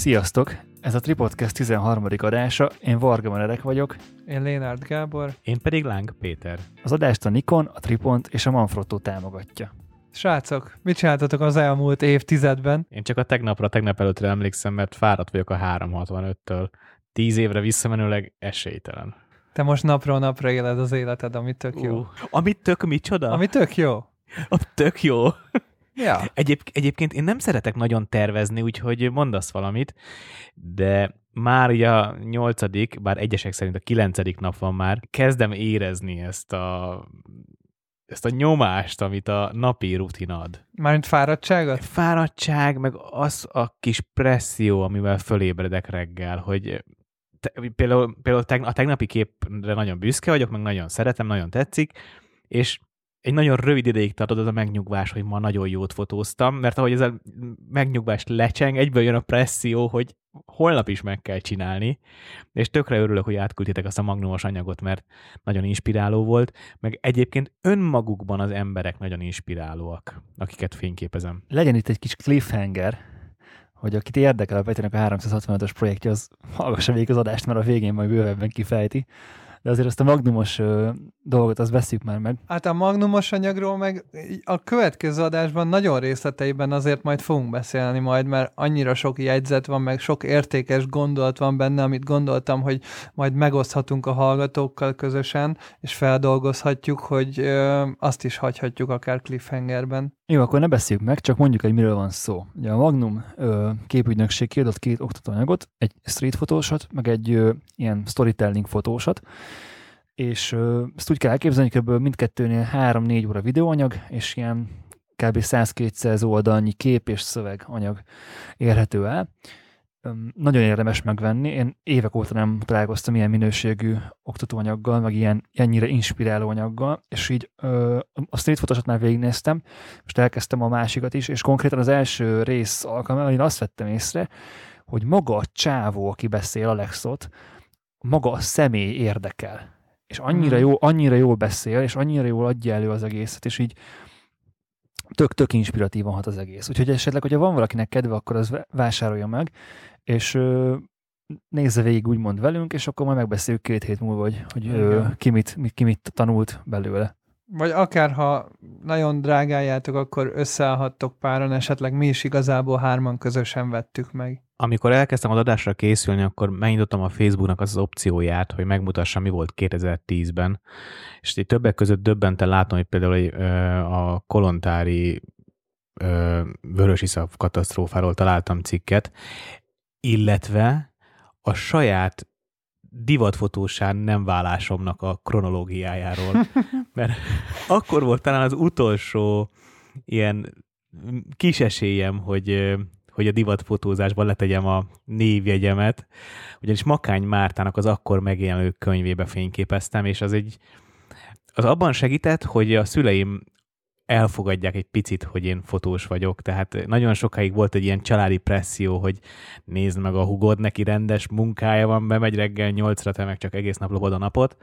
Sziasztok! Ez a Tripodcast 13. adása, én Varga Meredek vagyok. Én Lénárd Gábor. Én pedig Láng Péter. Az adást a Nikon, a Tripont és a Manfrotto támogatja. Srácok, mit csináltatok az elmúlt évtizedben? Én csak a tegnapra, tegnap előttre emlékszem, mert fáradt vagyok a 365-től. Tíz évre visszamenőleg esélytelen. Te most napról napra éled az életed, ami tök jó. Uh, amit tök micsoda? Ami tök jó. A tök jó. Ja. Egyéb, egyébként én nem szeretek nagyon tervezni, úgyhogy mondasz valamit, de már ugye a nyolcadik, bár egyesek szerint a kilencedik nap van már, kezdem érezni ezt a ezt a nyomást, amit a napi rutin ad. Mármint fáradtságot? Fáradtság, meg az a kis presszió, amivel fölébredek reggel, hogy te, például, például a tegnapi képre nagyon büszke vagyok, meg nagyon szeretem, nagyon tetszik, és egy nagyon rövid ideig tartott az a megnyugvás, hogy ma nagyon jót fotóztam, mert ahogy ez a megnyugvást lecseng, egyből jön a presszió, hogy holnap is meg kell csinálni, és tökre örülök, hogy átküldtétek azt a magnumos anyagot, mert nagyon inspiráló volt, meg egyébként önmagukban az emberek nagyon inspirálóak, akiket fényképezem. Legyen itt egy kis cliffhanger, hogy akit érdekel a Petinek a 365-os projektje, az hallgassa végig az adást, mert a végén majd bővebben kifejti de azért azt a magnumos ö, dolgot, azt veszük már meg. Hát a magnumos anyagról meg a következő adásban nagyon részleteiben azért majd fogunk beszélni majd, mert annyira sok jegyzet van, meg sok értékes gondolat van benne, amit gondoltam, hogy majd megoszthatunk a hallgatókkal közösen, és feldolgozhatjuk, hogy ö, azt is hagyhatjuk akár cliffhangerben. Jó, akkor ne beszéljük meg, csak mondjuk, hogy miről van szó. Ugye a Magnum ö, képügynökség kiadott két oktatóanyagot, egy street fotósat, meg egy ö, ilyen storytelling fotósat, és ö, ezt úgy kell elképzelni, hogy mindkettőnél 3-4 óra videóanyag, és ilyen kb. 100-200 oldalnyi kép és szöveganyag érhető el nagyon érdemes megvenni. Én évek óta nem találkoztam ilyen minőségű oktatóanyaggal, meg ilyen ennyire inspiráló anyaggal, és így ö, a street photosat már végignéztem, most elkezdtem a másikat is, és konkrétan az első rész alkalmával én azt vettem észre, hogy maga a csávó, aki beszél Alexot, maga a személy érdekel. És annyira, hmm. jó, annyira jól beszél, és annyira jól adja elő az egészet, és így tök-tök inspiratívan hat az egész. Úgyhogy esetleg, hogyha van valakinek kedve, akkor az vásárolja meg, és nézze végig úgymond velünk, és akkor majd megbeszéljük két hét múlva, hogy, hogy ö, ki, mit, ki mit tanult belőle. Vagy akár ha nagyon drágájátok, akkor összeállhattok páran, esetleg mi is igazából hárman közösen vettük meg. Amikor elkezdtem az adásra készülni, akkor megnyitottam a Facebooknak az, az opcióját, hogy megmutassam, mi volt 2010-ben, és így többek között döbbenten látom, hogy például hogy, a kolontári vörösiszap katasztrófáról találtam cikket, illetve a saját divatfotósán nem válásomnak a kronológiájáról. Mert akkor volt talán az utolsó ilyen kis esélyem, hogy, hogy a divatfotózásban letegyem a névjegyemet, ugyanis Makány Mártának az akkor megjelenő könyvébe fényképeztem, és az egy az abban segített, hogy a szüleim elfogadják egy picit, hogy én fotós vagyok, tehát nagyon sokáig volt egy ilyen családi presszió, hogy nézd meg a hugod, neki rendes munkája van, bemegy reggel nyolcra, te meg csak egész nap lopod a napot,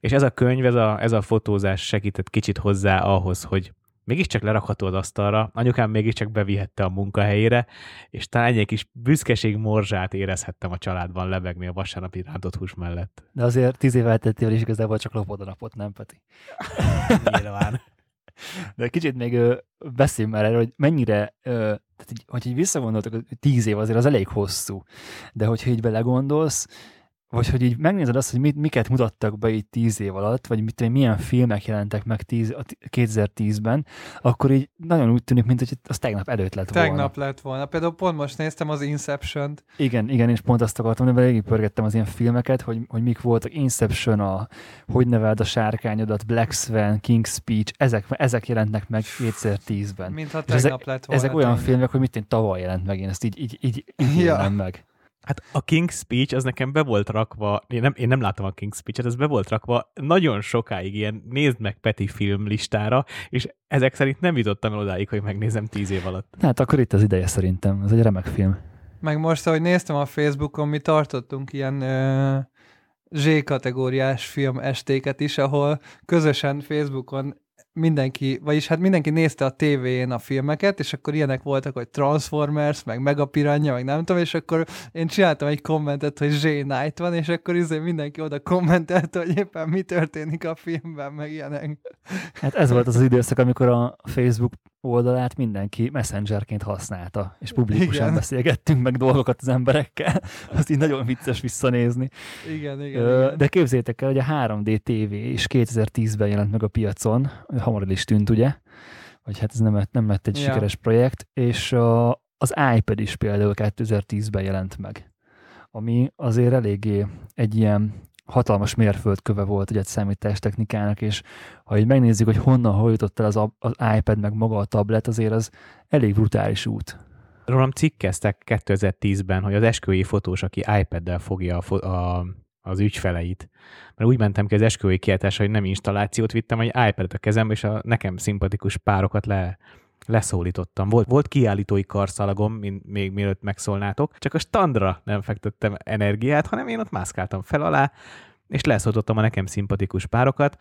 és ez a könyv, ez a, ez a fotózás segített kicsit hozzá ahhoz, hogy mégiscsak lerakható az asztalra, anyukám mégiscsak bevihette a munkahelyére, és talán egy kis büszkeség morzsát érezhettem a családban lebegni a vasárnapi rántott hús mellett. De azért tíz év elteltével is igazából csak lopod a napot, nem Peti? Nyilván. De kicsit még beszéljünk már erről, hogy mennyire, tehát így, hogy így visszagondoltok, hogy tíz év azért az elég hosszú, de hogyha így belegondolsz, vagy hogy így megnézed azt, hogy mit, miket mutattak be így tíz év alatt, vagy mit, milyen filmek jelentek meg tíz, 2010-ben, akkor így nagyon úgy tűnik, mint hogy az tegnap előtt lett tegnap volna. Tegnap lett volna. Például pont most néztem az Inception-t. Igen, igen, és pont azt akartam, hogy végigpörgettem az ilyen filmeket, hogy, hogy mik voltak. Inception, a Hogy neveld a sárkányodat, Black Swan, King's Speech, ezek, ezek jelentnek meg 2010-ben. Mintha tegnap ezek, lett volna. Ezek olyan tényleg. filmek, hogy mit én tavaly jelent meg, én ezt így, így, így, így ja. meg. Hát a King's Speech az nekem be volt rakva, én nem, én nem látom a King's Speech-et, ez be volt rakva nagyon sokáig ilyen nézd meg Peti film listára, és ezek szerint nem jutottam el odáig, hogy megnézem tíz év alatt. Hát akkor itt az ideje szerintem, ez egy remek film. Meg most, ahogy néztem a Facebookon, mi tartottunk ilyen ö, Z-kategóriás film estéket is, ahol közösen Facebookon mindenki, vagyis hát mindenki nézte a tévén a filmeket, és akkor ilyenek voltak, hogy Transformers, meg Megapiranya, meg nem tudom, és akkor én csináltam egy kommentet, hogy J. Knight van, és akkor izé mindenki oda kommentelt, hogy éppen mi történik a filmben, meg ilyenek. Hát ez volt az, az időszak, amikor a Facebook oldalát mindenki messengerként használta, és publikusan Igen. beszélgettünk meg dolgokat az emberekkel. Azt így nagyon vicces visszanézni. Igen, igen, Ö, igen. De képzétek el, hogy a 3D TV is 2010-ben jelent meg a piacon, hamar el is tűnt, ugye? Vagy hát ez nem, nem lett egy Ja. sikeres projekt, és a, az iPad is például 2010-ben jelent meg, ami azért eléggé egy ilyen hatalmas mérföldköve volt ugye a számítástechnikának, és ha így megnézzük, hogy honnan hol jutott el az, az iPad, meg maga a tablet, azért az elég brutális út. Rólam cikkeztek 2010-ben, hogy az esküvői fotós, aki iPad-del fogja a, a, az ügyfeleit. Mert úgy mentem ki az esküvői kiáltásra, hogy nem installációt vittem, hogy iPad-et a kezembe, és a nekem szimpatikus párokat le, leszólítottam. Volt, volt kiállítói karszalagom, mint még mielőtt megszólnátok, csak a standra nem fektettem energiát, hanem én ott mászkáltam fel alá, és leszólítottam a nekem szimpatikus párokat.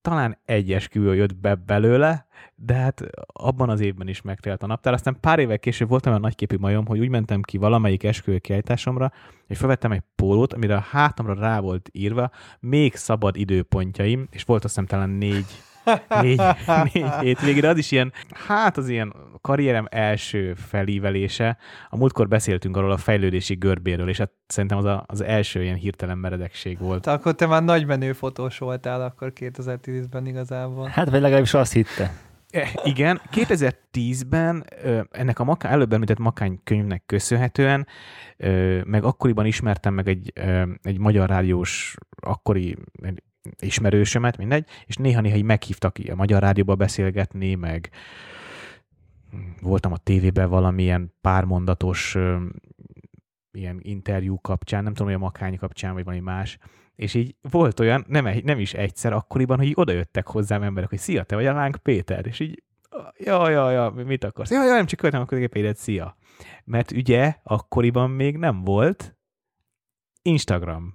Talán egy esküvő jött be belőle, de hát abban az évben is megtelt a naptár. Aztán pár évek később voltam olyan nagyképű majom, hogy úgy mentem ki valamelyik esküvő kiállításomra, hogy felvettem egy pólót, amire a hátamra rá volt írva, még szabad időpontjaim, és volt azt hiszem talán négy, négy, négy hétvégére. Az is ilyen, hát az ilyen karrierem első felívelése. A múltkor beszéltünk arról a fejlődési görbéről, és hát szerintem az a, az első ilyen hirtelen meredekség volt. Te akkor te már nagy menő fotós voltál akkor 2010-ben igazából. Hát, vagy legalábbis azt hitte. Eh, Igen, 2010-ben ö, ennek a maká, előbb említett Makány könyvnek köszönhetően, meg akkoriban ismertem meg egy, egy magyar rádiós akkori ismerősömet, mindegy, és néha-néha így meghívtak a magyar rádióba beszélgetni, meg voltam a tévében valamilyen pármondatos ilyen interjú kapcsán, nem tudom, hogy a Makány kapcsán, vagy valami más, és így volt olyan, nem, nem is egyszer akkoriban, hogy így odajöttek hozzám emberek, hogy szia, te vagy a Lánk Péter, és így, ja, ja, ja, mit akarsz? Ja, ja, nem csak követem akkor Péter, szia. Mert ugye akkoriban még nem volt Instagram.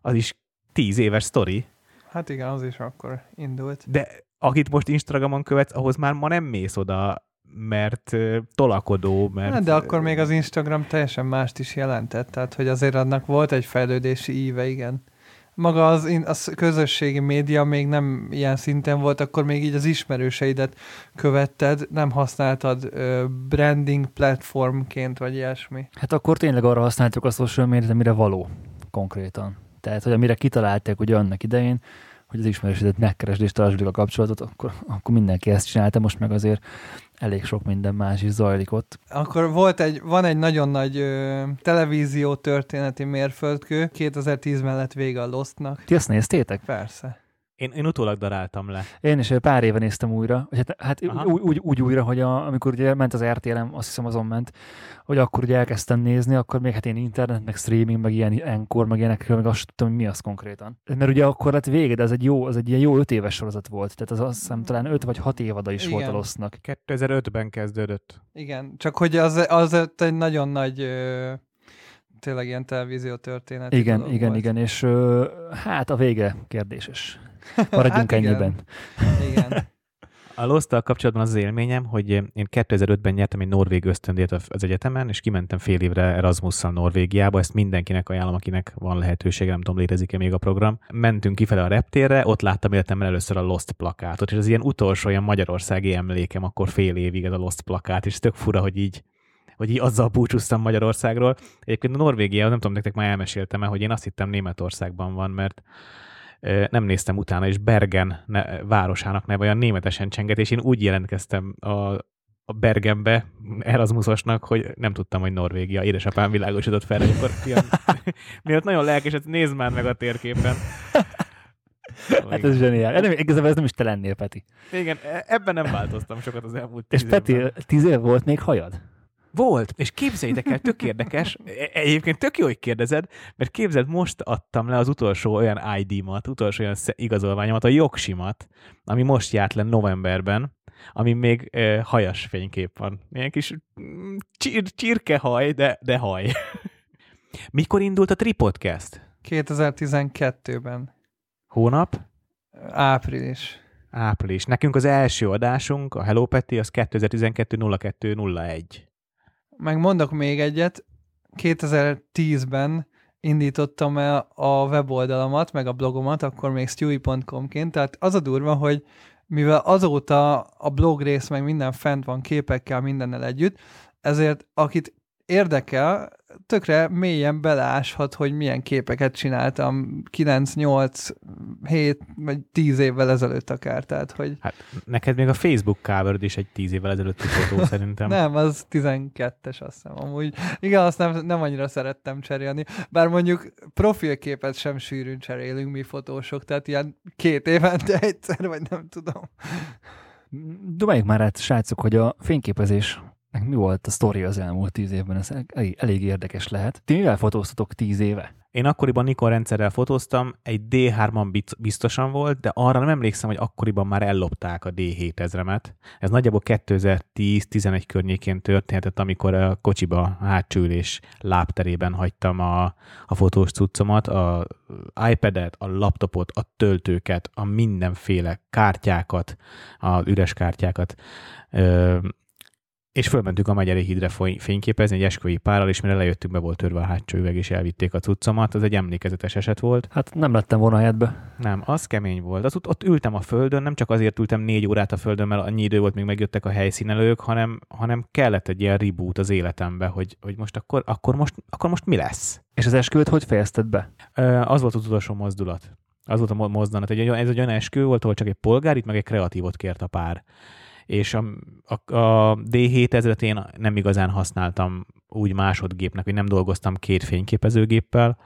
Az is tíz éves sztori, Hát igen, az is akkor indult. de akit most Instagramon követsz, ahhoz már ma nem mész oda, mert tolakodó, mert... Hát, de akkor még az Instagram teljesen mást is jelentett, tehát hogy azért annak volt egy fejlődési íve, igen. Maga az, az közösségi média még nem ilyen szinten volt, akkor még így az ismerőseidet követted, nem használtad ö, branding platformként, vagy ilyesmi. Hát akkor tényleg arra használtuk a social media, amire való konkrétan. Tehát, hogy amire kitalálták ugye annak idején, hogy az ismerősödet megkeresd és tartsd a kapcsolatot, akkor, akkor mindenki ezt csinálta, most meg azért elég sok minden más is zajlik ott. Akkor volt egy, van egy nagyon nagy ö, televízió történeti mérföldkő, 2010-ben lett vége a Lostnak. Ti azt néztétek? Persze. Én, én utólag daráltam le. Én is pár éve néztem újra, hát, hát Aha. úgy, úgy, úgy, újra, hogy a, amikor ugye ment az RTL-em, azt hiszem azon ment, hogy akkor ugye elkezdtem nézni, akkor még hát én internet, meg streaming, meg ilyen enkor, meg ilyenekről, meg azt tudtam, hogy mi az konkrétan. Mert ugye akkor lett vége, de ez egy jó, az egy ilyen jó öt éves sorozat volt, tehát az azt hiszem talán öt vagy hat évada is volt a Igen. Losznak. 2005-ben kezdődött. Igen, csak hogy az, az egy nagyon nagy ö, tényleg ilyen televízió történet. Igen, igen, igen, és ö, hát a vége kérdéses. Maradjunk Hát igen. ennyiben. Igen. A lost kapcsolatban az, az élményem, hogy én 2005-ben nyertem egy norvég ösztöndíjat az egyetemen, és kimentem fél évre Erasmusszal Norvégiába, ezt mindenkinek ajánlom, akinek van lehetősége, nem tudom, létezik-e még a program. Mentünk kifele a reptérre, ott láttam életemben először a Lost plakátot, és az ilyen utolsó olyan magyarországi emlékem, akkor fél évig ez a Lost plakát, és tök fura, hogy így hogy így azzal búcsúztam Magyarországról. Egyébként a Norvégia, nem tudom, nektek már elmeséltem el, hogy én azt hittem Németországban van, mert nem néztem utána, és Bergen ne, városának neve olyan németesen csenget, és én úgy jelentkeztem a, a Bergenbe Erasmusosnak, hogy nem tudtam, hogy Norvégia. Édesapám világosodott fel, akkor fiam, miatt nagyon lelkes, hogy nézd már meg a térképen. Hát ez zseniál. Nem, igazából ez nem is te lennél, Peti. Igen, e- ebben nem változtam sokat az elmúlt És tíz Peti, évben. tíz év volt még hajad? Volt, és képzeljétek el, tök érdekes, E- egyébként tök jó, hogy kérdezed, mert képzeld, most adtam le az utolsó olyan ID-mat, utolsó olyan igazolványomat, a jogsimat, ami most járt le novemberben, ami még e, hajas fénykép van. Ilyen kis mm, csir, csirkehaj, de, de haj. Mikor indult a Tripodcast? 2012-ben. Hónap? Április. Április. Nekünk az első adásunk, a Hello Peti, az 2012 0201. Meg mondok még egyet, 2010-ben indítottam el a weboldalamat, meg a blogomat, akkor még stewie.com-ként, tehát az a durva, hogy mivel azóta a blog rész meg minden fent van képekkel, mindennel együtt, ezért akit érdekel, tökre mélyen beleáshat, hogy milyen képeket csináltam 9, 8, 7 vagy 10 évvel ezelőtt akár. Tehát, hogy... Hát neked még a Facebook cover is egy 10 évvel ezelőtti fotó szerintem. nem, az 12-es azt hiszem amúgy. Igen, azt nem, nem annyira szerettem cserélni. Bár mondjuk profilképet sem sűrűn cserélünk mi fotósok, tehát ilyen két évente egyszer, vagy nem tudom. Dobáljuk már át, srácok, hogy a fényképezés mi volt a sztori az elmúlt tíz évben, ez elég, elég érdekes lehet. Ti mivel fotóztatok tíz éve? Én akkoriban Nikon rendszerrel fotóztam, egy D3-an biztosan volt, de arra nem emlékszem, hogy akkoriban már ellopták a D7000-emet. Ez nagyjából 2010-11 környékén történhetett, amikor a kocsiba hátsó ülés lábterében hagytam a, a fotós cuccomat, a iPad-et, a laptopot, a töltőket, a mindenféle kártyákat, az üres kártyákat és fölmentünk a Megyeri hídre fényképezni egy esküvői párral, és mire lejöttünk, be volt törve a hátsó üveg, és elvitték a cuccomat. Az egy emlékezetes eset volt. Hát nem lettem volna helyetbe. Nem, az kemény volt. Az, ott, ott ültem a földön, nem csak azért ültem négy órát a földön, mert annyi idő volt, még megjöttek a helyszínelők, hanem, hanem kellett egy ilyen reboot az életembe, hogy, hogy most akkor, akkor, most, akkor most mi lesz. És az esküvőt hogy fejezted be? Az volt az utolsó mozdulat. Az volt a mozdanat. Egy, ez egy olyan eskü volt, ahol csak egy polgár, itt meg egy kreatívot kért a pár és a, a, a D7000-et én nem igazán használtam úgy másodgépnek, hogy nem dolgoztam két fényképezőgéppel,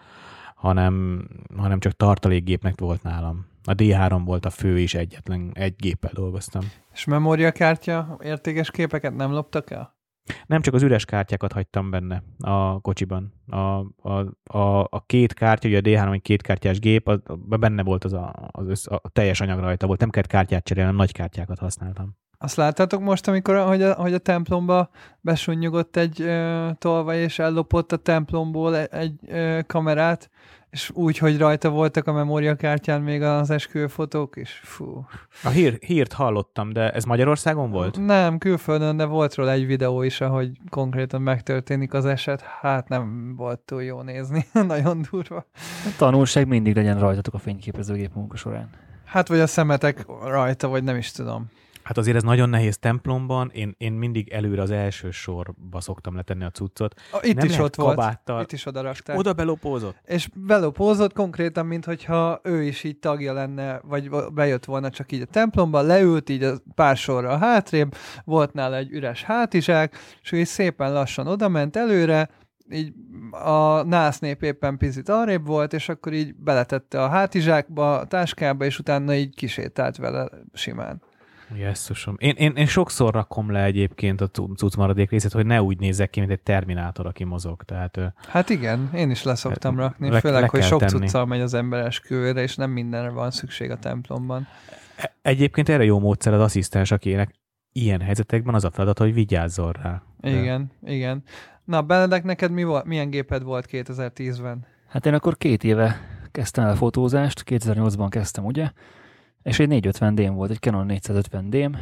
hanem, hanem csak tartalékgépnek volt nálam. A D3 volt a fő, és egyetlen egy géppel dolgoztam. És memóriakártya értékes képeket nem loptak el? Nem, csak az üres kártyákat hagytam benne a kocsiban. A, a, a, a két kártya, ugye a D3 egy kétkártyás gép, az, benne volt az a, az össz, a teljes anyag rajta volt. Nem kellett kártyát cserélni, nagy kártyákat használtam. Azt láttátok most, amikor hogy a, hogy a templomba besunnyogott egy ö, tolvaj, és ellopott a templomból egy, egy ö, kamerát, és úgy, hogy rajta voltak a memóriakártyán még az esküvőfotók is. Fú. A hír, hírt hallottam, de ez Magyarországon volt? Nem, külföldön, de volt róla egy videó is, ahogy konkrétan megtörténik az eset. Hát nem volt túl jó nézni. Nagyon durva. A tanulság mindig legyen rajtatok a fényképezőgép munka során. Hát vagy a szemetek rajta, vagy nem is tudom. Hát azért ez nagyon nehéz templomban, én, én mindig előre az első sorba szoktam letenni a cuccot. A, itt Nem is ott kabáttal. volt, itt is oda rakták. Oda belopózott? És belopózott konkrétan, mintha ő is így tagja lenne, vagy bejött volna csak így a templomba, leült így a pár sorra hátrébb, volt nála egy üres hátizsák, és ő is szépen lassan oda ment előre, így a nász nép éppen picit arrébb volt, és akkor így beletette a hátizsákba, a táskába, és utána így kisétált vele simán. Jesszusom. Én, én, én sokszor rakom le egyébként a cucc maradék részét, hogy ne úgy nézzek ki, mint egy terminátor, aki mozog. Tehát, hát igen, én is leszoktam rakni, le, főleg, le hogy sok cuccal megy az ember esküvőre, és nem mindenre van szükség a templomban. E, egyébként erre jó módszer az asszisztens, akinek ilyen helyzetekben az a feladat, hogy vigyázzon rá. Igen, De... igen. Na, Benedek, neked mi volt, milyen géped volt 2010-ben? Hát én akkor két éve kezdtem el fotózást, 2008-ban kezdtem, ugye? És egy 450 d volt, egy Canon 450 d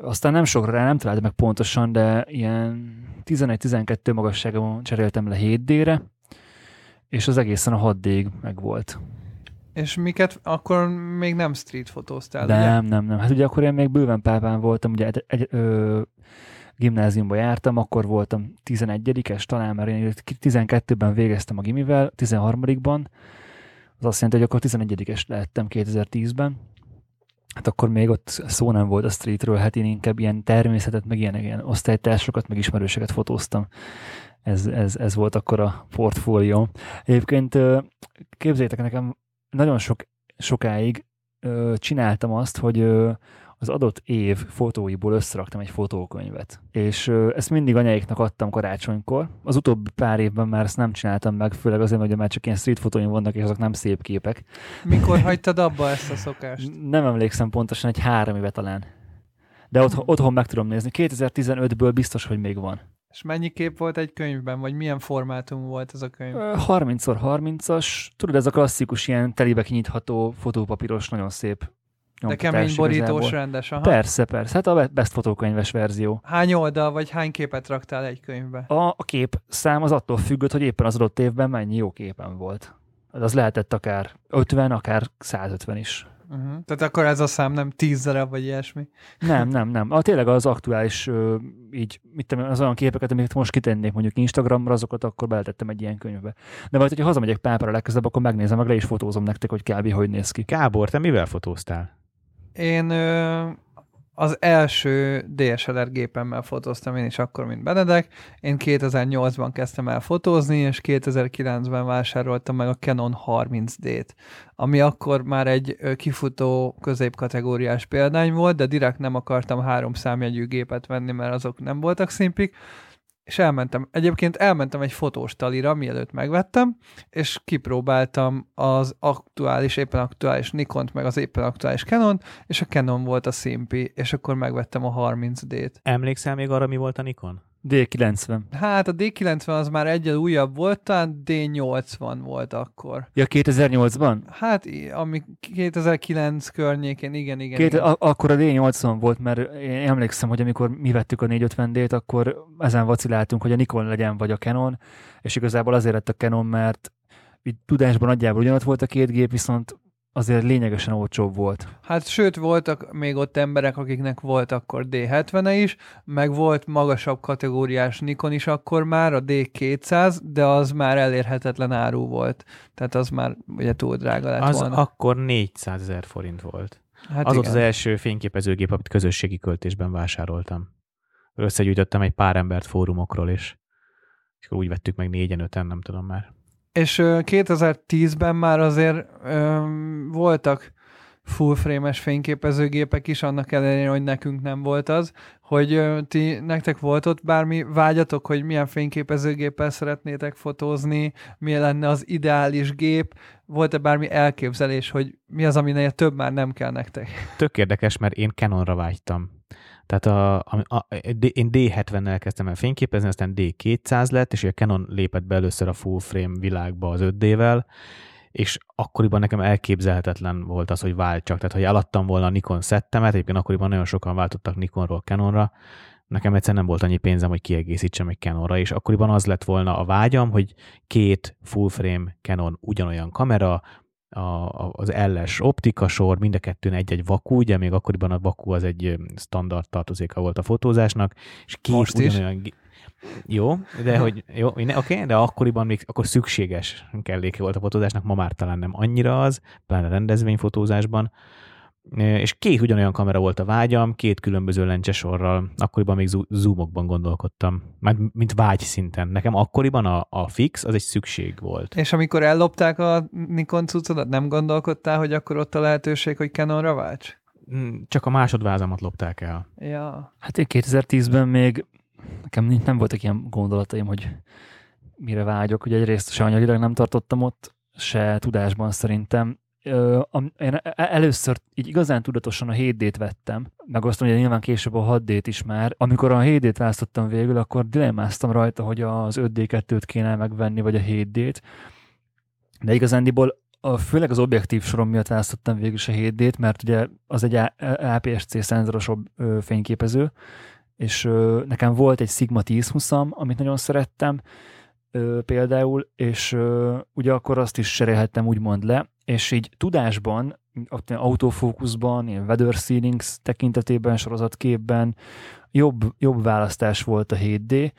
Aztán nem sokra nem találtam meg pontosan, de ilyen 11-12 magasságon cseréltem le 7D-re, és az egészen a 6 d meg volt. És miket akkor még nem street fotóztál, Nem, ugye? nem, nem. Hát ugye akkor én még bőven pápán voltam, ugye egy, egy, ö, gimnáziumba jártam, akkor voltam 11-es talán, mert én 12-ben végeztem a gimivel, 13-ban, az azt jelenti, hogy akkor 11-es lehettem 2010-ben, hát akkor még ott szó nem volt a streetről, hát én inkább ilyen természetet, meg ilyen, ilyen osztálytársokat, meg ismerőseket fotóztam. Ez, ez, ez volt akkor a portfólió. Egyébként képzeljétek nekem, nagyon sok, sokáig csináltam azt, hogy az adott év fotóiból összeraktam egy fotókönyvet. És ezt mindig anyáiknak adtam karácsonykor. Az utóbbi pár évben már ezt nem csináltam meg, főleg azért, hogy már csak ilyen street fotóim vannak, és azok nem szép képek. Mikor hagytad abba ezt a szokást? Nem emlékszem pontosan, egy három éve talán. De otthon, otthon meg tudom nézni. 2015-ből biztos, hogy még van. És mennyi kép volt egy könyvben, vagy milyen formátum volt ez a könyv? 30x30-as, tudod, ez a klasszikus ilyen telibe kinyitható fotópapíros, nagyon szép De kemény borítós igazából. rendes, aha. Persze, persze. Hát a best fotókönyves verzió. Hány oldal, vagy hány képet raktál egy könyvbe? A, a kép szám az attól függött, hogy éppen az adott évben mennyi jó képen volt. Az lehetett akár 50, akár 150 is. Uh-huh. Tehát akkor ez a szám nem tíz darab, vagy ilyesmi. Nem, nem, nem. A, tényleg az aktuális, így, mit tudom, az olyan képeket, amiket most kitennék mondjuk Instagramra, azokat akkor beletettem egy ilyen könyvbe. De majd, hogyha hazamegyek Pápára legközelebb, akkor megnézem, meg le is fotózom nektek, hogy kb. hogy néz ki. Gábor, te mivel fotóztál? Én az első DSLR gépemmel fotóztam én is akkor, mint Benedek. Én 2008-ban kezdtem el fotózni, és 2009-ben vásároltam meg a Canon 30D-t, ami akkor már egy kifutó középkategóriás példány volt, de direkt nem akartam három számjegyű gépet venni, mert azok nem voltak szimpik, és elmentem, egyébként elmentem egy fotós talira, mielőtt megvettem, és kipróbáltam az aktuális, éppen aktuális Nikont, meg az éppen aktuális Canon, és a Canon volt a szimpi, és akkor megvettem a 30D-t. Emlékszel még arra, mi volt a Nikon? D90. Hát a D90 az már egyel újabb volt, talán D80 volt akkor. Ja, 2008-ban? Hát, ami 2009 környékén, igen, igen. Két, igen. a, akkor a D80 volt, mert én emlékszem, hogy amikor mi vettük a 450D-t, akkor ezen vaciláltunk, hogy a Nikon legyen, vagy a Canon, és igazából azért lett a Canon, mert így tudásban nagyjából ugyanott volt a két gép, viszont azért lényegesen olcsóbb volt. Hát sőt, voltak még ott emberek, akiknek volt akkor D70-e is, meg volt magasabb kategóriás Nikon is akkor már, a D200, de az már elérhetetlen áru volt. Tehát az már ugye túl drága lett Az volna. akkor 400 ezer forint volt. hát az volt igen. az első fényképezőgép, amit közösségi költésben vásároltam. Összegyűjtöttem egy pár embert fórumokról, és, és akkor úgy vettük meg négyen, öten, nem tudom már. És ö, 2010-ben már azért ö, voltak full frame-es fényképezőgépek is, annak ellenére, hogy nekünk nem volt az, hogy ö, ti, nektek volt ott bármi vágyatok, hogy milyen fényképezőgéppel szeretnétek fotózni, mi lenne az ideális gép, volt-e bármi elképzelés, hogy mi az, aminél több már nem kell nektek? Tök érdekes, mert én Canonra vágytam. Tehát a, a, a, én D70-nel kezdtem el fényképezni, aztán D200 lett, és a Canon lépett be először a full frame világba az 5D-vel, és akkoriban nekem elképzelhetetlen volt az, hogy váltsak. Tehát, hogy eladtam volna a Nikon szettemet, egyébként akkoriban nagyon sokan váltottak Nikonról Canonra, nekem egyszerűen nem volt annyi pénzem, hogy kiegészítsem egy Canonra, és akkoriban az lett volna a vágyam, hogy két full frame Canon ugyanolyan kamera, a, az LS optika sor, mind a kettőn egy-egy vaku, ugye még akkoriban a vaku az egy standard tartozéka volt a fotózásnak, és két Most is. ugyanolyan... gi- Jó, de hogy jó, oké, okay, de akkoriban még akkor szükséges kelléke volt a fotózásnak, ma már talán nem annyira az, pláne rendezvényfotózásban. És két ugyanolyan kamera volt a vágyam, két különböző lencsesorral. Akkoriban még zo- zoomokban gondolkodtam, már mint vágy szinten. Nekem akkoriban a, a fix az egy szükség volt. És amikor ellopták a Nikon cuccodat, nem gondolkodtál, hogy akkor ott a lehetőség, hogy Canonra válts? Mm, Csak a másodvázamat lopták el. Ja. Hát én 2010-ben még nekem nincs- nem voltak ilyen gondolataim, hogy mire vágyok. Ugye egyrészt se anyagilag nem tartottam ott, se tudásban szerintem. Én e- először így igazán tudatosan a 7D-t vettem, meg azt mondom, hogy nyilván később a 6D-t is már. Amikor a 7D-t választottam végül, akkor dilemmáztam rajta, hogy az 5D2-t kéne megvenni, vagy a 7D-t. De igazándiból a, főleg az objektív sorom miatt választottam végül is a 7D-t, mert ugye az egy APS-C szenzoros fényképező, és nekem volt egy Sigma 1020-am, amit nagyon szerettem például, és ö, ugye akkor azt is cserélhettem úgymond le, és így tudásban, autofókuszban, ilyen weather sealings tekintetében, sorozatképben jobb, jobb választás volt a 7D,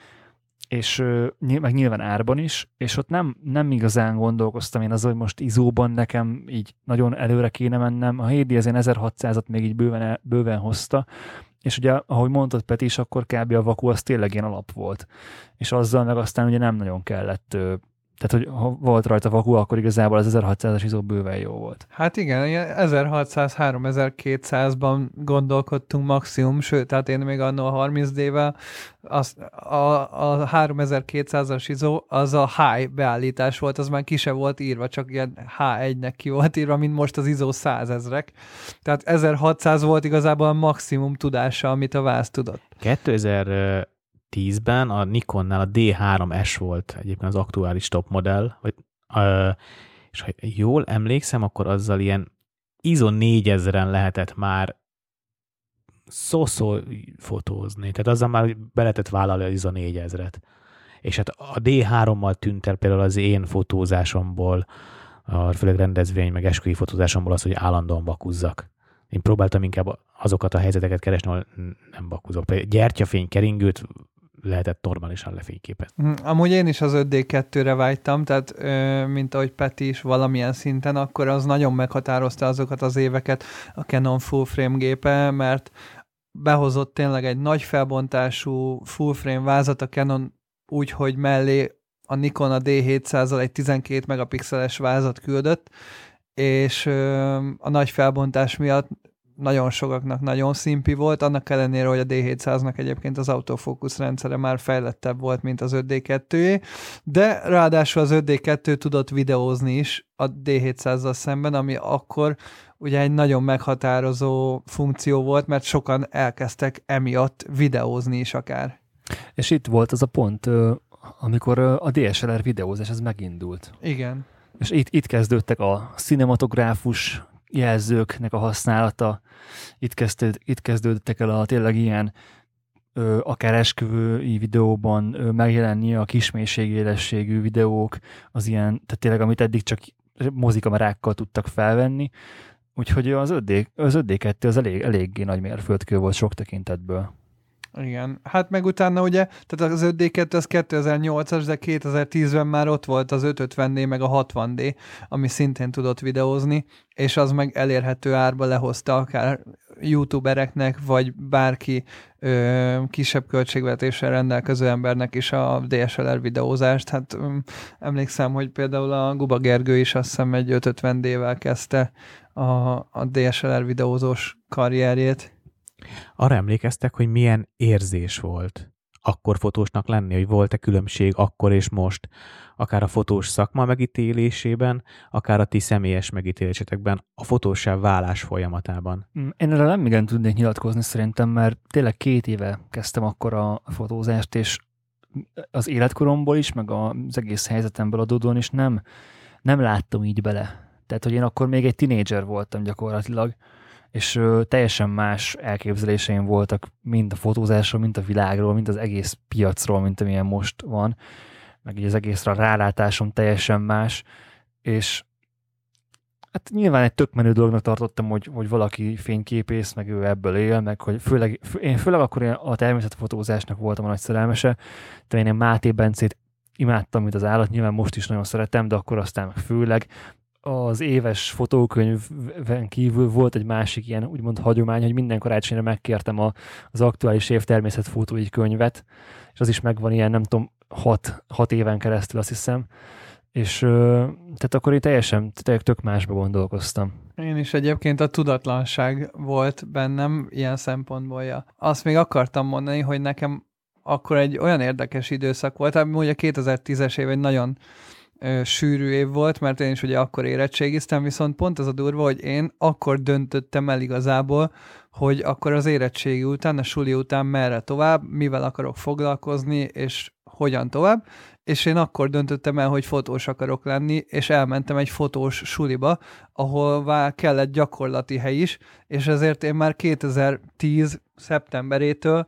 és meg nyilván árban is, és ott nem, nem igazán gondolkoztam én az, hogy most izóban nekem így nagyon előre kéne mennem. A 7D az ilyen 1600-at még így bőven, el- bőven hozta, és ugye, ahogy mondtad Peti is, akkor kb. a vaku az tényleg ilyen alap volt. És azzal meg aztán ugye nem nagyon kellett, tehát hogy ha volt rajta vaku, akkor igazából az 1600-as izó bőven jó volt. Hát igen, ilyen 1600-3200-ban gondolkodtunk maximum, sőt, tehát én még annó a 30D-vel, az, a, a 3200-as izó, az a high beállítás volt, az már ki se volt írva, csak ilyen H1-nek ki volt írva, mint most az izó 100 ezrek. Tehát 1600 volt igazából a maximum tudása, amit a vász tudott. 2010-ben a Nikonnál a D3S volt egyébként az aktuális top modell, vagy, és ha jól emlékszem, akkor azzal ilyen ISO 4000-en lehetett már szó fotózni, tehát azzal már be lehetett vállalni az ISO 4000-et. És hát a D3-mal tűnt el például az én fotózásomból, a főleg rendezvény, meg esküvői fotózásomból az, hogy állandóan bakuzzak. Én próbáltam inkább azokat a helyzeteket keresni, ahol nem bakuzok. Gyertyafény keringőt lehetett normálisan lefényképezni. Mhm. Amúgy én is az 5D2-re vágytam, tehát mint ahogy Peti is valamilyen szinten, akkor az nagyon meghatározta azokat az éveket a Canon full frame gépe, mert behozott tényleg egy nagy felbontású full frame vázat a Canon úgy, hogy mellé a Nikon a D700-al egy 12 megapixeles vázat küldött, és a nagy felbontás miatt nagyon sokaknak nagyon szimpi volt, annak ellenére, hogy a D700-nak egyébként az autofókusz rendszere már fejlettebb volt, mint az 5D2-é, de ráadásul az 5D2 tudott videózni is a D700-zal szemben, ami akkor ugye egy nagyon meghatározó funkció volt, mert sokan elkezdtek emiatt videózni is akár. És itt volt az a pont, amikor a DSLR videózás ez megindult. Igen. És itt, itt kezdődtek a cinematográfus jelzőknek a használata, itt, kezdőd, itt kezdődtek el a tényleg ilyen ö, akár esküvői videóban ö, megjelenni a kismélységélességű videók, az ilyen, tehát tényleg amit eddig csak mozikamerákkal tudtak felvenni, úgyhogy az 5D, az 5D2 az elég, eléggé nagy mérföldkő volt sok tekintetből. Igen, hát meg utána ugye, tehát az 5D2 az 2008-as, de 2010-ben már ott volt az 550D meg a 60D, ami szintén tudott videózni, és az meg elérhető árba lehozta akár youtubereknek, vagy bárki ö, kisebb költségvetéssel rendelkező embernek is a DSLR videózást. Hát ö, emlékszem, hogy például a Guba Gergő is azt hiszem egy 550D-vel kezdte a, a DSLR videózós karrierjét. Arra emlékeztek, hogy milyen érzés volt akkor fotósnak lenni, hogy volt-e különbség akkor és most, akár a fotós szakma megítélésében, akár a ti személyes megítélésetekben, a fotósá válás folyamatában? Mm, én erre nem igen tudnék nyilatkozni szerintem, mert tényleg két éve kezdtem akkor a fotózást, és az életkoromból is, meg az egész helyzetemből adódóan is nem, nem láttam így bele. Tehát, hogy én akkor még egy tinédzser voltam gyakorlatilag, és ö, teljesen más elképzeléseim voltak mind a fotózásról, mind a világról, mind az egész piacról, mint amilyen most van, meg így az egészre a rálátásom teljesen más, és hát nyilván egy tök menő dolognak tartottam, hogy, hogy valaki fényképész, meg ő ebből él, meg hogy főleg, én főleg akkor én a természetfotózásnak voltam a nagy szerelmese, de én Máté Bencét imádtam, mint az állat, nyilván most is nagyon szeretem, de akkor aztán meg főleg az éves fotókönyvben kívül volt egy másik ilyen úgymond hagyomány, hogy minden karácsonyra megkértem a, az aktuális év természetfotói könyvet, és az is megvan ilyen, nem tudom, hat, hat éven keresztül azt hiszem, és tehát akkor én teljesen tök másba gondolkoztam. Én is egyébként a tudatlanság volt bennem ilyen szempontból. Ja. Azt még akartam mondani, hogy nekem akkor egy olyan érdekes időszak volt, ami a 2010-es év egy nagyon sűrű év volt, mert én is ugye akkor érettségiztem, viszont pont az a durva, hogy én akkor döntöttem el igazából, hogy akkor az érettségi után, a suli után merre tovább, mivel akarok foglalkozni, és hogyan tovább, és én akkor döntöttem el, hogy fotós akarok lenni, és elmentem egy fotós suliba, ahol kellett gyakorlati hely is, és ezért én már 2010 szeptemberétől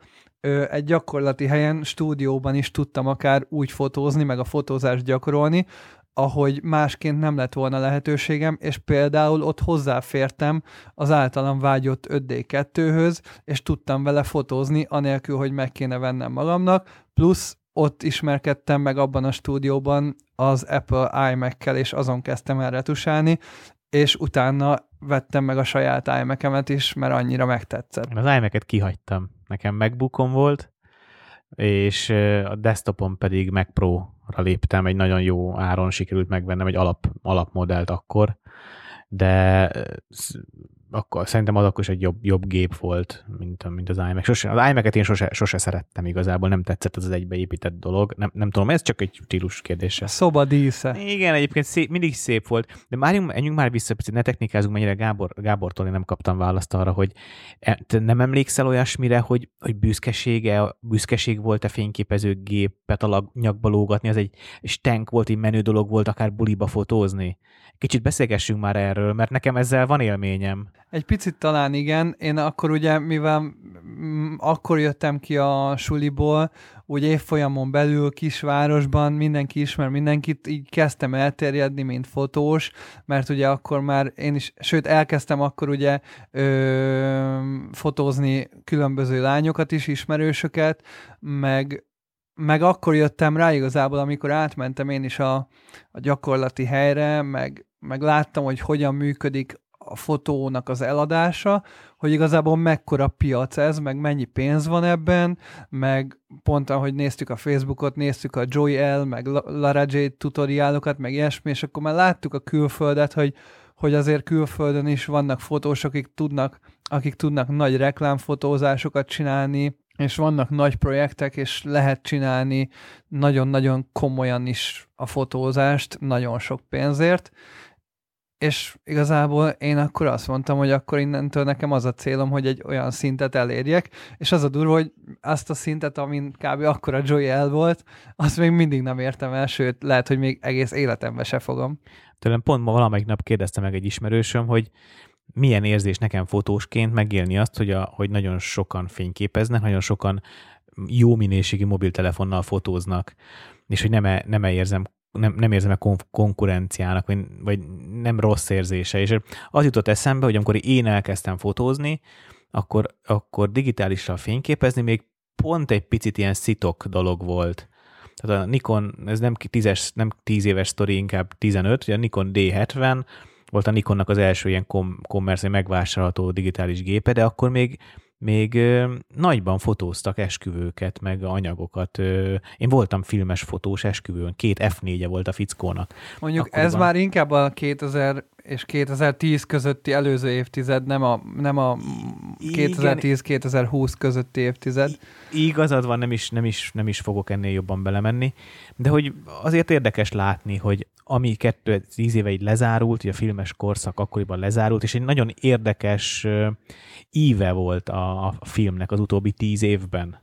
egy gyakorlati helyen, stúdióban is tudtam akár úgy fotózni, meg a fotózást gyakorolni, ahogy másként nem lett volna lehetőségem, és például ott hozzáfértem az általam vágyott 5D2-höz, és tudtam vele fotózni, anélkül, hogy meg kéne vennem magamnak, plusz ott ismerkedtem meg abban a stúdióban az Apple iMac-kel, és azon kezdtem el retusálni, és utána vettem meg a saját iMac-emet is, mert annyira megtetszett. Az iMac-et kihagytam. Nekem MacBookom volt, és a desktopon pedig Mac Pro-ra léptem, egy nagyon jó áron sikerült megvennem egy alap, alapmodellt akkor, de akkor szerintem az akkor is egy jobb, jobb gép volt, mint, mint az iMac. Sose, az iMac-et én sose, sose szerettem igazából, nem tetszett az, az egybeépített dolog. Nem, nem tudom, ez csak egy stílus kérdése. Szoba dísze. Igen, egyébként szép, mindig szép volt, de már menjünk már vissza, picit ne technikázunk, mennyire Gábor, Gábortól én nem kaptam választ arra, hogy e, te nem emlékszel olyasmire, hogy, hogy büszkesége, büszkeség volt a fényképezőgépet a nyakba lógatni, az egy stank volt, egy menő dolog volt akár buliba fotózni. Kicsit beszélgessünk már erről, mert nekem ezzel van élményem. Egy picit talán igen. Én akkor ugye, mivel akkor jöttem ki a suliból, úgy évfolyamon belül kisvárosban mindenki ismer mindenkit, így kezdtem elterjedni, mint fotós, mert ugye akkor már én is, sőt elkezdtem akkor ugye ö, fotózni különböző lányokat is, ismerősöket, meg meg akkor jöttem rá igazából, amikor átmentem én is a, a gyakorlati helyre, meg, meg láttam, hogy hogyan működik a fotónak az eladása, hogy igazából mekkora piac ez, meg mennyi pénz van ebben, meg pont ahogy néztük a Facebookot, néztük a Joy L, meg Lara J tutoriálokat, meg ilyesmi, és akkor már láttuk a külföldet, hogy, hogy azért külföldön is vannak fotósok, akik tudnak, akik tudnak nagy reklámfotózásokat csinálni, és vannak nagy projektek, és lehet csinálni nagyon-nagyon komolyan is a fotózást, nagyon sok pénzért, és igazából én akkor azt mondtam, hogy akkor innentől nekem az a célom, hogy egy olyan szintet elérjek, és az a durva, hogy azt a szintet, amin kb. akkor a Joy el volt, azt még mindig nem értem el, sőt, lehet, hogy még egész életemben se fogom. Tőlem pont ma valamelyik nap kérdezte meg egy ismerősöm, hogy milyen érzés nekem fotósként megélni azt, hogy, a, hogy nagyon sokan fényképeznek, nagyon sokan jó minőségi mobiltelefonnal fotóznak, és hogy nem, nem érzem nem, nem érzem a konkurenciának, vagy, vagy nem rossz érzése. És az jutott eszembe, hogy amikor én elkezdtem fotózni, akkor, akkor digitálisan fényképezni még pont egy picit ilyen szitok dolog volt. Tehát a Nikon, ez nem, tízes, nem tíz éves sztori, inkább 15, ugye a Nikon D70 volt a Nikonnak az első ilyen commerce megvásárolható digitális gépe, de akkor még még ö, nagyban fotóztak esküvőket, meg anyagokat. Ö, én voltam filmes fotós esküvőn, két F4-e volt a fickónak. Mondjuk Akkoriban. ez már inkább a 2000 és 2010 közötti előző évtized, nem a, nem a 2010-2020 közötti évtized. Igazad van, nem is, nem, is, nem is fogok ennél jobban belemenni, de hogy azért érdekes látni, hogy ami 2010 éve így lezárult, ugye a filmes korszak akkoriban lezárult, és egy nagyon érdekes íve volt a, a filmnek az utóbbi tíz évben.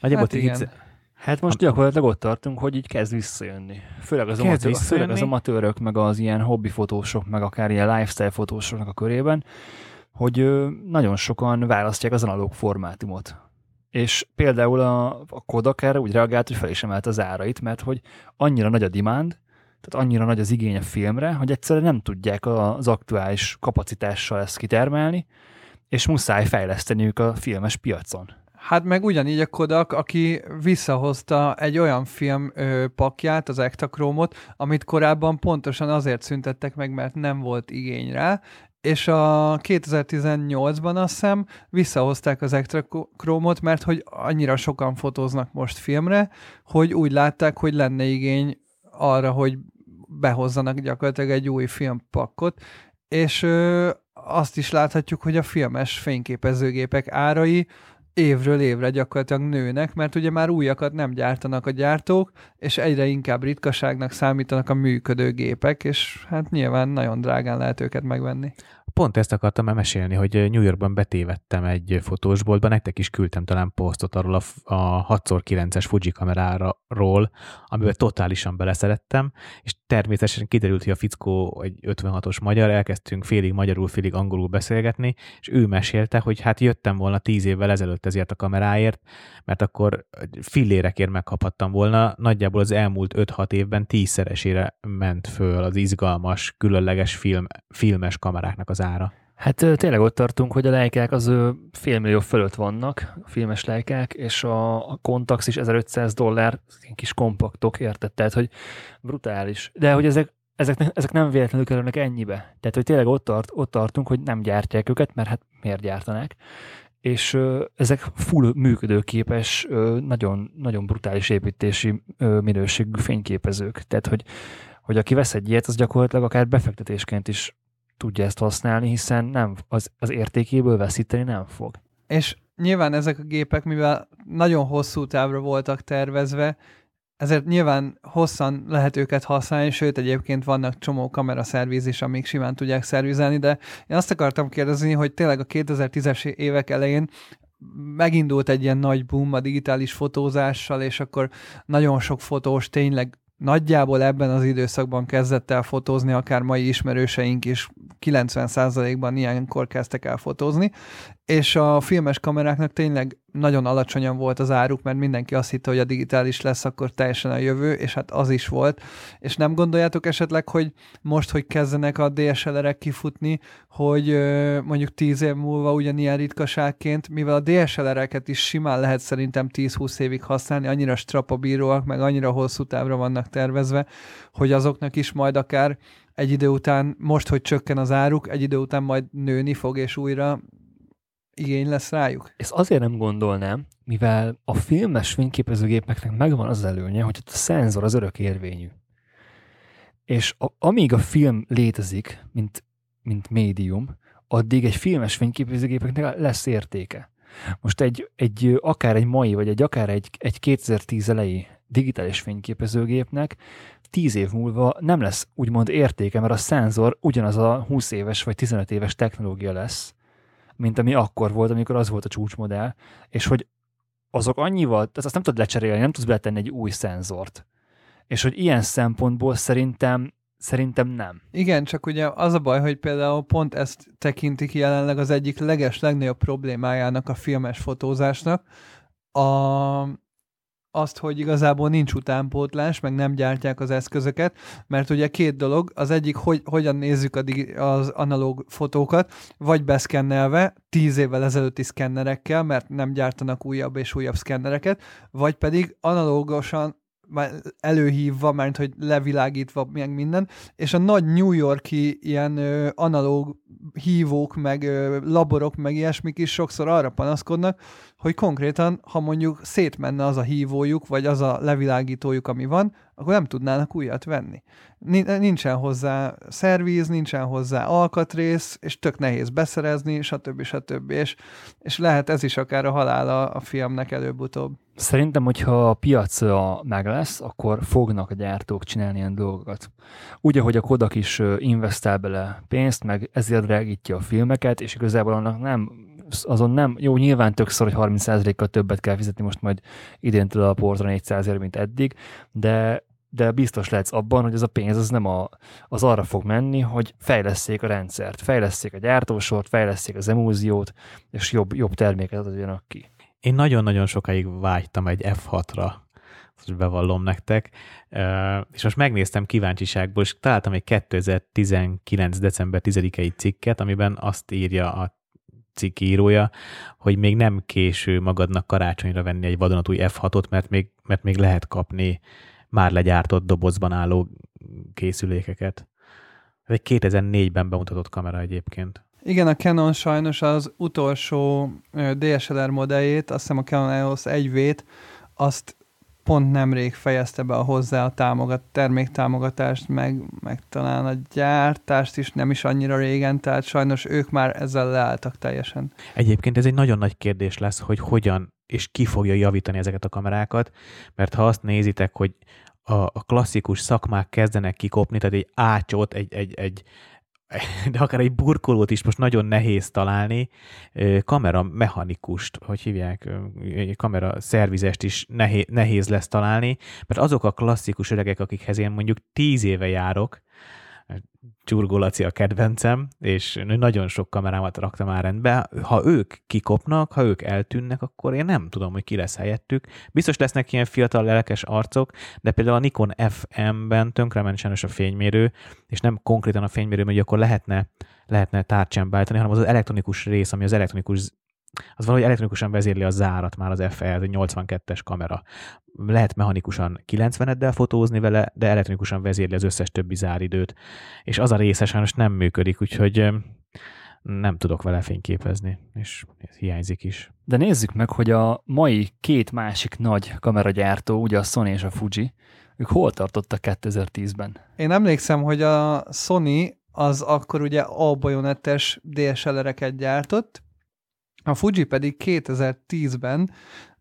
Nagyjából hát igen. Hát most gyakorlatilag ott tartunk, hogy így kezd visszajönni. Főleg az, amatőr, visszajönni. főleg az amatőrök, meg az ilyen hobbi fotósok, meg akár ilyen lifestyle fotósoknak a körében, hogy nagyon sokan választják az analóg formátumot. És például a, a Kodak erre úgy reagált, hogy fel is emelt az árait, mert hogy annyira nagy a demand, tehát annyira nagy az igény a filmre, hogy egyszerűen nem tudják az aktuális kapacitással ezt kitermelni, és muszáj fejleszteniük a filmes piacon. Hát meg ugyanígy a Kodak, aki visszahozta egy olyan film ö, pakját, az Ektachromot, amit korábban pontosan azért szüntettek meg, mert nem volt igény rá, és a 2018-ban azt hiszem visszahozták az Ektachromot, mert hogy annyira sokan fotóznak most filmre, hogy úgy látták, hogy lenne igény arra, hogy behozzanak gyakorlatilag egy új filmpakkot, és ö, azt is láthatjuk, hogy a filmes fényképezőgépek árai évről évre gyakorlatilag nőnek, mert ugye már újakat nem gyártanak a gyártók, és egyre inkább ritkaságnak számítanak a működő gépek, és hát nyilván nagyon drágán lehet őket megvenni. Pont ezt akartam mesélni, hogy New Yorkban betévettem egy fotósboltba, nektek is küldtem talán posztot arról a, a 6x9-es Fuji kameráról, amiben totálisan beleszerettem, és természetesen kiderült, hogy a fickó egy 56-os magyar, elkezdtünk félig magyarul, félig angolul beszélgetni, és ő mesélte, hogy hát jöttem volna 10 évvel ezelőtt ezért a kameráért, mert akkor fillérekért megkaphattam volna, nagyjából az elmúlt 5-6 évben tízszeresére ment föl az izgalmas, különleges film, filmes kameráknak az ára. Hát tényleg ott tartunk, hogy a lejkák az félmillió fölött vannak, a filmes lejkák, és a, a Contax is 1500 dollár, kis kompaktok, érted? Tehát, hogy brutális. De hogy ezek, ezek, ezek nem véletlenül kerülnek ennyibe. Tehát, hogy tényleg ott, tart, ott tartunk, hogy nem gyártják őket, mert hát miért gyártanák és ö, ezek full működőképes, ö, nagyon, nagyon brutális építési ö, minőségű fényképezők. Tehát, hogy, hogy aki vesz egy ilyet, az gyakorlatilag akár befektetésként is tudja ezt használni, hiszen nem, az, az értékéből veszíteni nem fog. És nyilván ezek a gépek, mivel nagyon hosszú távra voltak tervezve, ezért nyilván hosszan lehet őket használni, sőt egyébként vannak csomó kameraszerviz is, amik simán tudják szervizelni, de én azt akartam kérdezni, hogy tényleg a 2010-es évek elején megindult egy ilyen nagy boom a digitális fotózással, és akkor nagyon sok fotós tényleg nagyjából ebben az időszakban kezdett el fotózni, akár mai ismerőseink is 90%-ban ilyenkor kezdtek el fotózni, és a filmes kameráknak tényleg nagyon alacsonyan volt az áruk, mert mindenki azt hitte, hogy a digitális lesz akkor teljesen a jövő, és hát az is volt. És nem gondoljátok esetleg, hogy most, hogy kezdenek a DSLR-ek kifutni, hogy mondjuk 10 év múlva ugyanilyen ritkaságként, mivel a DSLR-eket is simán lehet szerintem 10-20 évig használni, annyira strapabíróak, meg annyira hosszú távra vannak tervezve, hogy azoknak is majd akár egy idő után, most, hogy csökken az áruk, egy idő után majd nőni fog, és újra igény lesz rájuk? Ezt azért nem gondolnám, mivel a filmes fényképezőgépeknek megvan az előnye, hogy a szenzor az örök érvényű. És a, amíg a film létezik, mint, mint médium, addig egy filmes fényképezőgépeknek lesz értéke. Most egy, egy akár egy mai, vagy egy akár egy, egy 2010 elejé digitális fényképezőgépnek 10 év múlva nem lesz úgymond értéke, mert a szenzor ugyanaz a 20 éves vagy 15 éves technológia lesz, mint ami akkor volt, amikor az volt a csúcsmodell, és hogy azok annyival, tehát azt nem tudod lecserélni, nem tudsz beletenni egy új szenzort. És hogy ilyen szempontból szerintem Szerintem nem. Igen, csak ugye az a baj, hogy például pont ezt tekintik jelenleg az egyik leges, legnagyobb problémájának a filmes fotózásnak, a, azt, hogy igazából nincs utánpótlás, meg nem gyártják az eszközöket, mert ugye két dolog, az egyik, hogy hogyan nézzük az analóg fotókat, vagy beszkennelve, tíz évvel ezelőtti szkennerekkel, mert nem gyártanak újabb és újabb szkennereket, vagy pedig analógosan előhívva, mert hogy levilágítva meg minden, és a nagy New Yorki ilyen ö, analóg hívók, meg ö, laborok, meg ilyesmik is sokszor arra panaszkodnak, hogy konkrétan, ha mondjuk szétmenne az a hívójuk, vagy az a levilágítójuk, ami van, akkor nem tudnának újat venni. Nincsen hozzá szervíz, nincsen hozzá alkatrész, és tök nehéz beszerezni, stb. stb. És, és lehet ez is akár a halála a filmnek előbb-utóbb. Szerintem, hogyha a piac meg lesz, akkor fognak a gyártók csinálni ilyen dolgokat. Úgy, ahogy a Kodak is investál bele pénzt, meg ezért drágítja a filmeket, és igazából annak nem azon nem, jó, nyilván többször, hogy 30%-kal többet kell fizetni most majd idéntől a portra 400 mint eddig, de de biztos lehetsz abban, hogy ez a pénz az nem a, az arra fog menni, hogy fejleszték a rendszert, fejleszték a gyártósort, fejleszték az emúziót, és jobb, jobb terméket adjanak ki. Én nagyon-nagyon sokáig vágytam egy F6-ra, most bevallom nektek, és most megnéztem kíváncsiságból, és találtam egy 2019. december 10-i cikket, amiben azt írja a cikk írója, hogy még nem késő magadnak karácsonyra venni egy vadonatúj F6-ot, mert még, mert még lehet kapni már legyártott dobozban álló készülékeket. Ez egy 2004-ben bemutatott kamera egyébként. Igen, a Canon sajnos az utolsó DSLR modelljét, azt hiszem a Canon EOS 1V-t, azt pont nemrég fejezte be a hozzá a támogat, terméktámogatást, meg, meg talán a gyártást is nem is annyira régen, tehát sajnos ők már ezzel leálltak teljesen. Egyébként ez egy nagyon nagy kérdés lesz, hogy hogyan és ki fogja javítani ezeket a kamerákat, mert ha azt nézitek, hogy a, a klasszikus szakmák kezdenek kikopni, tehát egy ácsot, egy, egy, egy, de akár egy burkolót is most nagyon nehéz találni, kamera mechanikust, hogy hívják, kamera szervizest is nehéz, lesz találni, mert azok a klasszikus öregek, akikhez én mondjuk tíz éve járok, Csurgó a kedvencem, és nagyon sok kamerámat raktam már rendbe. Ha ők kikopnak, ha ők eltűnnek, akkor én nem tudom, hogy ki lesz helyettük. Biztos lesznek ilyen fiatal lelkes arcok, de például a Nikon FM-ben tönkrement sajnos a fénymérő, és nem konkrétan a fénymérő, mert akkor lehetne, lehetne tárcsán beállítani, hanem az az elektronikus rész, ami az elektronikus az valahogy elektronikusan vezérli a zárat már az ez egy 82-es kamera. Lehet mechanikusan 90-eddel fotózni vele, de elektronikusan vezérli az összes többi záridőt. És az a része sajnos nem működik, úgyhogy nem tudok vele fényképezni, és ez hiányzik is. De nézzük meg, hogy a mai két másik nagy kameragyártó, ugye a Sony és a Fuji, ők hol tartottak 2010-ben? Én emlékszem, hogy a Sony az akkor ugye A-bajonettes DSLR-eket gyártott, a Fuji pedig 2010-ben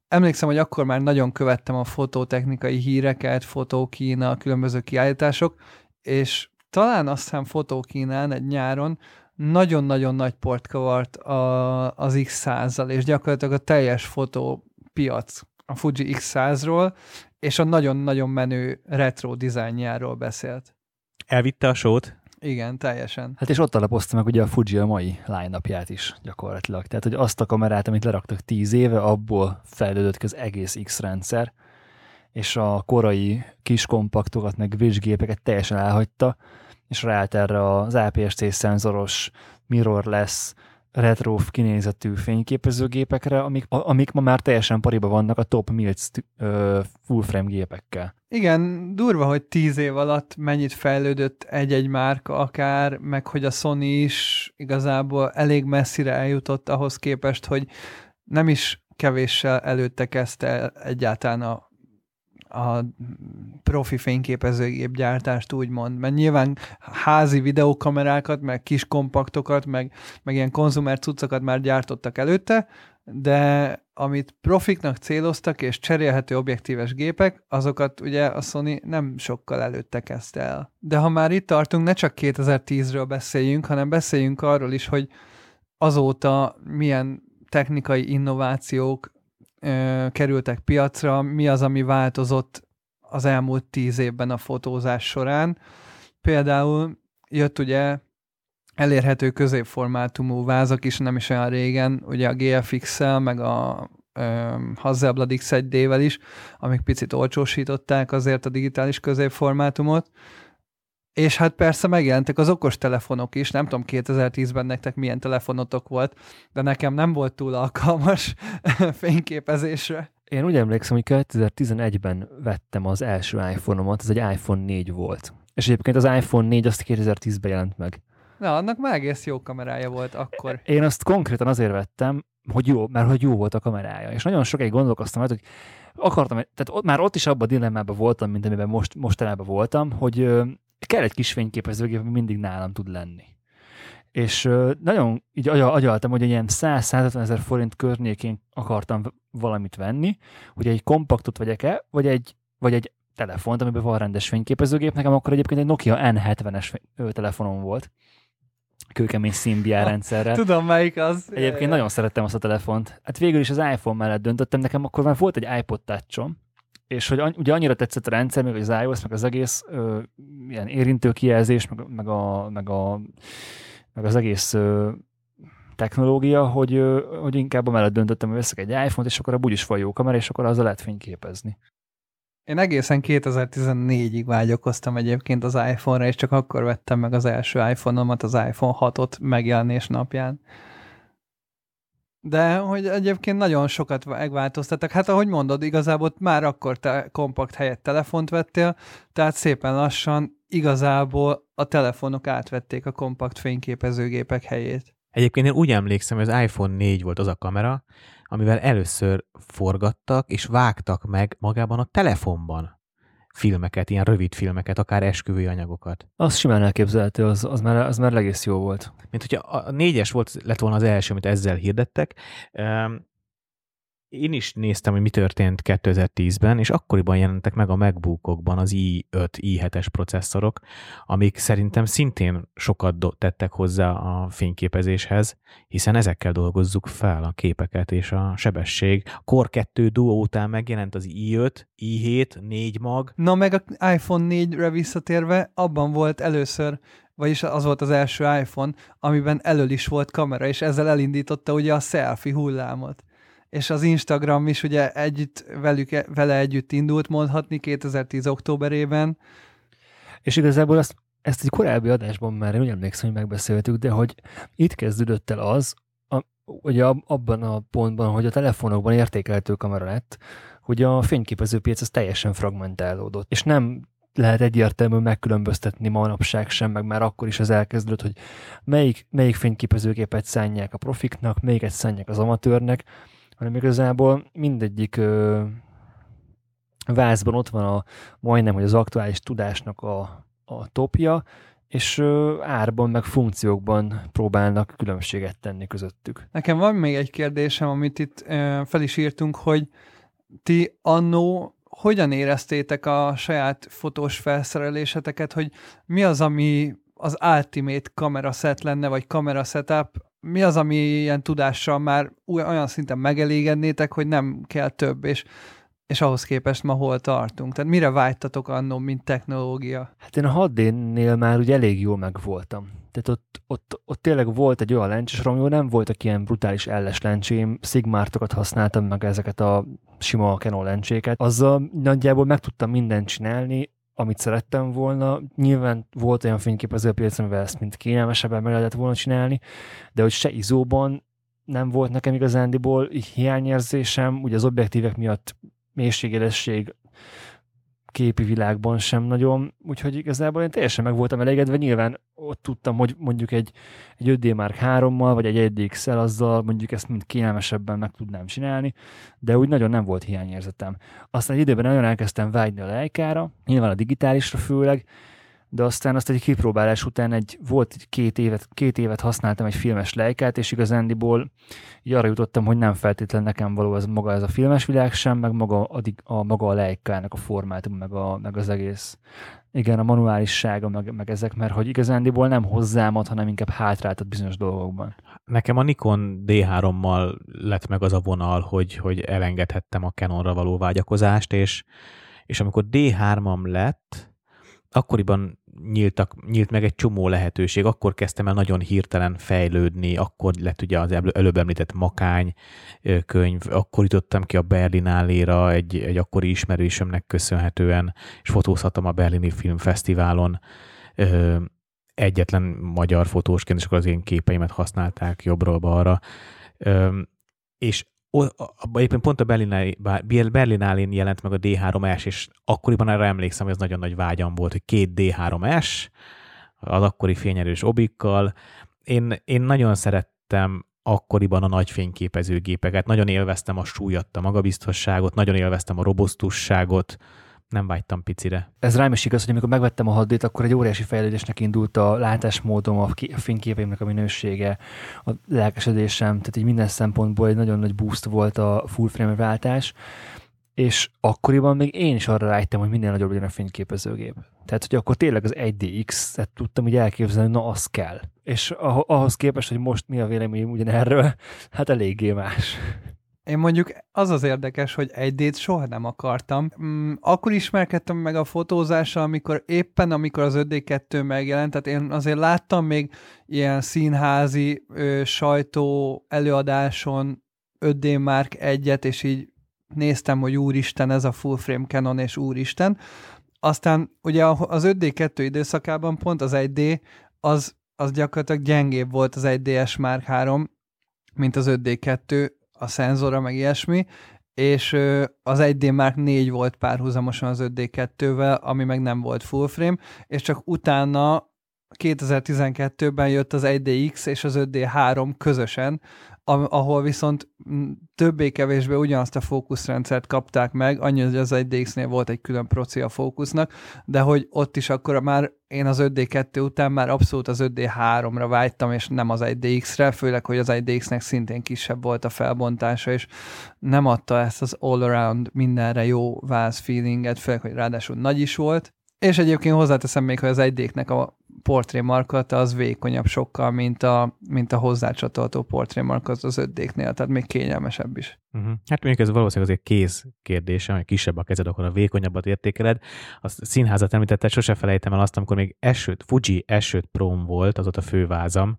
emlékszem, hogy akkor már nagyon követtem a fototechnikai híreket, fotókína, különböző kiállítások, és talán azt hiszem fotókínán egy nyáron nagyon-nagyon nagy port kavart a, az X100-zal, és gyakorlatilag a teljes fotópiac a Fuji X100-ról, és a nagyon-nagyon menő retro dizájnjáról beszélt. Elvitte a sót? Igen, teljesen. Hát és ott alapozta meg ugye a Fuji a mai line is gyakorlatilag. Tehát, hogy azt a kamerát, amit leraktak tíz éve, abból fejlődött ki az egész X rendszer, és a korai kis kompaktokat, meg vizsgépeket teljesen elhagyta, és ráállt erre az APS-C szenzoros mirrorless retro kinézetű fényképezőgépekre, amik, amik ma már teljesen pariba vannak a top Mills full frame gépekkel. Igen, durva, hogy tíz év alatt mennyit fejlődött egy-egy márka akár, meg hogy a Sony is igazából elég messzire eljutott ahhoz képest, hogy nem is kevéssel előtte kezdte egyáltalán a a profi fényképezőgép gyártást úgymond, mert nyilván házi videókamerákat, meg kis kompaktokat, meg, meg ilyen konzumer cuccokat már gyártottak előtte, de amit profiknak céloztak, és cserélhető objektíves gépek, azokat ugye a Sony nem sokkal előtte kezdte el. De ha már itt tartunk, ne csak 2010-ről beszéljünk, hanem beszéljünk arról is, hogy azóta milyen technikai innovációk ö, kerültek piacra, mi az, ami változott az elmúlt tíz évben a fotózás során. Például jött ugye elérhető középformátumú vázak is nem is olyan régen, ugye a GFX-szel, meg a Hasselblad X1D-vel is, amik picit olcsósították azért a digitális középformátumot, és hát persze megjelentek az okos telefonok is, nem tudom 2010-ben nektek milyen telefonotok volt, de nekem nem volt túl alkalmas fényképezésre. Én úgy emlékszem, hogy 2011-ben vettem az első iPhone-omat, ez egy iPhone 4 volt. És egyébként az iPhone 4 azt 2010-ben jelent meg. Na, annak már egész jó kamerája volt akkor. Én azt konkrétan azért vettem, hogy jó, mert hogy jó volt a kamerája. És nagyon sokáig gondolkoztam, hogy akartam, tehát ott, már ott is abban a dilemmában voltam, mint amiben most, mostanában voltam, hogy kell egy kis fényképezőgép, ami mindig nálam tud lenni. És nagyon így agyaltam, hogy egy ilyen 100-150 ezer forint környékén akartam valamit venni, hogy egy kompaktot vegyek-e, vagy egy, vagy egy telefont, amiben van rendes fényképezőgép. Nekem akkor egyébként egy Nokia N70-es telefonom volt, kőkemény Symbian rendszerrel. Tudom, melyik az. Egyébként nagyon szerettem azt a telefont. Hát végül is az iPhone mellett döntöttem, nekem akkor már volt egy iPod touch és hogy ugye annyira tetszett a rendszer, meg az iOS, meg az egész ö, ilyen érintő kijelzés, meg, meg, a, meg, a, meg az egész ö, technológia, hogy, ö, hogy inkább amellett döntöttem, hogy veszek egy iPhone-t, és akkor a is van jó kamera, és akkor azzal lehet fényképezni. Én egészen 2014-ig vágyakoztam egyébként az iPhone-ra, és csak akkor vettem meg az első iPhone-omat, az iPhone 6-ot megjelenés napján. De hogy egyébként nagyon sokat megváltoztattak. Hát ahogy mondod, igazából már akkor te kompakt helyett telefont vettél, tehát szépen lassan igazából a telefonok átvették a kompakt fényképezőgépek helyét. Egyébként én úgy emlékszem, hogy az iPhone 4 volt az a kamera, amivel először forgattak és vágtak meg magában a telefonban filmeket, ilyen rövid filmeket, akár esküvői anyagokat. Az simán elképzelhető, az, az, már, az már egész jó volt. Mint hogyha a négyes volt, lett volna az első, amit ezzel hirdettek én is néztem, hogy mi történt 2010-ben, és akkoriban jelentek meg a MacBookokban az i5, i7-es processzorok, amik szerintem szintén sokat tettek hozzá a fényképezéshez, hiszen ezekkel dolgozzuk fel a képeket és a sebesség. A Core 2 Duo után megjelent az i5, i7, 4 mag. Na meg a iPhone 4-re visszatérve, abban volt először vagyis az volt az első iPhone, amiben elől is volt kamera, és ezzel elindította ugye a selfie hullámot és az Instagram is ugye együtt velük, vele együtt indult mondhatni 2010. októberében. És igazából ezt, ezt egy korábbi adásban már úgy emlékszem, hogy megbeszéltük, de hogy itt kezdődött el az, a, ugye abban a pontban, hogy a telefonokban értékelhető kamera lett, hogy a fényképezőpiac az teljesen fragmentálódott, és nem lehet egyértelműen megkülönböztetni manapság sem, meg már akkor is az elkezdődött, hogy melyik, melyik fényképezőgépet szánják a profiknak, melyiket szánják az amatőrnek, hanem igazából mindegyik ö, vázban ott van a majdnem, hogy az aktuális tudásnak a, a topja, és árban meg funkciókban próbálnak különbséget tenni közöttük. Nekem van még egy kérdésem, amit itt fel is írtunk, hogy ti annó hogyan éreztétek a saját fotós felszereléseteket, hogy mi az, ami az ultimate kamera set lenne, vagy kamera setup, mi az, ami ilyen tudással már olyan szinten megelégednétek, hogy nem kell több, és és ahhoz képest ma hol tartunk? Tehát mire vágytatok annó, mint technológia? Hát én a 6D-nél már ugye elég jól megvoltam. Tehát ott, ott, ott tényleg volt egy olyan lencs, és Romeo nem voltak ilyen brutális elles lencsém, Sigmartokat használtam meg ezeket a sima Canon lencséket. Azzal nagyjából meg tudtam mindent csinálni, amit szerettem volna. Nyilván volt olyan fényképező a piacon, amivel ezt mint kényelmesebben meg lehetett volna csinálni, de hogy se izóban nem volt nekem igazándiból hiányérzésem, ugye az objektívek miatt mélységélesség képi világban sem nagyon, úgyhogy igazából én teljesen meg voltam elégedve, nyilván ott tudtam, hogy mondjuk egy, egy 5D Mark 3-mal, vagy egy 1 dx azzal mondjuk ezt mind kényelmesebben meg tudnám csinálni, de úgy nagyon nem volt hiányérzetem. Aztán egy időben nagyon elkezdtem vágyni a lejkára, nyilván a digitálisra főleg, de aztán azt egy kipróbálás után egy, volt egy két évet, két évet használtam egy filmes lejkát, és igazándiból így arra jutottam, hogy nem feltétlenül nekem való ez maga ez a filmes világ sem, meg maga, addig a, maga a lejkának a formátum, meg, a, meg az egész igen, a manuálissága, meg, meg ezek, mert hogy igazándiból nem hozzám ad, hanem inkább hátráltat bizonyos dolgokban. Nekem a Nikon D3-mal lett meg az a vonal, hogy, hogy elengedhettem a Canonra való vágyakozást, és, és amikor D3-am lett, akkoriban nyíltak, nyílt meg egy csomó lehetőség, akkor kezdtem el nagyon hirtelen fejlődni, akkor lett ugye az előbb említett Makány könyv, akkor jutottam ki a Berlináléra egy, egy akkori ismerősömnek köszönhetően, és fotózhattam a Berlini Filmfesztiválon egyetlen magyar fotósként, és akkor az én képeimet használták jobbról-balra. És éppen pont a Berlinálén jelent meg a D3S, és akkoriban erre emlékszem, hogy ez nagyon nagy vágyam volt, hogy két D3S, az akkori fényerős obikkal. Én, én nagyon szerettem akkoriban a nagy fényképezőgépeket, nagyon élveztem a súlyat, a magabiztosságot, nagyon élveztem a robosztusságot, nem vágytam picire. Ez rám is igaz, hogy amikor megvettem a haddét, akkor egy óriási fejlődésnek indult a látásmódom, a fényképeimnek a minősége, a lelkesedésem, tehát így minden szempontból egy nagyon nagy boost volt a full frame váltás, és akkoriban még én is arra rájtem, hogy minden nagyobb legyen a fényképezőgép. Tehát, hogy akkor tényleg az 1DX-et tudtam úgy elképzelni, na az kell. És ahhoz képest, hogy most mi a véleményem ugyanerről, hát eléggé más. Én mondjuk az az érdekes, hogy egy d soha nem akartam. Mm, akkor ismerkedtem meg a fotózással, amikor éppen, amikor az 5D2 megjelent, tehát én azért láttam még ilyen színházi ö, sajtó előadáson 5D Mark egyet, és így néztem, hogy úristen, ez a full frame Canon, és úristen. Aztán ugye az 5D2 időszakában pont az 1D, az, az gyakorlatilag gyengébb volt az 1DS Mark 3, mint az 5D2, a szenzora, meg ilyesmi, és az 1D Mark 4 volt párhuzamosan az 5D2-vel, ami meg nem volt full frame, és csak utána 2012-ben jött az 1DX és az 5D3 közösen, ahol viszont többé-kevésbé ugyanazt a fókuszrendszert kapták meg, annyi, hogy az 1DX-nél volt egy külön proci a fókusznak, de hogy ott is akkor már én az 5D2 után már abszolút az 5D3-ra vágytam, és nem az 1DX-re, főleg, hogy az 1DX-nek szintén kisebb volt a felbontása, és nem adta ezt az all-around mindenre jó váz feelinget, főleg, hogy ráadásul nagy is volt, és egyébként hozzáteszem még, hogy az 1 a portré markata az vékonyabb sokkal, mint a, mint a hozzácsatolható portré markat az 5 tehát még kényelmesebb is. Uh-huh. Hát mondjuk ez valószínűleg azért kéz kérdése, hogy kisebb a kezed, akkor a vékonyabbat értékeled. A színházat említetted, sose felejtem el azt, amikor még esőt, Fuji esőt prom volt, az ott a fővázam,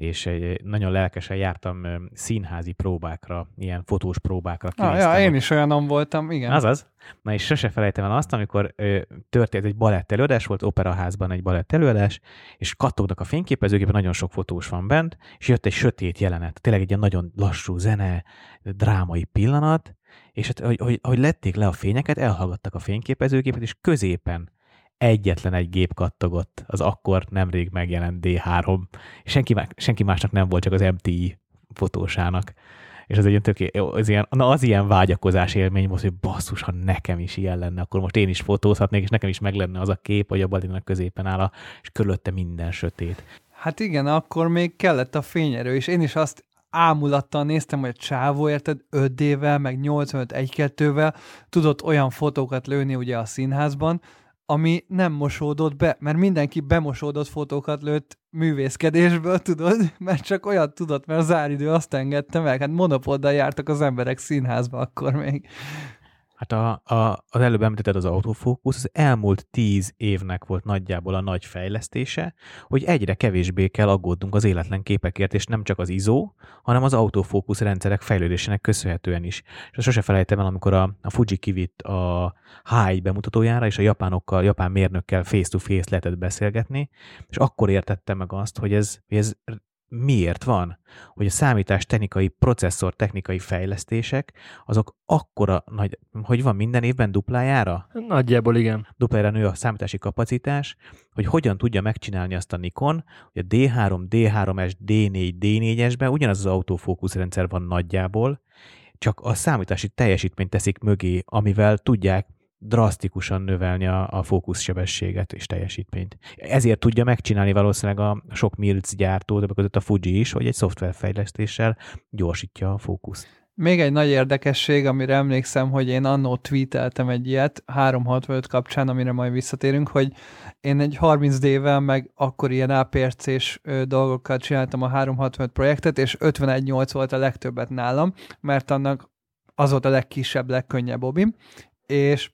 és egy, nagyon lelkesen jártam színházi próbákra, ilyen fotós próbákra. Ah, ja, én is olyanom voltam, igen. Azaz. Na és sose felejtem el azt, amikor ö, történt egy balett előadás, volt operaházban egy balett előadás, és kattognak a fényképezőgépen, nagyon sok fotós van bent, és jött egy sötét jelenet, tényleg egy ilyen nagyon lassú zene, drámai pillanat, és hát, hogy, hogy, hogy lették le a fényeket, elhallgattak a fényképezőgépet, és középen egyetlen egy gép kattogott, az akkor nemrég megjelent D3. Senki, senki másnak nem volt, csak az MTI fotósának. és az egy ilyen töké, az ilyen, na az ilyen vágyakozás élmény volt, hogy basszus, ha nekem is ilyen lenne, akkor most én is fotózhatnék, és nekem is meg lenne az a kép, hogy a Balinak középen áll, és körülötte minden sötét. Hát igen, akkor még kellett a fényerő, és én is azt ámulattal néztem, hogy a csávó, érted, 5D-vel, meg 85 1-2-vel tudott olyan fotókat lőni ugye a színházban, ami nem mosódott be, mert mindenki bemosódott fotókat lőtt művészkedésből, tudod, mert csak olyat tudott, mert az áridő azt engedte meg, hát monopoddal jártak az emberek színházba akkor még. Hát a, a, az előbb említetted az autofókusz, az elmúlt tíz évnek volt nagyjából a nagy fejlesztése, hogy egyre kevésbé kell aggódnunk az életlen képekért, és nem csak az ISO, hanem az autofókusz rendszerek fejlődésének köszönhetően is. És sose felejtem el, amikor a, a Fuji kivitt a H1 bemutatójára, és a japánokkal, japán mérnökkel face-to-face lehetett beszélgetni, és akkor értettem meg azt, hogy ez, ez miért van, hogy a számítás technikai, processzor technikai fejlesztések, azok akkora nagy, hogy van minden évben duplájára? Nagyjából igen. Duplájára nő a számítási kapacitás, hogy hogyan tudja megcsinálni azt a Nikon, hogy a D3, D3S, D4, D4-esben ugyanaz az autofókuszrendszer van nagyjából, csak a számítási teljesítményt teszik mögé, amivel tudják drasztikusan növelni a, a fókuszsebességet és teljesítményt. Ezért tudja megcsinálni valószínűleg a sok Mills gyártó, de között a Fuji is, hogy egy szoftverfejlesztéssel gyorsítja a fókuszt. Még egy nagy érdekesség, amire emlékszem, hogy én annó tweeteltem egy ilyet 365 kapcsán, amire majd visszatérünk, hogy én egy 30D-vel meg akkor ilyen APRC-s dolgokkal csináltam a 365 projektet, és 51.8 volt a legtöbbet nálam, mert annak az volt a legkisebb, legkönnyebb obim, és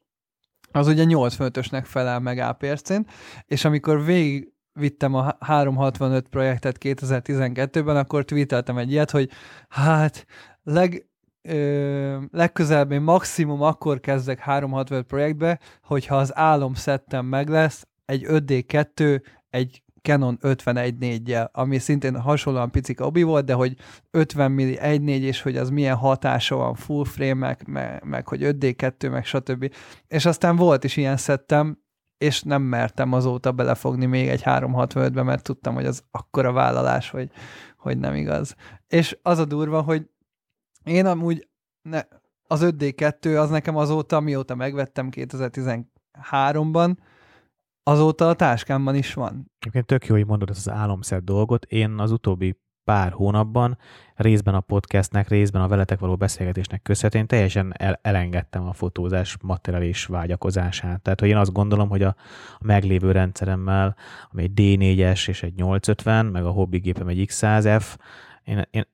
az ugye 85-ösnek felel meg APRC-n, és amikor végig vittem a 365 projektet 2012-ben, akkor tweeteltem egy ilyet, hogy hát leg, ö, legközelebb én maximum akkor kezdek 365 projektbe, hogyha az álom szettem meg lesz, egy 5D2, egy Canon 51.4-jel, ami szintén hasonlóan picik obi volt, de hogy 50 milli 1.4, és hogy az milyen hatása van full frame meg, meg hogy 5D2, meg stb. És aztán volt is ilyen szettem, és nem mertem azóta belefogni még egy 365-be, mert tudtam, hogy az akkora vállalás, hogy, hogy nem igaz. És az a durva, hogy én amúgy ne, az 5D2 az nekem azóta, mióta megvettem 2013-ban, azóta a táskámban is van. Egyébként tök jó, hogy mondod ezt az álomszett dolgot. Én az utóbbi pár hónapban részben a podcastnek, részben a veletek való beszélgetésnek köszönhetően teljesen el- elengedtem a fotózás materiális vágyakozását. Tehát, hogy én azt gondolom, hogy a, a meglévő rendszeremmel, ami egy D4-es és egy 850, meg a hobbigépem egy X100F, én, én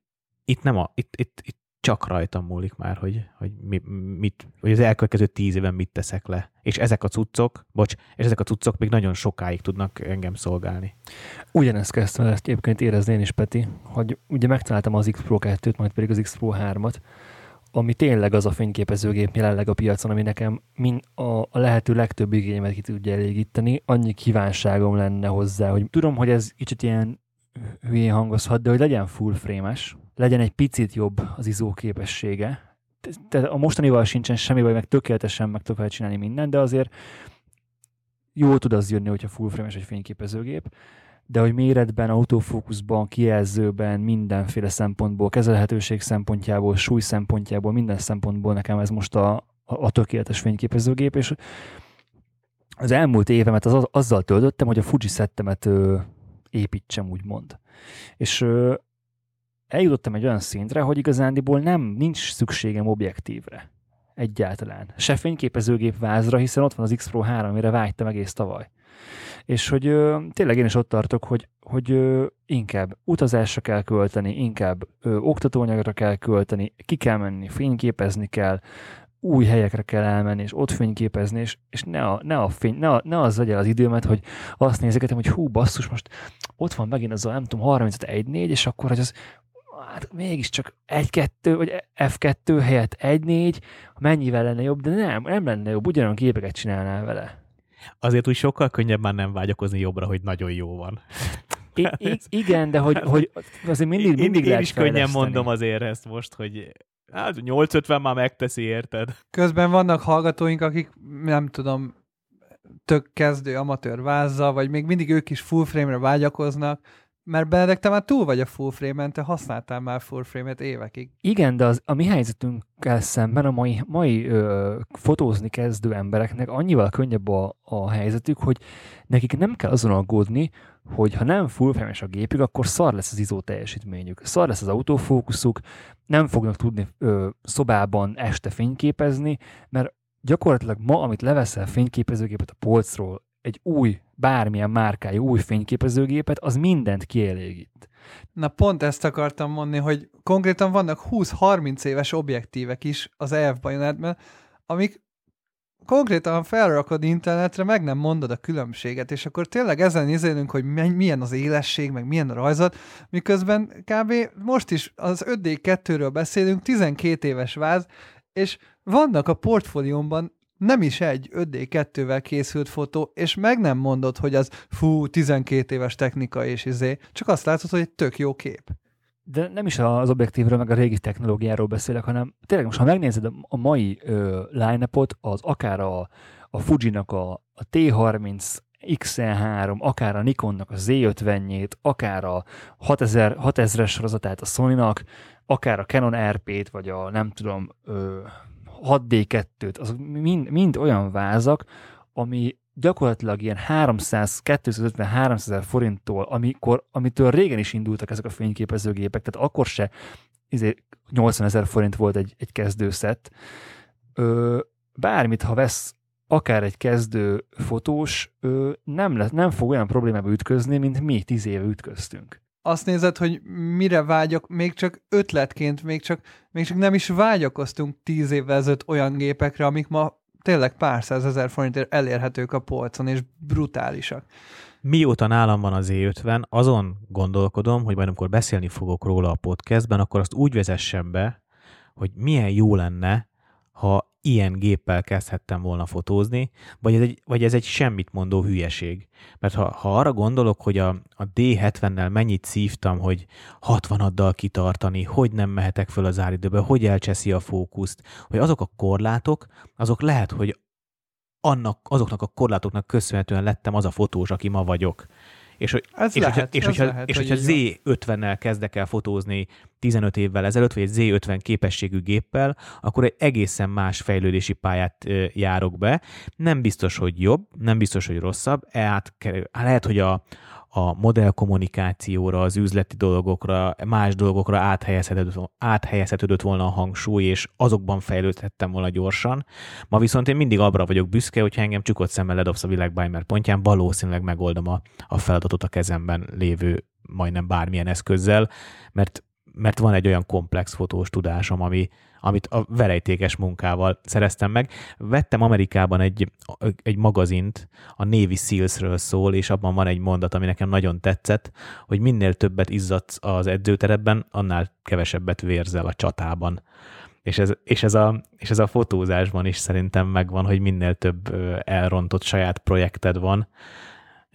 itt nem a, itt, itt, itt csak rajtam múlik már, hogy, hogy, mi, mit, hogy az elkövetkező tíz éven mit teszek le. És ezek a cuccok, bocs, és ezek a cuccok még nagyon sokáig tudnak engem szolgálni. Ugyanezt kezdtem ezt egyébként érezni én is, Peti, hogy ugye megtaláltam az X Pro 2-t, majd pedig az X Pro 3-at, ami tényleg az a fényképezőgép jelenleg a piacon, ami nekem min a, a lehető legtöbb igényemet ki tudja elégíteni. Annyi kívánságom lenne hozzá, hogy tudom, hogy ez kicsit ilyen hülyén hangozhat, de hogy legyen full frame-es, legyen egy picit jobb az izó képessége. Tehát a mostanival sincsen semmi baj, meg tökéletesen meg tudok csinálni minden, de azért jól tud az jönni, hogyha full frame-es egy fényképezőgép, de hogy méretben, autofókuszban, kijelzőben, mindenféle szempontból, kezelhetőség szempontjából, súly szempontjából, minden szempontból nekem ez most a, a, a tökéletes fényképezőgép, és az elmúlt évemet az, azzal töltöttem, hogy a Fuji szettemet ö, építsem, úgymond. És ö, eljutottam egy olyan szintre, hogy igazándiból nem, nincs szükségem objektívre. Egyáltalán. Se fényképezőgép vázra, hiszen ott van az X Pro 3, amire vágytam egész tavaly. És hogy ö, tényleg én is ott tartok, hogy, hogy ö, inkább utazásra kell költeni, inkább ö, oktatóanyagra kell költeni, ki kell menni, fényképezni kell, új helyekre kell elmenni, és ott fényképezni, és, és ne, a, ne, a fény, ne, a, ne az legyen az időmet, hogy azt nézegetem, hogy hú, basszus, most ott van megint az a, nem tudom, 35 4 és akkor hogy az hát mégiscsak 1-2, vagy F2 helyett 1-4, mennyivel lenne jobb, de nem, nem lenne jobb, ugyanolyan képeket csinálnál vele. Azért úgy sokkal könnyebb már nem vágyakozni jobbra, hogy nagyon jó van. I- I- igen, de hogy, hogy azért mindig, mindig én, én is könnyen mondom azért ezt most, hogy hát 850 már megteszi, érted? Közben vannak hallgatóink, akik nem tudom, tök kezdő amatőr vázzal, vagy még mindig ők is full frame-re vágyakoznak, Mert Benedek, te már túl vagy a full frame-en, te használtál már full frame-et évekig. Igen, de az, a mi helyzetünkkel szemben a mai, mai ö, fotózni kezdő embereknek annyival könnyebb a, a helyzetük, hogy nekik nem kell azon aggódni, hogy ha nem full frame a gépük, akkor szar lesz az izó teljesítményük, szar lesz az autofókuszuk, nem fognak tudni ö, szobában este fényképezni, mert gyakorlatilag ma, amit leveszel fényképezőgépet a polcról, egy új, bármilyen márkájú új fényképezőgépet, az mindent kielégít. Na pont ezt akartam mondani, hogy konkrétan vannak 20-30 éves objektívek is az EF bajonetben, amik konkrétan felrakod internetre, meg nem mondod a különbséget, és akkor tényleg ezen nézélünk, hogy milyen az élesség, meg milyen a rajzat, miközben kb. most is az 5D2-ről beszélünk, 12 éves váz, és vannak a portfóliómban nem is egy 5D2-vel készült fotó, és meg nem mondod, hogy az fú, 12 éves technika és izé, csak azt látod, hogy egy tök jó kép. De nem is az objektívről, meg a régi technológiáról beszélek, hanem tényleg most, ha megnézed a mai line-upot, az akár a, a Fuji-nak a, a T30 XL3, akár a Nikonnak a Z50-jét, akár a 6000, 6000-es sorozatát a Sony-nak, akár a Canon RP-t, vagy a nem tudom, ö, 6D2-t, az mind, mind olyan vázak, ami gyakorlatilag ilyen 300, 250-300 ezer forinttól, amikor, amitől régen is indultak ezek a fényképezőgépek, tehát akkor se 80 izé, ezer forint volt egy, egy kezdőszett. Ö, bármit, ha vesz akár egy kezdő fotós, ö, nem, lesz, nem fog olyan problémába ütközni, mint mi tíz éve ütköztünk azt nézed, hogy mire vágyok, még csak ötletként, még csak, még csak nem is vágyakoztunk tíz évvel ezelőtt olyan gépekre, amik ma tényleg pár százezer forintért elérhetők a polcon, és brutálisak. Mióta nálam van az E50, azon gondolkodom, hogy majd amikor beszélni fogok róla a podcastben, akkor azt úgy vezessem be, hogy milyen jó lenne, ha ilyen géppel kezdhettem volna fotózni, vagy ez egy, vagy ez egy semmit mondó hülyeség. Mert ha, ha arra gondolok, hogy a, a D70-nel mennyit szívtam, hogy 60-addal kitartani, hogy nem mehetek föl az áridőbe, hogy elcseszi a fókuszt, hogy azok a korlátok, azok lehet, hogy annak, azoknak a korlátoknak köszönhetően lettem az a fotós, aki ma vagyok. És, hogy, ez és, lehet, hogyha, és, hogyha, lehet, és hogy hogyha Z50-nel kezdek el fotózni 15 évvel ezelőtt, vagy egy Z50 képességű géppel, akkor egy egészen más fejlődési pályát járok be. Nem biztos, hogy jobb, nem biztos, hogy rosszabb. Át, lehet, hogy a, a modellkommunikációra, az üzleti dolgokra, más dolgokra áthelyezhetődött, áthelyezhetődött volna a hangsúly, és azokban fejlődhettem volna gyorsan. Ma viszont én mindig abra vagyok büszke, hogyha engem csukott szemmel ledobsz a világbájmer pontján, valószínűleg megoldom a, a feladatot a kezemben lévő majdnem bármilyen eszközzel, mert, mert van egy olyan komplex fotós tudásom, ami, amit a verejtékes munkával szereztem meg. Vettem Amerikában egy, egy magazint, a Navy Seals-ről szól, és abban van egy mondat, ami nekem nagyon tetszett, hogy minél többet izzadsz az edzőterepben, annál kevesebbet vérzel a csatában. És ez, és, ez a, és ez a fotózásban is szerintem megvan, hogy minél több elrontott saját projekted van,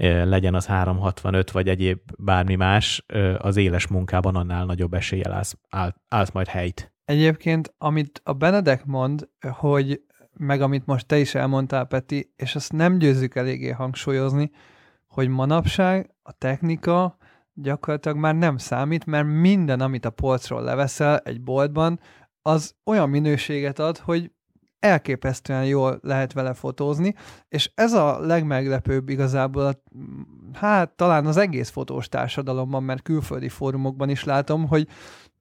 legyen az 365 vagy egyéb bármi más, az éles munkában annál nagyobb eséllyel állsz, áll, állsz majd helyt. Egyébként, amit a Benedek mond, hogy meg amit most te is elmondtál, Peti, és azt nem győzzük eléggé hangsúlyozni, hogy manapság a technika gyakorlatilag már nem számít, mert minden, amit a polcról leveszel egy boltban, az olyan minőséget ad, hogy elképesztően jól lehet vele fotózni, és ez a legmeglepőbb igazából, hát talán az egész fotós társadalomban, mert külföldi fórumokban is látom, hogy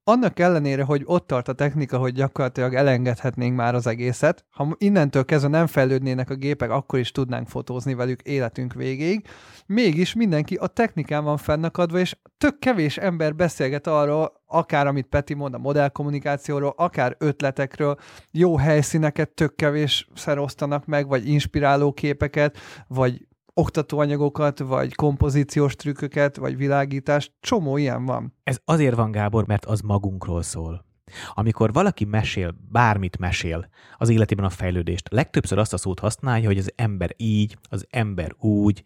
annak ellenére, hogy ott tart a technika, hogy gyakorlatilag elengedhetnénk már az egészet, ha innentől kezdve nem fejlődnének a gépek, akkor is tudnánk fotózni velük életünk végéig, mégis mindenki a technikán van fennakadva, és tök kevés ember beszélget arról, akár amit Peti mond a modellkommunikációról, akár ötletekről, jó helyszíneket tök kevés osztanak meg, vagy inspiráló képeket, vagy oktatóanyagokat, vagy kompozíciós trükköket, vagy világítást, csomó ilyen van. Ez azért van, Gábor, mert az magunkról szól. Amikor valaki mesél, bármit mesél az életében a fejlődést, legtöbbször azt a szót használja, hogy az ember így, az ember úgy,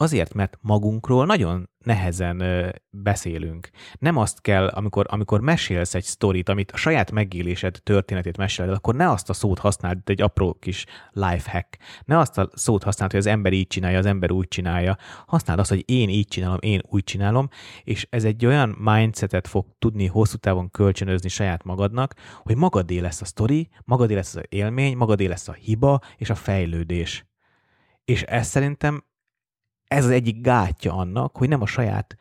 Azért, mert magunkról nagyon nehezen beszélünk. Nem azt kell, amikor, amikor mesélsz egy sztorit, amit a saját megélésed történetét meséled, akkor ne azt a szót használd, egy apró kis life hack. Ne azt a szót használd, hogy az ember így csinálja, az ember úgy csinálja. Használd azt, hogy én így csinálom, én úgy csinálom, és ez egy olyan mindsetet fog tudni hosszú távon kölcsönözni saját magadnak, hogy magadé lesz a sztori, magadé lesz az élmény, magadé lesz a hiba és a fejlődés. És ez szerintem ez az egyik gátja annak, hogy nem a saját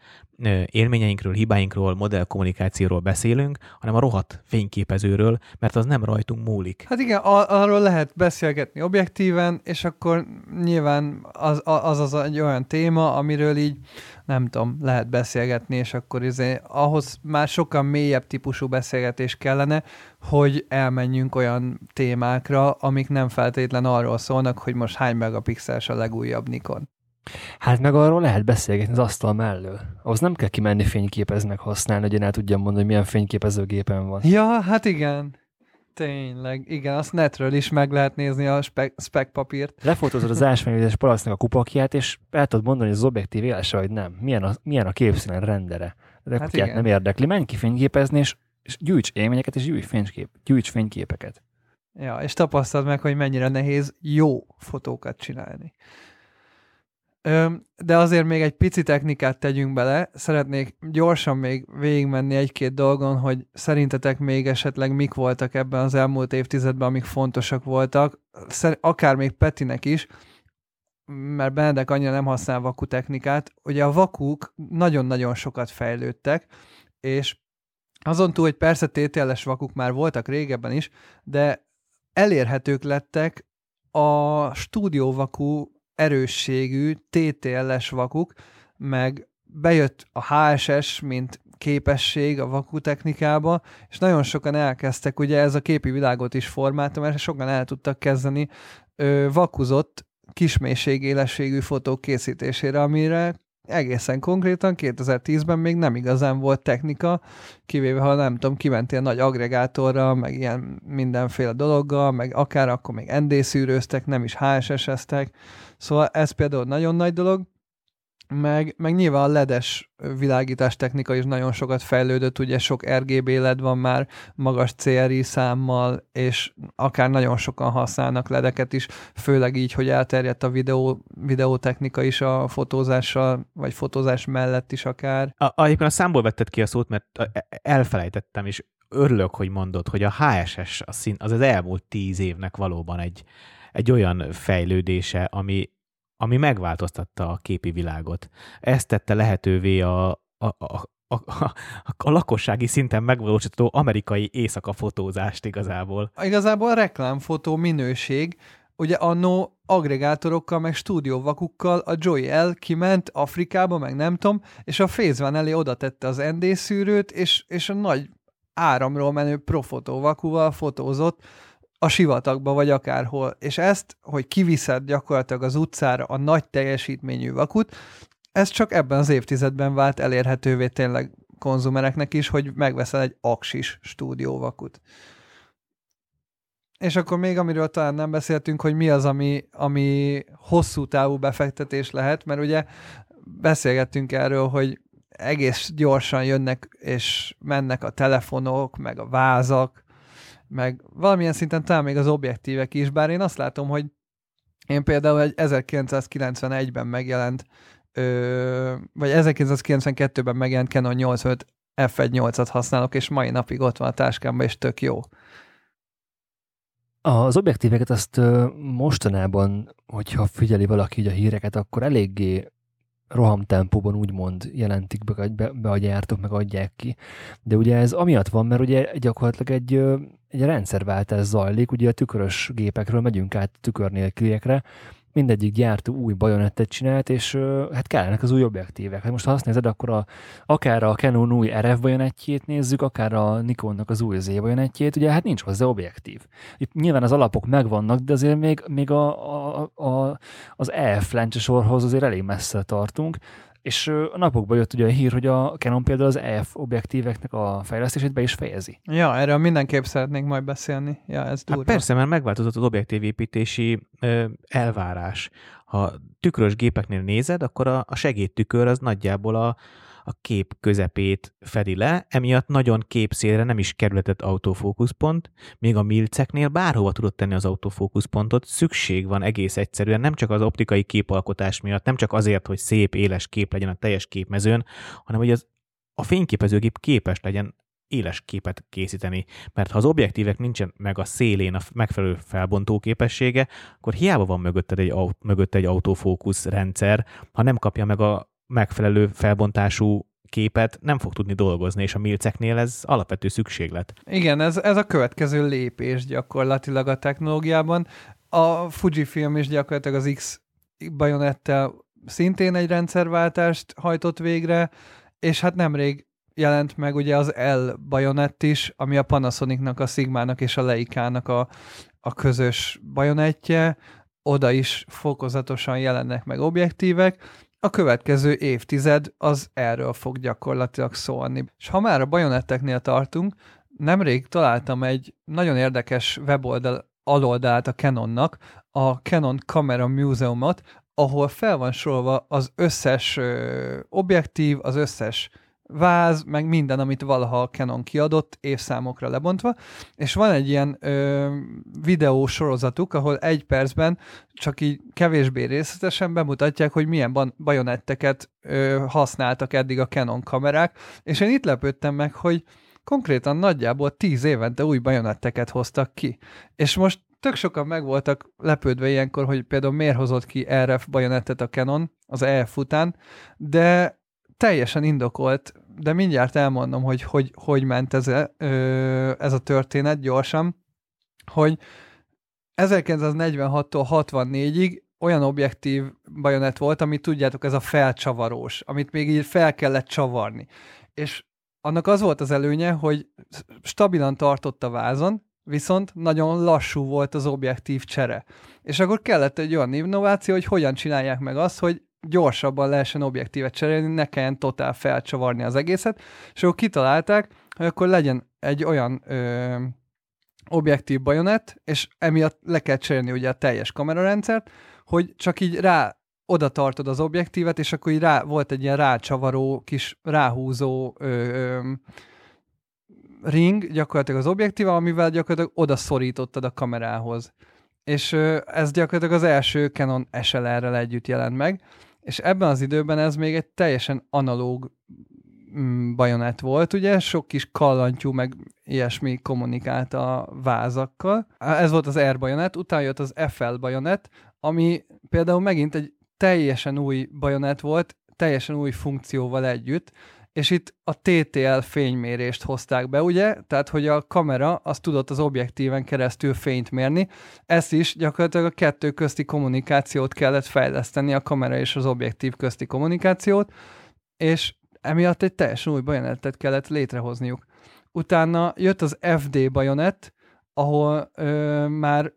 élményeinkről, hibáinkról, modellkommunikációról beszélünk, hanem a rohadt fényképezőről, mert az nem rajtunk múlik. Hát igen, a- arról lehet beszélgetni objektíven, és akkor nyilván az az, az egy olyan téma, amiről így nem tudom, lehet beszélgetni, és akkor izé, ahhoz már sokkal mélyebb típusú beszélgetés kellene, hogy elmenjünk olyan témákra, amik nem feltétlen arról szólnak, hogy most hány megapixeles a legújabb Nikon. Hát meg arról lehet beszélgetni az asztal mellől. Ahhoz nem kell kimenni fényképeznek használni, hogy én el tudjam mondani, hogy milyen fényképezőgépen van. Ja, hát igen. Tényleg, igen, azt netről is meg lehet nézni a spek, spek papírt. Lefotózod az ásványvizes palasznak a kupakját, és el tudod mondani, hogy az objektív élese, vagy nem. Milyen a, milyen a képszínen rendere. De Hát igen. nem érdekli. Menj ki fényképezni, és, és gyűjts élményeket, és gyűjts, fénykép, gyűjts fényképeket. Ja, és tapasztald meg, hogy mennyire nehéz jó fotókat csinálni. De azért még egy pici technikát tegyünk bele. Szeretnék gyorsan még végigmenni egy-két dolgon, hogy szerintetek még esetleg mik voltak ebben az elmúlt évtizedben, amik fontosak voltak. Akár még Petinek is, mert Benedek annyira nem használ vaku technikát. Ugye a vakuk nagyon-nagyon sokat fejlődtek, és azon túl, hogy persze TTL-es vakuk már voltak régebben is, de elérhetők lettek a stúdióvakú erősségű TTL-es vakuk, meg bejött a HSS, mint képesség a vaku technikába, és nagyon sokan elkezdtek, ugye ez a képi világot is formálta, mert sokan el tudtak kezdeni ö, vakuzott kismélységélességű fotók készítésére, amire egészen konkrétan 2010-ben még nem igazán volt technika, kivéve ha nem tudom, kimentél nagy agregátorra, meg ilyen mindenféle dologgal, meg akár akkor még ND szűrőztek, nem is HSS-eztek, szóval ez például nagyon nagy dolog, meg, meg nyilván a ledes világítás technika is nagyon sokat fejlődött, ugye sok RGB LED van már magas CRI számmal, és akár nagyon sokan használnak ledeket is, főleg így, hogy elterjedt a videó, videótechnika is a fotózással, vagy fotózás mellett is akár. A, egyébként a számból vetted ki a szót, mert e- elfelejtettem, és örülök, hogy mondod, hogy a HSS az az elmúlt tíz évnek valóban egy, egy olyan fejlődése, ami, ami megváltoztatta a képi világot. Ez tette lehetővé a, a, a, a, a, a lakossági szinten megvalósítható amerikai éjszaka fotózást igazából. Igazából a reklámfotó minőség, ugye annó agregátorokkal, meg stúdióvakukkal a Joy L kiment Afrikába, meg nem tudom, és a One elé oda tette az ND szűrőt, és, és a nagy áramról menő profotóvakuval fotózott a sivatagba, vagy akárhol. És ezt, hogy kiviszed gyakorlatilag az utcára a nagy teljesítményű vakut, ez csak ebben az évtizedben vált elérhetővé tényleg konzumereknek is, hogy megveszel egy aksis stúdióvakut. És akkor még, amiről talán nem beszéltünk, hogy mi az, ami, ami hosszú távú befektetés lehet, mert ugye beszélgettünk erről, hogy egész gyorsan jönnek és mennek a telefonok, meg a vázak, meg valamilyen szinten talán még az objektívek is, bár én azt látom, hogy én például egy 1991-ben megjelent, ö, vagy 1992-ben megjelent Canon 85 F1.8-at használok, és mai napig ott van a táskámban, és tök jó. Az objektíveket azt mostanában, hogyha figyeli valaki a híreket, akkor eléggé rohamtempóban úgymond jelentik be, be, be a gyártók, meg adják ki. De ugye ez amiatt van, mert ugye gyakorlatilag egy, egy rendszerváltás zajlik, ugye a tükrös gépekről megyünk át tükör nélküliekre, mindegyik gyártó új bajonettet csinált, és hát kellenek az új objektívek. Hát most ha azt nézed, akkor a, akár a Canon új RF bajonettjét nézzük, akár a Nikonnak az új Z bajonettjét, ugye hát nincs hozzá objektív. Nyilván az alapok megvannak, de azért még, még a, a, a, az EF lencsesorhoz azért elég messze tartunk, És a napokban jött ugye a hír, hogy a Canon például az EF objektíveknek a fejlesztését be is fejezi. Ja, erről mindenképp szeretnénk majd beszélni. Ja, ez durva. Hát persze, mert megváltozott az objektívépítési ö, elvárás. Ha tükrös gépeknél nézed, akkor a, a segédtükör az nagyjából a, a kép közepét fedi le, emiatt nagyon képszélre nem is kerületett autofókuszpont, még a milceknél bárhova tudod tenni az autofókuszpontot, szükség van egész egyszerűen, nem csak az optikai képalkotás miatt, nem csak azért, hogy szép, éles kép legyen a teljes képmezőn, hanem hogy az, a fényképezőgép képes legyen éles képet készíteni, mert ha az objektívek nincsen meg a szélén a megfelelő felbontó képessége, akkor hiába van mögötted egy, mögötte egy autofókusz rendszer, ha nem kapja meg a megfelelő felbontású képet nem fog tudni dolgozni, és a milceknél ez alapvető szükséglet. Igen, ez, ez a következő lépés gyakorlatilag a technológiában. A Fujifilm is gyakorlatilag az X bajonettel szintén egy rendszerváltást hajtott végre, és hát nemrég jelent meg ugye az L bajonett is, ami a Panasonicnak, a Sigmának és a Leica-nak a, a közös bajonettje, oda is fokozatosan jelennek meg objektívek, a következő évtized az erről fog gyakorlatilag szólni. És ha már a bajonetteknél tartunk, nemrég találtam egy nagyon érdekes weboldal aloldalt a Canonnak, a Canon Camera Museumot, ahol fel van sorolva az összes ö, objektív, az összes váz, meg minden, amit valaha a Canon kiadott, évszámokra lebontva, és van egy ilyen ö, videó sorozatuk, ahol egy percben csak így kevésbé részletesen bemutatják, hogy milyen bajonetteket ö, használtak eddig a Canon kamerák, és én itt lepődtem meg, hogy konkrétan nagyjából tíz évente új bajonetteket hoztak ki. És most tök sokan meg voltak lepődve ilyenkor, hogy például miért hozott ki RF bajonettet a Canon az EF után, de teljesen indokolt, de mindjárt elmondom, hogy hogy, hogy ment ez a, ez a történet gyorsan, hogy 1946-tól 64-ig olyan objektív bajonet volt, amit tudjátok, ez a felcsavarós, amit még így fel kellett csavarni. És annak az volt az előnye, hogy stabilan tartott a vázon, viszont nagyon lassú volt az objektív csere. És akkor kellett egy olyan innováció, hogy hogyan csinálják meg azt, hogy gyorsabban lehessen objektívet cserélni, ne kelljen totál felcsavarni az egészet, és akkor kitalálták, hogy akkor legyen egy olyan ö, objektív bajonet, és emiatt le kell cserélni ugye a teljes kamerarendszert, hogy csak így rá oda tartod az objektívet, és akkor így rá, volt egy ilyen rácsavaró, kis ráhúzó ö, ö, ring gyakorlatilag az objektíva, amivel gyakorlatilag oda szorítottad a kamerához. És ez gyakorlatilag az első Canon SLR-rel együtt jelent meg, és ebben az időben ez még egy teljesen analóg mm, bajonett volt, ugye, sok kis kallantyú, meg ilyesmi kommunikált a vázakkal. Ez volt az R bajonett, utána jött az FL bajonett, ami például megint egy teljesen új bajonett volt, teljesen új funkcióval együtt, és itt a TTL fénymérést hozták be, ugye? Tehát, hogy a kamera az tudott az objektíven keresztül fényt mérni. Ezt is gyakorlatilag a kettő közti kommunikációt kellett fejleszteni, a kamera és az objektív közti kommunikációt, és emiatt egy teljesen új bajonettet kellett létrehozniuk. Utána jött az FD bajonett, ahol ö, már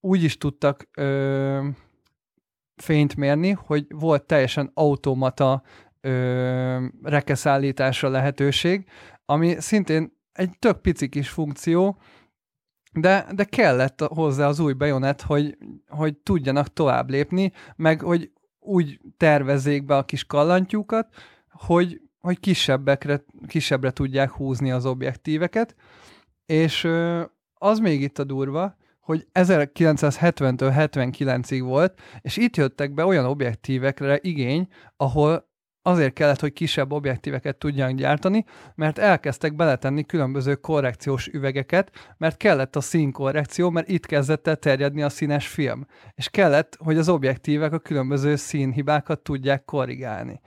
úgy is tudtak ö, fényt mérni, hogy volt teljesen automata ö, rekeszállításra lehetőség, ami szintén egy tök pici kis funkció, de, de kellett hozzá az új bejonet, hogy, hogy tudjanak tovább lépni, meg hogy úgy tervezzék be a kis kallantyúkat, hogy, hogy kisebbekre, kisebbre tudják húzni az objektíveket, és az még itt a durva, hogy 1970-től 79-ig volt, és itt jöttek be olyan objektívekre igény, ahol azért kellett, hogy kisebb objektíveket tudjanak gyártani, mert elkezdtek beletenni különböző korrekciós üvegeket, mert kellett a színkorrekció, mert itt kezdett el terjedni a színes film. És kellett, hogy az objektívek a különböző színhibákat tudják korrigálni.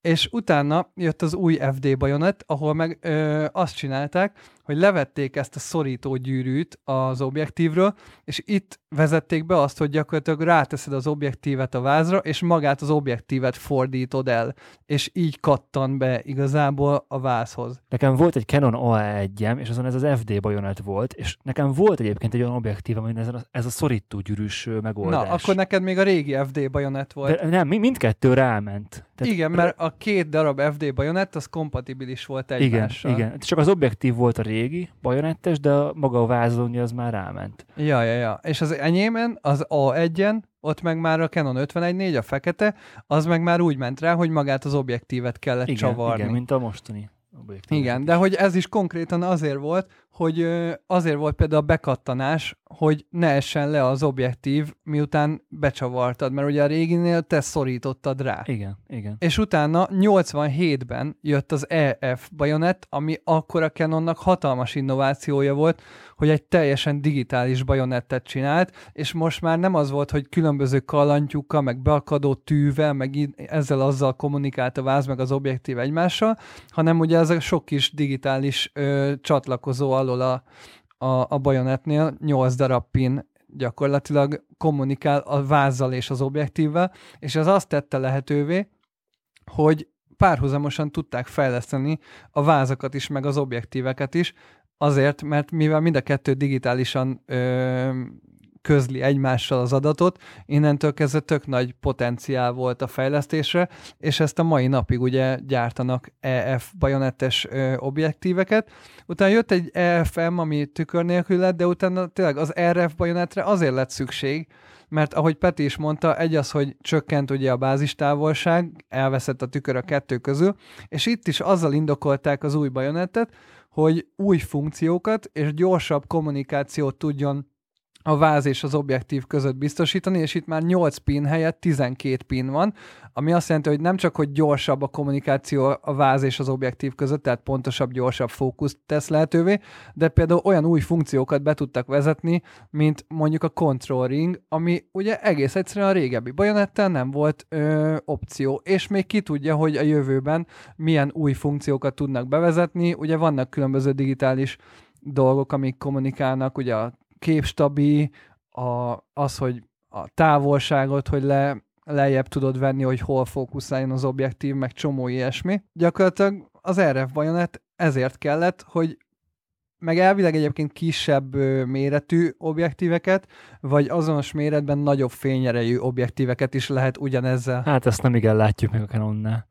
És utána jött az új FD bajonet, ahol meg ö, azt csinálták, hogy levették ezt a szorító gyűrűt az objektívről, és itt vezették be azt, hogy gyakorlatilag ráteszed az objektívet a vázra, és magát az objektívet fordítod el, és így kattan be igazából a vázhoz. Nekem volt egy Canon AE1-em, és azon ez az FD bajonet volt, és nekem volt egyébként egy olyan objektív, ami ez a, ez a szorító gyűrűs megoldás. Na, akkor neked még a régi FD bajonet volt. De nem, mi- mindkettő ráment. igen, mert a két darab FD bajonett az kompatibilis volt igen, egymással. igen. Csak az objektív volt a régi, bajonettes, de a, maga a vázolni az már ráment. Ja, ja, ja. És az enyémen, az A1-en, ott meg már a Canon 51.4, a fekete, az meg már úgy ment rá, hogy magát az objektívet kellett Igen, csavarni. igen, mint a mostani objektív. Igen, de hogy ez is konkrétan azért volt, hogy azért volt például a bekattanás, hogy ne essen le az objektív, miután becsavartad, mert ugye a réginél te szorítottad rá. Igen, igen. És utána 87-ben jött az EF bajonett, ami akkor a Canonnak hatalmas innovációja volt, hogy egy teljesen digitális bajonettet csinált, és most már nem az volt, hogy különböző kallantyúkkal, meg beakadó tűvel, meg így ezzel azzal kommunikált a váz, meg az objektív egymással, hanem ugye ez a sok kis digitális ö, csatlakozó alól a, a, a bajonetnél, 8 darab pin gyakorlatilag kommunikál a vázzal és az objektívvel, és ez azt tette lehetővé, hogy párhuzamosan tudták fejleszteni a vázakat is, meg az objektíveket is, azért, mert mivel mind a kettő digitálisan ö, közli egymással az adatot, innentől kezdve tök nagy potenciál volt a fejlesztésre, és ezt a mai napig ugye gyártanak EF bajonettes objektíveket. Utána jött egy EFM, ami tükör nélkül lett, de utána tényleg az RF bajonetre azért lett szükség, mert ahogy Peti is mondta, egy az, hogy csökkent ugye a bázistávolság, elveszett a tükör a kettő közül, és itt is azzal indokolták az új bajonettet, hogy új funkciókat és gyorsabb kommunikációt tudjon a váz és az objektív között biztosítani, és itt már 8 pin helyett 12 pin van, ami azt jelenti, hogy nem csak, hogy gyorsabb a kommunikáció a váz és az objektív között, tehát pontosabb, gyorsabb fókuszt tesz lehetővé, de például olyan új funkciókat be tudtak vezetni, mint mondjuk a control ring, ami ugye egész egyszerűen a régebbi bajonettel nem volt ö, opció, és még ki tudja, hogy a jövőben milyen új funkciókat tudnak bevezetni, ugye vannak különböző digitális dolgok, amik kommunikálnak, ugye a képstabi, a, az, hogy a távolságot, hogy le, lejjebb tudod venni, hogy hol fókuszáljon az objektív, meg csomó ilyesmi. Gyakorlatilag az RF bajonet ezért kellett, hogy meg elvileg egyébként kisebb méretű objektíveket, vagy azonos méretben nagyobb fényerejű objektíveket is lehet ugyanezzel. Hát ezt nem igen látjuk meg a Canonnál,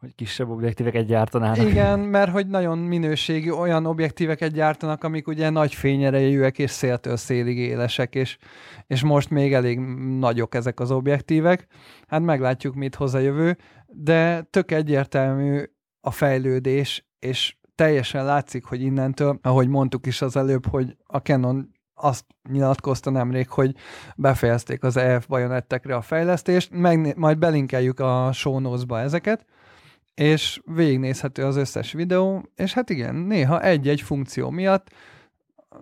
hogy kisebb objektíveket gyártanának. Igen, mert hogy nagyon minőségű olyan objektíveket gyártanak, amik ugye nagy fényerejűek és széltől szélig élesek, és, és most még elég nagyok ezek az objektívek. Hát meglátjuk, mit hoz a jövő, de tök egyértelmű a fejlődés, és teljesen látszik, hogy innentől, ahogy mondtuk is az előbb, hogy a Canon azt nyilatkozta nemrég, hogy befejezték az EF bajonettekre a fejlesztést, meg, majd belinkeljük a show ezeket, és végignézhető az összes videó, és hát igen, néha egy-egy funkció miatt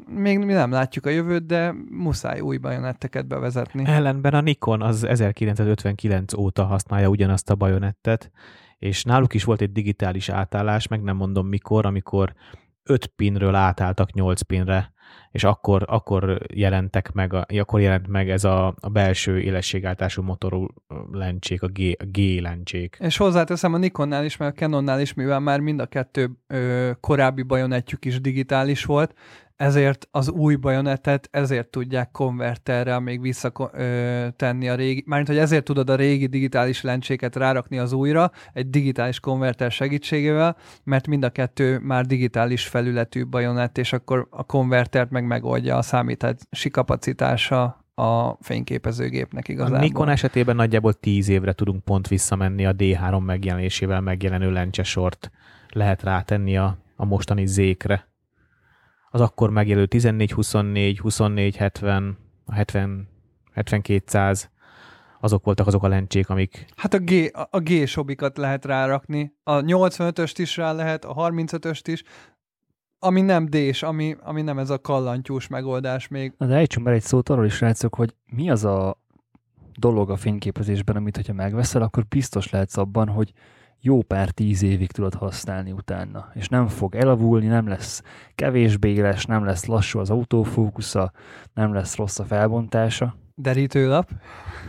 még mi nem látjuk a jövőt, de muszáj új bajonetteket bevezetni. Ellenben a Nikon az 1959 óta használja ugyanazt a bajonettet, és náluk is volt egy digitális átállás, meg nem mondom mikor, amikor 5 pinről átálltak 8 pinre, és akkor, akkor jelentek meg, a, akkor jelent meg ez a, a belső élességáltású motorú lencsék, a G, a G lencsék. És hozzáteszem a Nikonnál is, meg a Canonnál is, mivel már mind a kettő ö, korábbi bajonettjük is digitális volt, ezért az új bajonettet ezért tudják konverterrel még visszatenni a régi, mármint, hogy ezért tudod a régi digitális lencséket rárakni az újra, egy digitális konverter segítségével, mert mind a kettő már digitális felületű bajonett, és akkor a konvertert meg megoldja a számítási kapacitása a fényképezőgépnek igazából. A Nikon esetében nagyjából 10 évre tudunk pont visszamenni a D3 megjelenésével megjelenő lencsesort lehet rátenni a, a mostani zékre. Az akkor megjelölő 14-24, 24-70, a 70, 7200, azok voltak azok a lencsék, amik... Hát a, G, a G-sobikat lehet rárakni, a 85-öst is rá lehet, a 35-öst is, ami nem D-s, ami, ami nem ez a kallantyús megoldás még. Na de ejtsünk már egy szót arról is, srácok, hogy mi az a dolog a fényképezésben, amit hogyha megveszel, akkor biztos lehetsz abban, hogy jó pár tíz évig tudod használni utána, és nem fog elavulni, nem lesz kevésbé éles, nem lesz lassú az autófókusza, nem lesz rossz a felbontása. Derítőlap.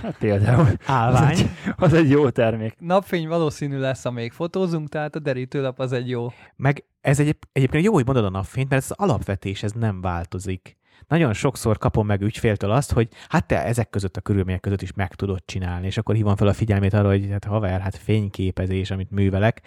Hát például. Az Állvány. egy, az egy jó termék. Napfény valószínű lesz, amíg fotózunk, tehát a derítőlap az egy jó. Meg ez egy, egyébként jó, hogy mondod a napfényt, mert ez az alapvetés, ez nem változik. Nagyon sokszor kapom meg ügyféltől azt, hogy hát te ezek között a körülmények között is meg tudod csinálni, és akkor hívom fel a figyelmét arra, hogy hát haver, hát fényképezés, amit művelek,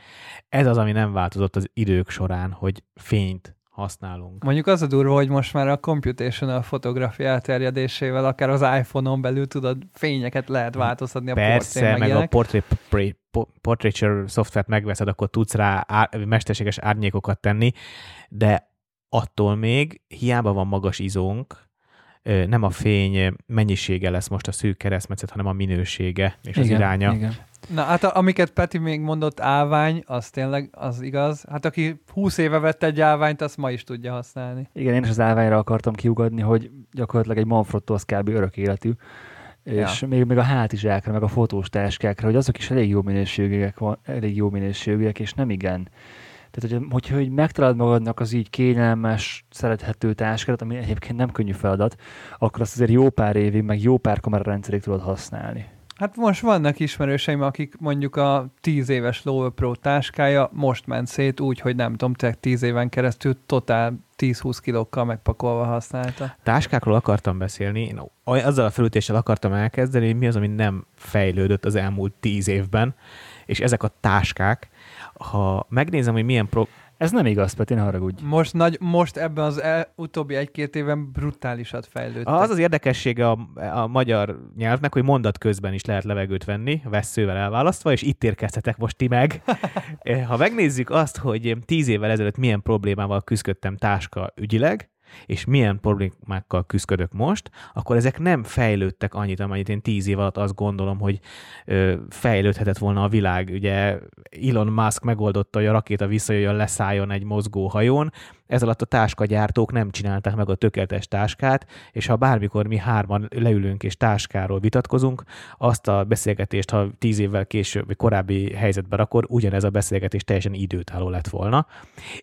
ez az, ami nem változott az idők során, hogy fényt használunk. Mondjuk az a durva, hogy most már a computational fotográfia elterjedésével akár az iPhone-on belül tudod, fényeket lehet változtatni a Persze, meg, meg a portrait, portrait, portraiture szoftvert megveszed, akkor tudsz rá á- mesterséges árnyékokat tenni, de attól még hiába van magas izónk, nem a fény mennyisége lesz most a szűk keresztmetszet, hanem a minősége és az iránya. Igen. Na hát a, amiket Peti még mondott, állvány, az tényleg az igaz. Hát aki 20 éve vett egy állványt, azt ma is tudja használni. Igen, én is az állványra akartam kiugadni, hogy gyakorlatilag egy Manfrotto az kb. örök életű, és még, még a hátizsákra, meg a fotós táskákra, hogy azok is elég jó minőségűek, van, elég jó minőségűek, és nem igen. Tehát, hogy, hogyha hogy megtalálod magadnak az így kényelmes, szerethető táskát, ami egyébként nem könnyű feladat, akkor azt azért jó pár évig, meg jó pár kamerarendszerig tudod használni. Hát most vannak ismerőseim, akik mondjuk a 10 éves Lowe Pro táskája most ment szét úgy, hogy nem tudom, te 10 éven keresztül totál 10-20 kilókkal megpakolva használta. Táskákról akartam beszélni, én azzal a felütéssel akartam elkezdeni, hogy mi az, ami nem fejlődött az elmúlt tíz évben, és ezek a táskák, ha megnézem, hogy milyen pro... Ez nem igaz, Peti, ne haragudj. Most, nagy, most ebben az el, utóbbi egy-két évben brutálisat fejlődtek. Az az érdekessége a, a magyar nyelvnek, hogy mondat közben is lehet levegőt venni, vesszővel elválasztva, és itt érkeztetek most ti meg. ha megnézzük azt, hogy tíz évvel ezelőtt milyen problémával küzdöttem táska ügyileg, és milyen problémákkal küzdök most, akkor ezek nem fejlődtek annyit, amennyit én tíz év alatt azt gondolom, hogy ö, fejlődhetett volna a világ. Ugye Elon Musk megoldotta, hogy a rakéta visszajöjjön, leszálljon egy mozgó hajón, ez alatt a táskagyártók nem csinálták meg a tökéletes táskát, és ha bármikor mi hárman leülünk és táskáról vitatkozunk, azt a beszélgetést, ha tíz évvel később, vagy korábbi helyzetbe rakor, ugyanez a beszélgetés teljesen időtálló lett volna.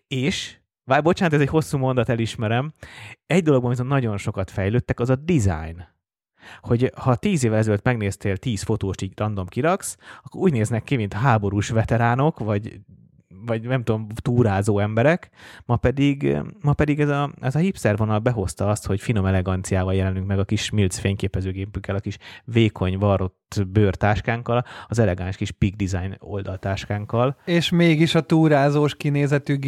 És Vár, bocsánat, ez egy hosszú mondat, elismerem. Egy dologban viszont nagyon sokat fejlődtek, az a design. Hogy ha tíz évvel ezelőtt megnéztél tíz fotóst, így random kiraksz, akkor úgy néznek ki, mint háborús veteránok, vagy vagy nem tudom, túrázó emberek, ma pedig, ma pedig ez, a, ez a hipster vonal behozta azt, hogy finom eleganciával jelenünk meg a kis milc fényképezőgépükkel, a kis vékony, varrott bőrtáskánkkal, az elegáns kis Peak Design oldaltáskánkkal. És mégis a túrázós kinézetű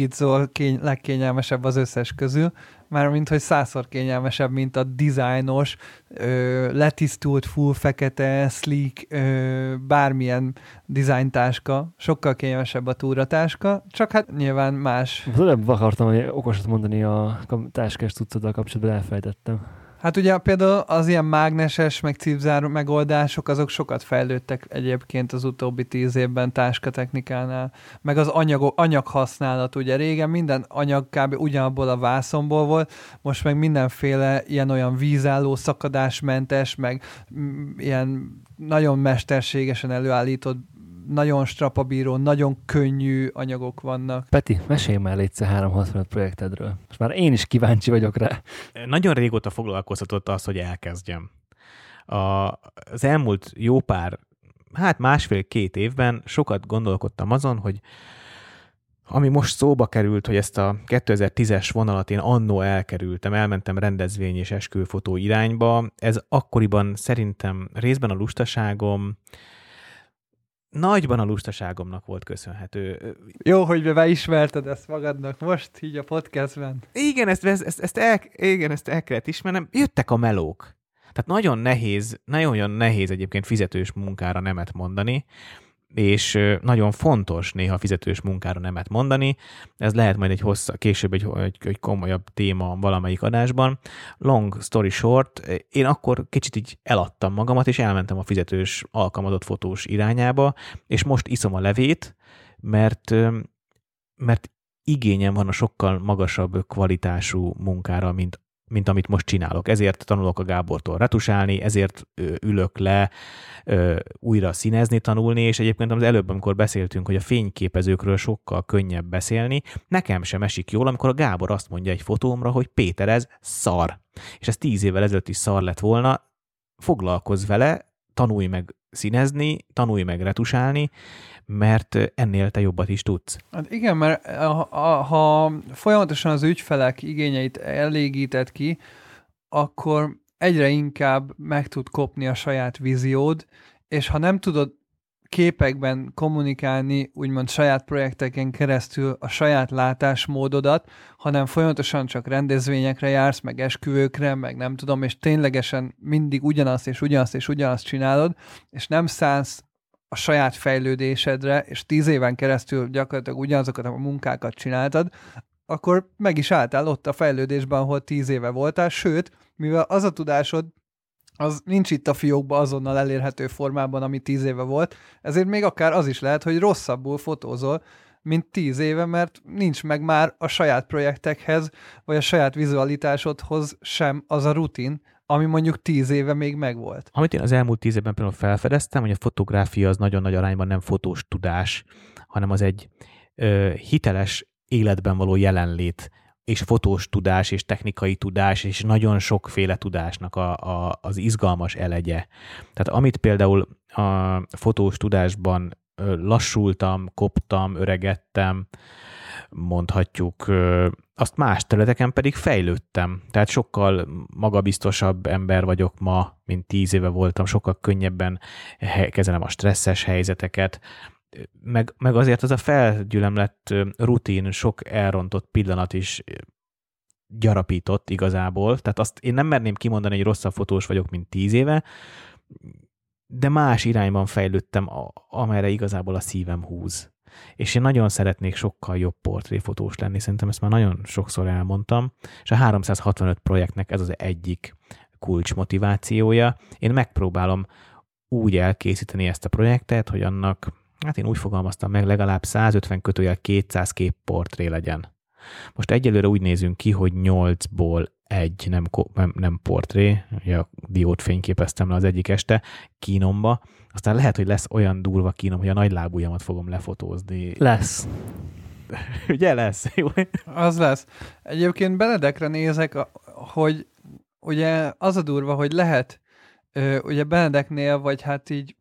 kény, legkényelmesebb az összes közül, mármint, hogy százszor kényelmesebb, mint a dizájnos, letisztult, full fekete, sleek, ö, bármilyen dizájntáska. Sokkal kényelmesebb a túratáska, csak hát nyilván más. Előbb akartam hogy okosat mondani a táskás cuccoddal kapcsolatban, elfejtettem. Hát ugye például az ilyen mágneses, meg cipzár megoldások, azok sokat fejlődtek egyébként az utóbbi tíz évben táskatechnikánál, meg az anyag, anyaghasználat, ugye régen minden anyag kb. ugyanabból a vászonból volt, most meg mindenféle ilyen-olyan vízálló, szakadásmentes, meg mm, ilyen nagyon mesterségesen előállított nagyon strapabíró, nagyon könnyű anyagok vannak. Peti, mesélj már légy 365 projektedről. Most már én is kíváncsi vagyok rá. Nagyon régóta foglalkoztatott az, hogy elkezdjem. A, az elmúlt jó pár, hát másfél-két évben sokat gondolkodtam azon, hogy ami most szóba került, hogy ezt a 2010-es vonalat én annó elkerültem, elmentem rendezvény és esküvőfotó irányba, ez akkoriban szerintem részben a lustaságom, nagyban a lustaságomnak volt köszönhető. Jó, hogy beismerted ezt magadnak most, így a podcastben. Igen, ezt, ezt, ezt, el, igen, ezt el kellett ismernem. Jöttek a melók. Tehát nagyon nehéz, nagyon nehéz egyébként fizetős munkára nemet mondani, és nagyon fontos néha fizetős munkára nemet mondani. Ez lehet majd egy hossza, később egy, egy, egy komolyabb téma valamelyik adásban. Long story short, én akkor kicsit így eladtam magamat, és elmentem a fizetős alkalmazott fotós irányába, és most iszom a levét, mert, mert igényem van a sokkal magasabb kvalitású munkára, mint mint amit most csinálok. Ezért tanulok a Gábortól retusálni, ezért ülök le újra színezni, tanulni, és egyébként az előbb, amikor beszéltünk, hogy a fényképezőkről sokkal könnyebb beszélni, nekem sem esik jól, amikor a Gábor azt mondja egy fotómra, hogy Péter, ez szar. És ez tíz évvel ezelőtt is szar lett volna, foglalkozz vele, tanulj meg színezni, tanulj meg retusálni, mert ennél te jobbat is tudsz. Hát igen, mert ha, ha folyamatosan az ügyfelek igényeit elégíted ki, akkor egyre inkább meg tud kopni a saját víziód, és ha nem tudod képekben kommunikálni, úgymond saját projekteken keresztül a saját látásmódodat, hanem folyamatosan csak rendezvényekre jársz, meg esküvőkre, meg nem tudom, és ténylegesen mindig ugyanazt és ugyanazt és ugyanazt csinálod, és nem szánsz a saját fejlődésedre, és tíz éven keresztül gyakorlatilag ugyanazokat a munkákat csináltad, akkor meg is álltál ott a fejlődésben, ahol tíz éve voltál, sőt, mivel az a tudásod az nincs itt a fiókban azonnal elérhető formában, ami tíz éve volt, ezért még akár az is lehet, hogy rosszabbul fotózol, mint tíz éve, mert nincs meg már a saját projektekhez, vagy a saját vizualitásodhoz sem az a rutin, ami mondjuk tíz éve még megvolt. Amit én az elmúlt tíz évben például felfedeztem, hogy a fotográfia az nagyon nagy arányban nem fotós tudás, hanem az egy ö, hiteles életben való jelenlét és fotós tudás, és technikai tudás, és nagyon sokféle tudásnak a, a, az izgalmas elegye. Tehát amit például a fotós tudásban lassultam, koptam, öregettem, mondhatjuk, azt más területeken pedig fejlődtem. Tehát sokkal magabiztosabb ember vagyok ma, mint tíz éve voltam, sokkal könnyebben kezelem a stresszes helyzeteket, meg, meg azért az a felgyülemlett rutin, sok elrontott pillanat is gyarapított igazából, tehát azt én nem merném kimondani, hogy rosszabb fotós vagyok, mint tíz éve, de más irányban fejlődtem, amerre igazából a szívem húz. És én nagyon szeretnék sokkal jobb portréfotós lenni, szerintem ezt már nagyon sokszor elmondtam, és a 365 projektnek ez az egyik kulcsmotivációja. Én megpróbálom úgy elkészíteni ezt a projektet, hogy annak hát én úgy fogalmaztam meg, legalább 150 kötőjel 200 kép portré legyen. Most egyelőre úgy nézünk ki, hogy 8-ból egy nem, nem, nem portré, ugye a diót fényképeztem le az egyik este kínomba, aztán lehet, hogy lesz olyan durva kínom, hogy a nagy lábujjamat fogom lefotózni. Lesz. ugye lesz? Jó. Az lesz. Egyébként Benedekre nézek, hogy ugye az a durva, hogy lehet ugye Benedeknél, vagy hát így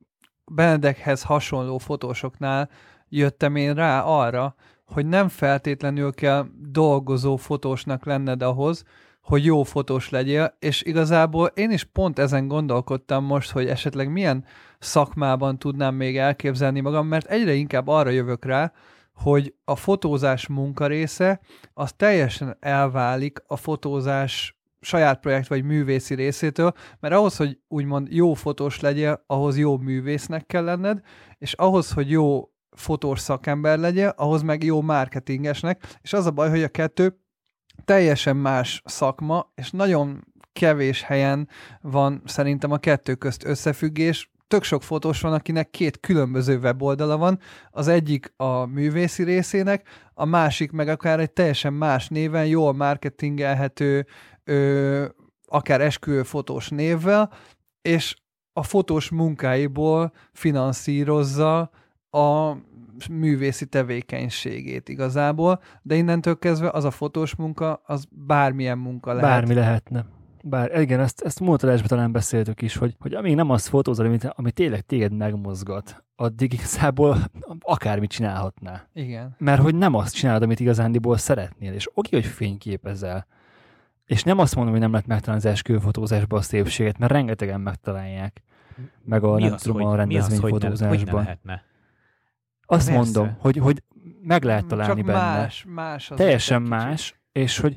Benedekhez hasonló fotósoknál jöttem én rá arra, hogy nem feltétlenül kell dolgozó fotósnak lenned ahhoz, hogy jó fotós legyél, és igazából én is pont ezen gondolkodtam most, hogy esetleg milyen szakmában tudnám még elképzelni magam, mert egyre inkább arra jövök rá, hogy a fotózás munkarésze az teljesen elválik a fotózás saját projekt vagy művészi részétől, mert ahhoz, hogy úgymond jó fotós legyél, ahhoz jó művésznek kell lenned, és ahhoz, hogy jó fotós szakember legyél, ahhoz meg jó marketingesnek, és az a baj, hogy a kettő teljesen más szakma, és nagyon kevés helyen van szerintem a kettő közt összefüggés, tök sok fotós van, akinek két különböző weboldala van, az egyik a művészi részének, a másik meg akár egy teljesen más néven, jól marketingelhető, ö, akár esküvő fotós névvel, és a fotós munkáiból finanszírozza a művészi tevékenységét igazából, de innentől kezdve az a fotós munka, az bármilyen munka lehet. Bármi lehetne. Bár igen, ezt, ezt múlt adásban talán beszéltük is, hogy, hogy amíg nem azt fotózol, ami, ami tényleg téged megmozgat, addig igazából akármit csinálhatnál. Igen. Mert hogy nem azt csinálod, amit igazándiból szeretnél, és oké, hogy fényképezel, és nem azt mondom, hogy nem lehet megtalálni az esküvőfotózásban a szépséget, mert rengetegen megtalálják. Meg a, mi nem az, tudom, hogy, a mi az, hogy, nem, hogy rendezvényfotózásban. ne lehetne? Azt Persze. mondom, hogy, hogy meg lehet találni Csak benne. más, más az Teljesen egy kicsit. más, és hogy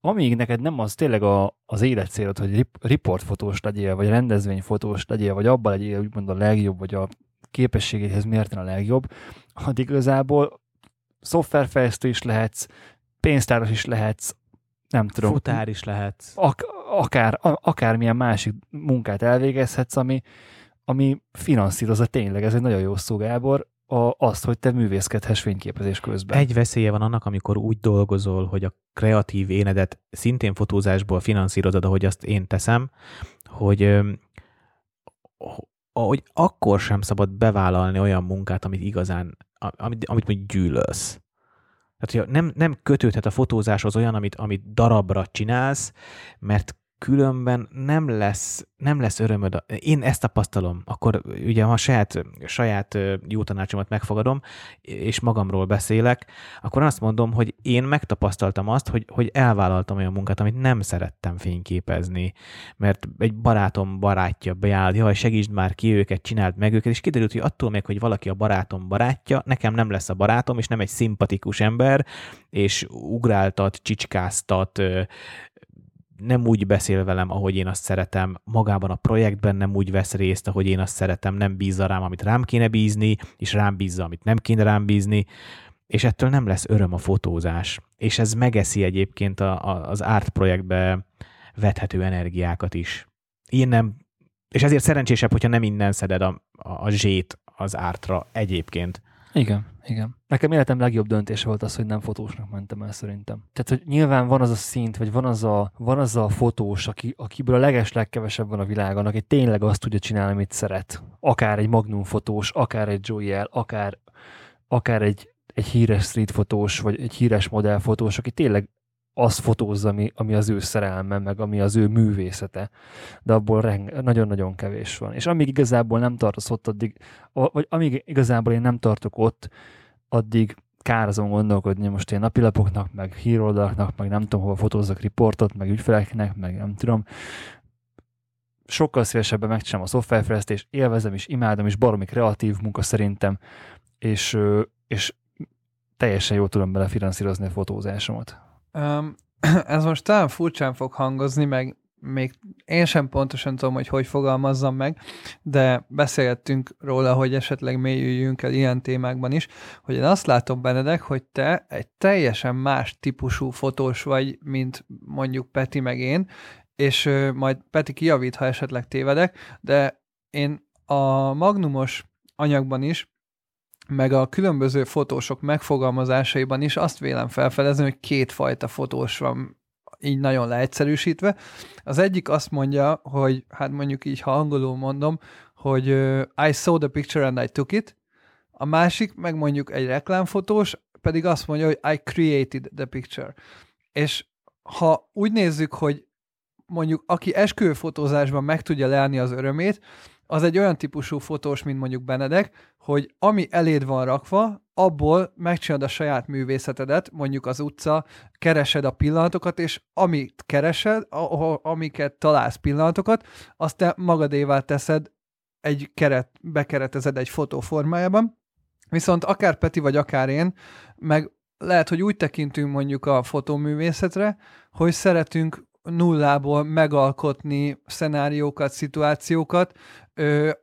amíg neked nem az tényleg a, az életcélod, hogy rip, riportfotós legyél, vagy rendezvényfotós legyél, vagy abban legyél úgymond a legjobb, vagy a képességéhez mérten a legjobb, addig igazából szoftverfejlesztő is lehetsz, pénztáros is lehetsz, nem tudom. Futár is lehet. Ak- akár, a- akármilyen másik munkát elvégezhetsz, ami, ami finanszírozza tényleg, ez egy nagyon jó szó, Gábor, a, azt, hogy te művészkedhess fényképezés közben. Egy veszélye van annak, amikor úgy dolgozol, hogy a kreatív énedet szintén fotózásból finanszírozod, ahogy azt én teszem, hogy hogy akkor sem szabad bevállalni olyan munkát, amit igazán, amit, amit mondjuk gyűlölsz. Tehát, hogy nem, nem kötődhet a fotózáshoz olyan, amit, amit darabra csinálsz, mert különben nem lesz, nem lesz örömöd. Én ezt tapasztalom, akkor ugye ha saját, saját jó tanácsomat megfogadom, és magamról beszélek, akkor azt mondom, hogy én megtapasztaltam azt, hogy, hogy elvállaltam olyan munkát, amit nem szerettem fényképezni, mert egy barátom barátja beállt, jaj, segítsd már ki őket, csináld meg őket, és kiderült, hogy attól még, hogy valaki a barátom barátja, nekem nem lesz a barátom, és nem egy szimpatikus ember, és ugráltat, csicskáztat, nem úgy beszél velem, ahogy én azt szeretem, magában a projektben nem úgy vesz részt, ahogy én azt szeretem, nem bízza rám, amit rám kéne bízni, és rám bízza, amit nem kéne rám bízni, és ettől nem lesz öröm a fotózás. És ez megeszi egyébként a, a, az art projektbe vethető energiákat is. Én nem, és ezért szerencsésebb, hogyha nem innen szeded a, a, a zsét az ártra egyébként. Igen, igen. Nekem életem legjobb döntése volt az, hogy nem fotósnak mentem el szerintem. Tehát, hogy nyilván van az a szint, vagy van az a, van az a fotós, aki, akiből a leges legkevesebb van a világon, aki tényleg azt tudja csinálni, amit szeret. Akár egy Magnum fotós, akár egy Joyel, akár, akár egy, egy híres street fotós, vagy egy híres modellfotós, aki tényleg azt fotózza, ami, ami az ő szerelme, meg ami az ő művészete, de abból reng, nagyon-nagyon kevés van. És amíg igazából nem tartasz ott, addig, vagy amíg igazából én nem tartok ott, addig kár azon gondolkodni, most én napilapoknak, meg híroldalaknak, meg nem tudom, hova fotózzak riportot, meg ügyfeleknek, meg nem tudom. Sokkal szívesebben megcsinálom a szoftverfejlesztést, élvezem és imádom, és baromi kreatív munka szerintem, és, és teljesen jól tudom bele finanszírozni a fotózásomat. Um, ez most talán furcsán fog hangozni, meg még én sem pontosan tudom, hogy hogy fogalmazzam meg, de beszélgettünk róla, hogy esetleg mélyüljünk el ilyen témákban is, hogy én azt látom Benedek, hogy te egy teljesen más típusú fotós vagy, mint mondjuk Peti meg én, és majd Peti kijavít, ha esetleg tévedek, de én a magnumos anyagban is meg a különböző fotósok megfogalmazásaiban is azt vélem felfedezni, hogy kétfajta fotós van így nagyon leegyszerűsítve. Az egyik azt mondja, hogy hát mondjuk így, ha angolul mondom, hogy I saw the picture and I took it, a másik, meg mondjuk egy reklámfotós, pedig azt mondja, hogy I created the picture. És ha úgy nézzük, hogy mondjuk aki esküvőfotózásban meg tudja leállni az örömét, az egy olyan típusú fotós, mint mondjuk Benedek, hogy ami eléd van rakva, abból megcsinálod a saját művészetedet, mondjuk az utca, keresed a pillanatokat, és amit keresed, amiket találsz pillanatokat, azt te magadévá teszed egy keret, bekeretezed egy fotó formájában. Viszont akár Peti vagy akár én, meg lehet, hogy úgy tekintünk mondjuk a fotóművészetre, hogy szeretünk nullából megalkotni szenáriókat, szituációkat,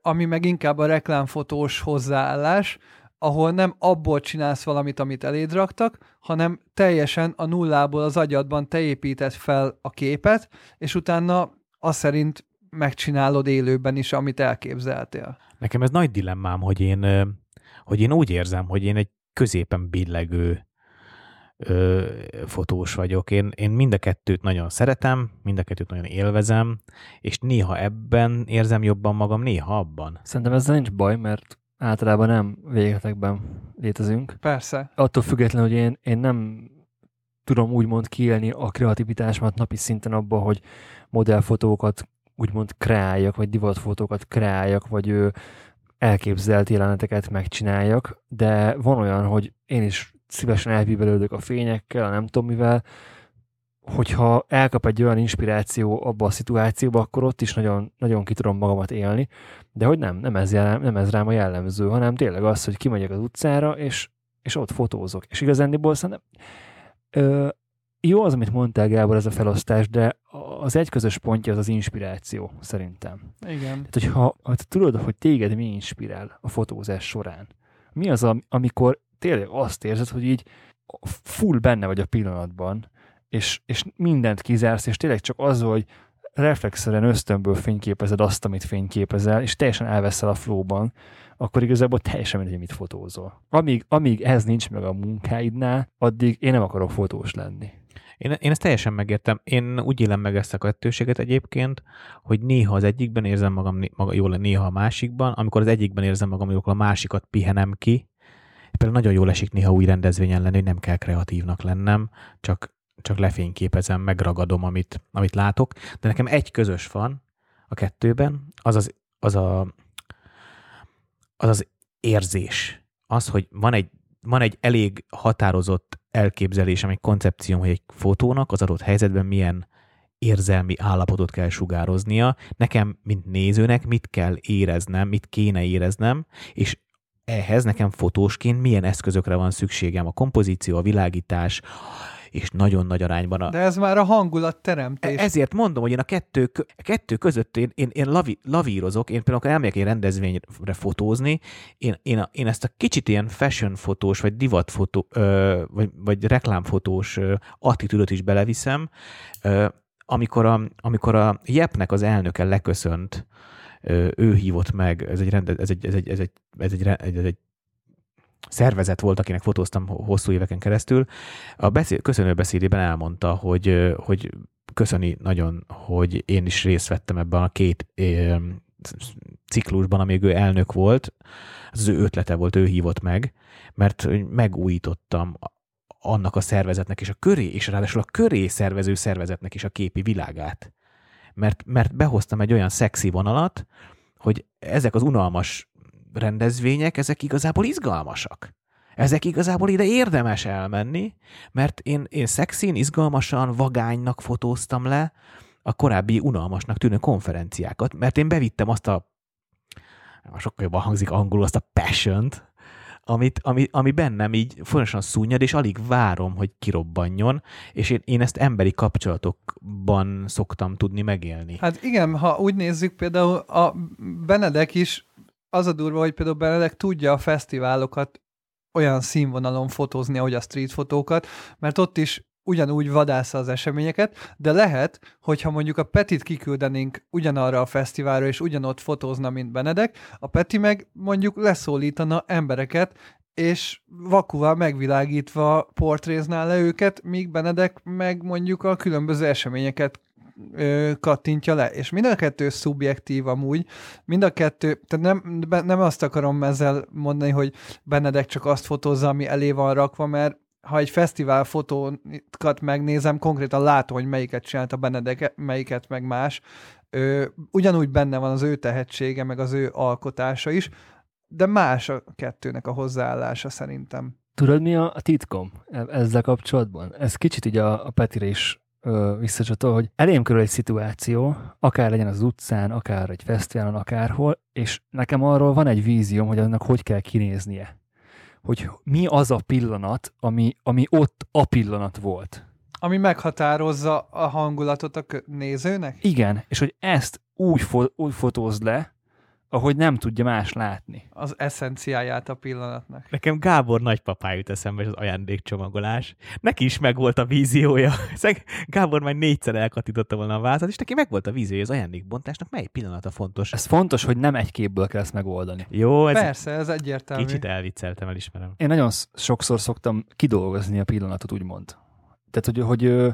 ami meg inkább a reklámfotós hozzáállás, ahol nem abból csinálsz valamit, amit eléd raktak, hanem teljesen a nullából az agyadban te építed fel a képet, és utána azt szerint megcsinálod élőben is, amit elképzeltél. Nekem ez nagy dilemmám, hogy én, hogy én úgy érzem, hogy én egy középen billegő ö, fotós vagyok. Én, én mind a kettőt nagyon szeretem, mind a kettőt nagyon élvezem, és néha ebben érzem jobban magam, néha abban. Szerintem ezzel nincs baj, mert általában nem végletekben létezünk. Persze. Attól függetlenül, hogy én, én nem tudom úgymond kiélni a kreativitásomat napi szinten abban, hogy modellfotókat úgymond kreáljak, vagy divatfotókat kreáljak, vagy ő, elképzelt jeleneteket megcsináljak, de van olyan, hogy én is szívesen elbíbelődök a fényekkel, nem tudom mivel, hogyha elkap egy olyan inspiráció abba a szituációba, akkor ott is nagyon, nagyon ki tudom magamat élni, de hogy nem, nem ez, jellem, nem ez rám a jellemző, hanem tényleg az, hogy kimegyek az utcára, és, és ott fotózok. És igazándiból szerintem ö, jó az, amit mondtál, Gábor, ez a felosztás, de az egy közös pontja az az inspiráció, szerintem. Igen. Tehát, hogyha ha tudod, hogy téged mi inspirál a fotózás során, mi az, amikor tényleg azt érzed, hogy így full benne vagy a pillanatban, és, és mindent kizársz, és tényleg csak az, hogy reflexzeren ösztönből fényképezed azt, amit fényképezel, és teljesen elveszel a flowban, akkor igazából teljesen mindegy, mit fotózol. Amíg, amíg ez nincs meg a munkáidnál, addig én nem akarok fotós lenni. Én, én ezt teljesen megértem. Én úgy élem meg ezt a kettőséget egyébként, hogy néha az egyikben érzem magam maga, jól, néha a másikban. Amikor az egyikben érzem magam jól, a másikat pihenem ki. Például nagyon jól esik néha új rendezvényen lenni, hogy nem kell kreatívnak lennem, csak, csak lefényképezem, megragadom, amit, amit látok. De nekem egy közös van a kettőben, az az, az, a, az, az érzés. Az, hogy van egy, van egy elég határozott elképzelésem, egy koncepcióm, hogy egy fotónak az adott helyzetben milyen érzelmi állapotot kell sugároznia, nekem, mint nézőnek mit kell éreznem, mit kéne éreznem, és ehhez nekem fotósként milyen eszközökre van szükségem, a kompozíció, a világítás, és nagyon nagy arányban a... De ez már a hangulat teremtés. Ezért mondom, hogy én a kettő, a kettő között én, én, én lavi, lavírozok, én például, elmegyek egy rendezvényre fotózni, én, én, a, én ezt a kicsit ilyen fashion fotós, vagy divatfotó, ö, vagy, vagy reklámfotós ö, attitűdöt is beleviszem, ö, amikor a, amikor a Jepnek az elnöke leköszönt, ő hívott meg, ez egy, rende, ez egy, ez egy, ez egy, ez egy, ez egy, ez egy szervezet volt, akinek fotóztam hosszú éveken keresztül, a beszéd, köszönő beszédében elmondta, hogy, hogy köszöni nagyon, hogy én is részt vettem ebben a két ciklusban, amíg ő elnök volt, az ő ötlete volt, ő hívott meg, mert megújítottam annak a szervezetnek és a köré, és ráadásul a köré szervező szervezetnek is a képi világát. Mert, mert behoztam egy olyan szexi vonalat, hogy ezek az unalmas rendezvények, ezek igazából izgalmasak. Ezek igazából ide érdemes elmenni, mert én, én szexin, izgalmasan, vagánynak fotóztam le a korábbi unalmasnak tűnő konferenciákat, mert én bevittem azt a sokkal jobban hangzik angolul, azt a passion amit, ami, ami bennem így folyamatosan szúnyad, és alig várom, hogy kirobbanjon, és én, én ezt emberi kapcsolatokban szoktam tudni megélni. Hát igen, ha úgy nézzük, például a Benedek is az a durva, hogy például Benedek tudja a fesztiválokat olyan színvonalon fotózni, ahogy a street fotókat, mert ott is ugyanúgy vadásza az eseményeket, de lehet, hogyha mondjuk a Petit kiküldenénk ugyanarra a fesztiválra, és ugyanott fotózna, mint Benedek, a Peti meg mondjuk leszólítana embereket, és vakuval megvilágítva portrézná le őket, míg Benedek meg mondjuk a különböző eseményeket ö, kattintja le. És mind a kettő szubjektív amúgy, mind a kettő, tehát nem, nem azt akarom ezzel mondani, hogy Benedek csak azt fotózza, ami elé van rakva, mert ha egy fesztivál fotókat megnézem, konkrétan látom, hogy melyiket csinált a Benedek, melyiket meg más. Ö, ugyanúgy benne van az ő tehetsége, meg az ő alkotása is, de más a kettőnek a hozzáállása szerintem. Tudod, mi a, a titkom e- ezzel kapcsolatban? Ez kicsit így a, a Petire is visszacsatol, hogy elém körül egy szituáció, akár legyen az utcán, akár egy fesztiválon, akárhol, és nekem arról van egy vízióm, hogy annak hogy kell kinéznie. Hogy mi az a pillanat, ami, ami ott a pillanat volt. Ami meghatározza a hangulatot a nézőnek? Igen, és hogy ezt úgy, fo- úgy fotózd le, ahogy nem tudja más látni. Az eszenciáját a pillanatnak. Nekem Gábor nagypapá jut eszembe, és az ajándékcsomagolás. Neki is megvolt a víziója. Gábor már négyszer elkatította volna a vázat, és neki megvolt a víziója az ajándékbontásnak, mely pillanata fontos. Ez fontos, hogy nem egy képből kell ezt megoldani. Jó, ez Persze, ez egyértelmű. Kicsit elvicceltem, elismerem. Én nagyon sokszor szoktam kidolgozni a pillanatot, úgymond. Tehát, hogy, hogy,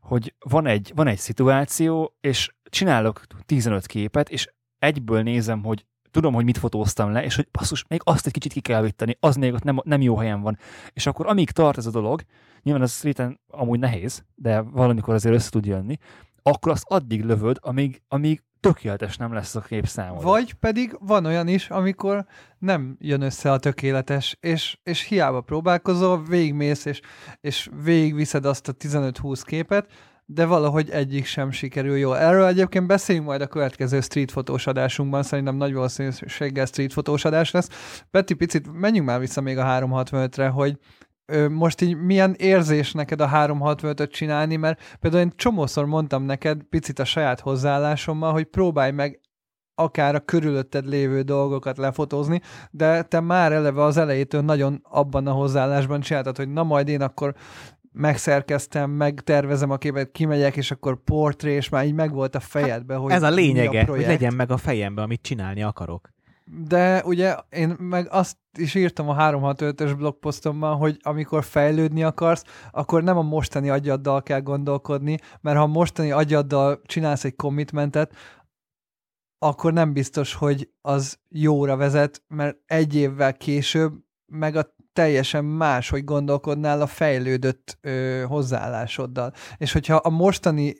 hogy van, egy, van egy szituáció, és csinálok 15 képet, és egyből nézem, hogy tudom, hogy mit fotóztam le, és hogy basszus, még azt egy kicsit ki kell vitteni, az még ott nem, nem jó helyen van. És akkor amíg tart ez a dolog, nyilván az réten amúgy nehéz, de valamikor azért össze tud jönni, akkor azt addig lövöd, amíg, amíg tökéletes nem lesz a kép számodra. Vagy pedig van olyan is, amikor nem jön össze a tökéletes, és, és hiába próbálkozol, végigmész, és, és végigviszed azt a 15-20 képet, de valahogy egyik sem sikerül jól. Erről egyébként beszéljünk majd a következő street fotós adásunkban, szerintem nagy valószínűséggel street fotós adás lesz. Peti, picit menjünk már vissza még a 365-re, hogy most így milyen érzés neked a 365-öt csinálni, mert például én csomószor mondtam neked picit a saját hozzáállásommal, hogy próbálj meg akár a körülötted lévő dolgokat lefotózni, de te már eleve az elejétől nagyon abban a hozzáállásban csináltad, hogy na majd én akkor megszerkeztem, megtervezem a képet, kimegyek, és akkor portré, és már így megvolt a fejedbe, hogy Ez a lényege, a hogy legyen meg a fejembe, amit csinálni akarok. De ugye én meg azt is írtam a 365-ös blogposztomban, hogy amikor fejlődni akarsz, akkor nem a mostani agyaddal kell gondolkodni, mert ha a mostani agyaddal csinálsz egy commitmentet, akkor nem biztos, hogy az jóra vezet, mert egy évvel később meg a teljesen más, hogy gondolkodnál a fejlődött ö, hozzáállásoddal. És hogyha a mostani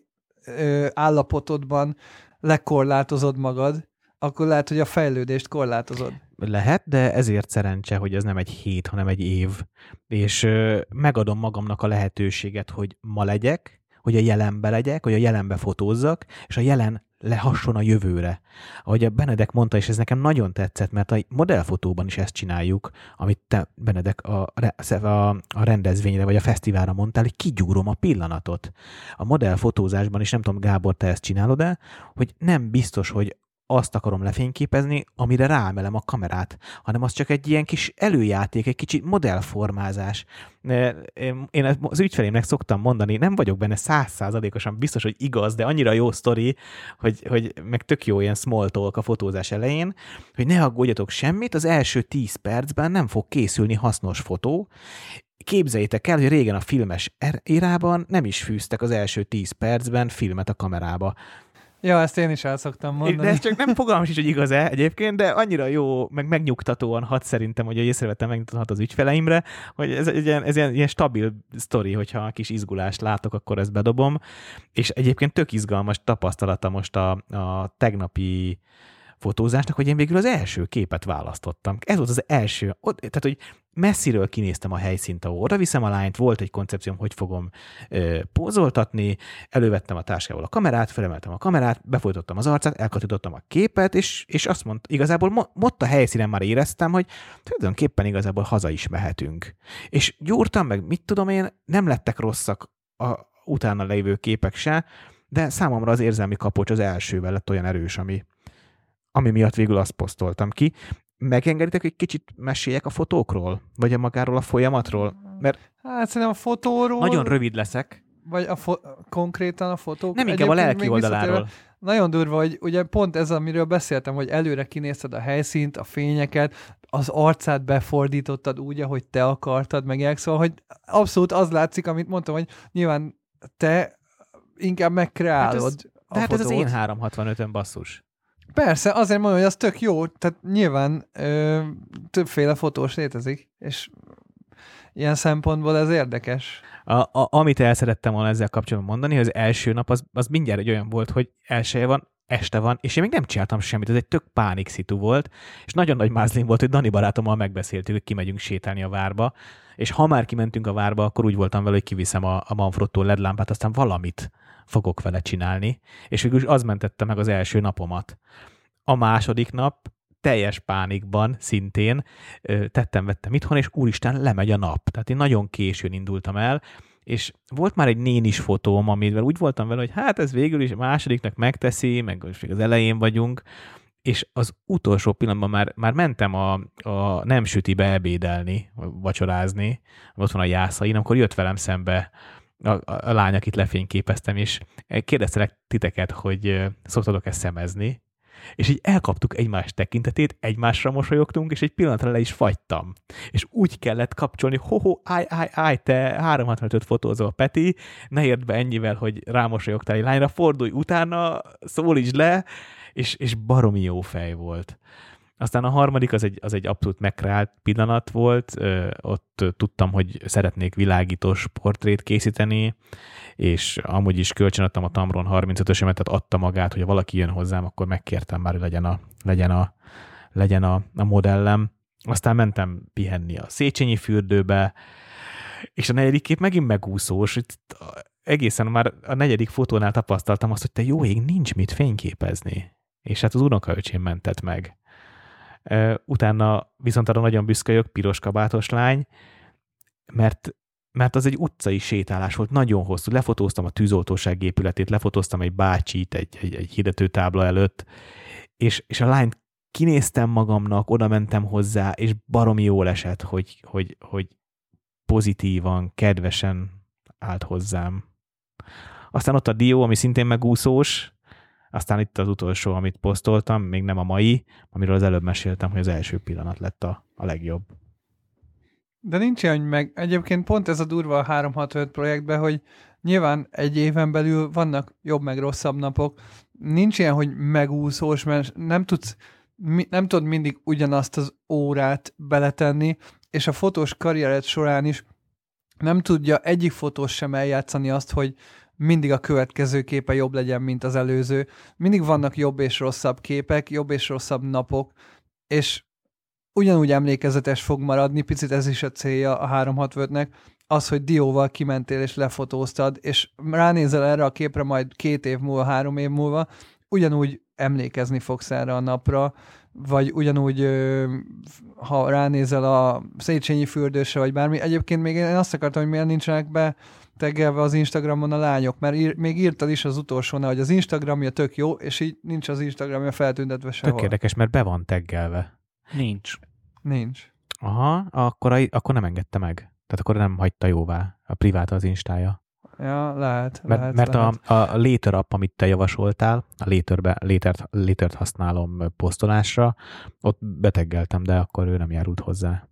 ö, állapotodban lekorlátozod magad, akkor lehet, hogy a fejlődést korlátozod. Lehet, de ezért szerencse, hogy ez nem egy hét, hanem egy év. És ö, megadom magamnak a lehetőséget, hogy ma legyek, hogy a jelenbe legyek, hogy a jelenbe fotózzak, és a jelen lehasson a jövőre. Ahogy a Benedek mondta, és ez nekem nagyon tetszett, mert a modellfotóban is ezt csináljuk, amit te, Benedek, a, a, a rendezvényre vagy a fesztiválra mondtál, hogy kigyúrom a pillanatot. A modellfotózásban is, nem tudom, Gábor, te ezt csinálod-e, hogy nem biztos, hogy azt akarom lefényképezni, amire ráemelem a kamerát, hanem az csak egy ilyen kis előjáték, egy kicsit modellformázás. Én az ügyfelémnek szoktam mondani, nem vagyok benne százszázalékosan biztos, hogy igaz, de annyira jó sztori, hogy, hogy meg tök jó ilyen small talk a fotózás elején, hogy ne aggódjatok semmit, az első tíz percben nem fog készülni hasznos fotó, képzeljétek el, hogy régen a filmes érában nem is fűztek az első tíz percben filmet a kamerába. Ja, ezt én is el szoktam mondani. De ez csak nem fogalmas is, hogy igaz-e egyébként, de annyira jó, meg megnyugtatóan hat szerintem, hogy észrevettem megnyugtatóan az ügyfeleimre, hogy ez, egy ilyen, ez ilyen, ilyen stabil sztori, hogyha kis izgulást látok, akkor ezt bedobom. És egyébként tök izgalmas tapasztalata most a, a tegnapi fotózásnak, hogy én végül az első képet választottam. Ez volt az első. Ott, tehát, hogy messziről kinéztem a helyszínt, ahol oda viszem a lányt, volt egy koncepcióm, hogy fogom ö, pózoltatni, elővettem a táskával a kamerát, felemeltem a kamerát, befolytottam az arcát, elkatítottam a képet, és, és azt mondta, igazából mo- ott a helyszínen már éreztem, hogy tulajdonképpen igazából haza is mehetünk. És gyúrtam meg, mit tudom én, nem lettek rosszak a utána lévő képek se, de számomra az érzelmi kapocs az elsővel lett olyan erős, ami, ami miatt végül azt posztoltam ki. Megengeditek, hogy kicsit meséljek a fotókról? Vagy a magáról a folyamatról? Mert hát szerintem a fotóról... Nagyon rövid leszek. Vagy a fo- konkrétan a fotók? Nem inkább a lelki oldaláról. Nagyon durva, hogy ugye pont ez, amiről beszéltem, hogy előre kinézted a helyszínt, a fényeket, az arcát befordítottad úgy, ahogy te akartad, meg szóval, hogy abszolút az látszik, amit mondtam, hogy nyilván te inkább megkreálod hát ez, a De hát fotót. ez az én 365-ön basszus. Persze, azért mondom, hogy az tök jó, tehát nyilván ö, többféle fotós létezik, és ilyen szempontból ez érdekes. A, a, amit el szerettem volna ezzel kapcsolatban mondani, hogy az első nap az, az mindjárt egy olyan volt, hogy elsője van, este van, és én még nem csináltam semmit, ez egy tök pánik szitu volt, és nagyon nagy mázlin volt, hogy Dani barátommal megbeszéltük, hogy kimegyünk sétálni a várba, és ha már kimentünk a várba, akkor úgy voltam vele, hogy kiviszem a, a Manfrotto LED lámpát, aztán valamit fogok vele csinálni, és végül az mentette meg az első napomat. A második nap teljes pánikban szintén tettem-vettem itthon, és úristen, lemegy a nap. Tehát én nagyon későn indultam el, és volt már egy nénis fotóm, amivel úgy voltam vele, hogy hát ez végül is a másodiknak megteszi, meg most még az elején vagyunk, és az utolsó pillanatban már, már mentem a, a nem sütibe ebédelni, vacsorázni, ott van a jászain, akkor jött velem szembe a, a, a lány, akit lefényképeztem, és kérdeztelek titeket, hogy szoktatok-e szemezni, és így elkaptuk egymás tekintetét, egymásra mosolyogtunk, és egy pillanatra le is fagytam. És úgy kellett kapcsolni, ho-ho, állj, állj, állj, te 365 fotózol, Peti, ne érd be ennyivel, hogy rámosolyogtál egy lányra, fordulj utána, szólítsd le, és, és baromi jó fej volt. Aztán a harmadik az egy, az egy abszolút megkreált pillanat volt, ott tudtam, hogy szeretnék világítós portrét készíteni, és amúgy is kölcsönadtam a Tamron 35-ösemet, tehát adta magát, hogy ha valaki jön hozzám, akkor megkértem már, hogy legyen a, legyen a, legyen a, a modellem. Aztán mentem pihenni a Széchenyi fürdőbe, és a negyedik kép megint megúszós. Egészen már a negyedik fotónál tapasztaltam azt, hogy te jó ég, nincs mit fényképezni. És hát az unokaöcsém mentett meg. Utána viszont arra nagyon büszke vagyok, piros kabátos lány, mert mert az egy utcai sétálás volt, nagyon hosszú. Lefotóztam a tűzoltóság épületét, lefotóztam egy bácsit egy, egy, egy hirdetőtábla előtt, és, és a lányt kinéztem magamnak, oda mentem hozzá, és baromi jól esett, hogy, hogy, hogy pozitívan, kedvesen állt hozzám. Aztán ott a dió, ami szintén megúszós, Aztán itt az utolsó, amit posztoltam, még nem a mai, amiről az előbb meséltem, hogy az első pillanat lett a, a legjobb. De nincs ilyen, meg egyébként pont ez a durva a 365 projektben, hogy nyilván egy éven belül vannak jobb meg rosszabb napok. Nincs ilyen, hogy megúszós, mert nem tudsz, mi, nem tudod mindig ugyanazt az órát beletenni, és a fotós karriered során is nem tudja egyik fotós sem eljátszani azt, hogy mindig a következő képe jobb legyen, mint az előző. Mindig vannak jobb és rosszabb képek, jobb és rosszabb napok, és ugyanúgy emlékezetes fog maradni, picit ez is a célja a 365-nek, az, hogy dióval kimentél és lefotóztad, és ránézel erre a képre majd két év múlva, három év múlva, ugyanúgy emlékezni fogsz erre a napra, vagy ugyanúgy, ha ránézel a Széchenyi fürdőse, vagy bármi. Egyébként még én azt akartam, hogy miért nincsenek be teggelve az Instagramon a lányok, mert ír, még írtad is az utolsónál, hogy az Instagramja tök jó, és így nincs az Instagramja feltüntetve sehol. Tök érdekes, mert be van teggelve. Nincs. Nincs. Aha, akkor, a, akkor nem engedte meg. Tehát akkor nem hagyta jóvá a privát az instája. Ja, lehet. Mert, lehet, mert lehet. A, a Later app, amit te javasoltál, a Laterbe, Latert, Latert használom posztolásra, ott beteggeltem, de akkor ő nem járult hozzá.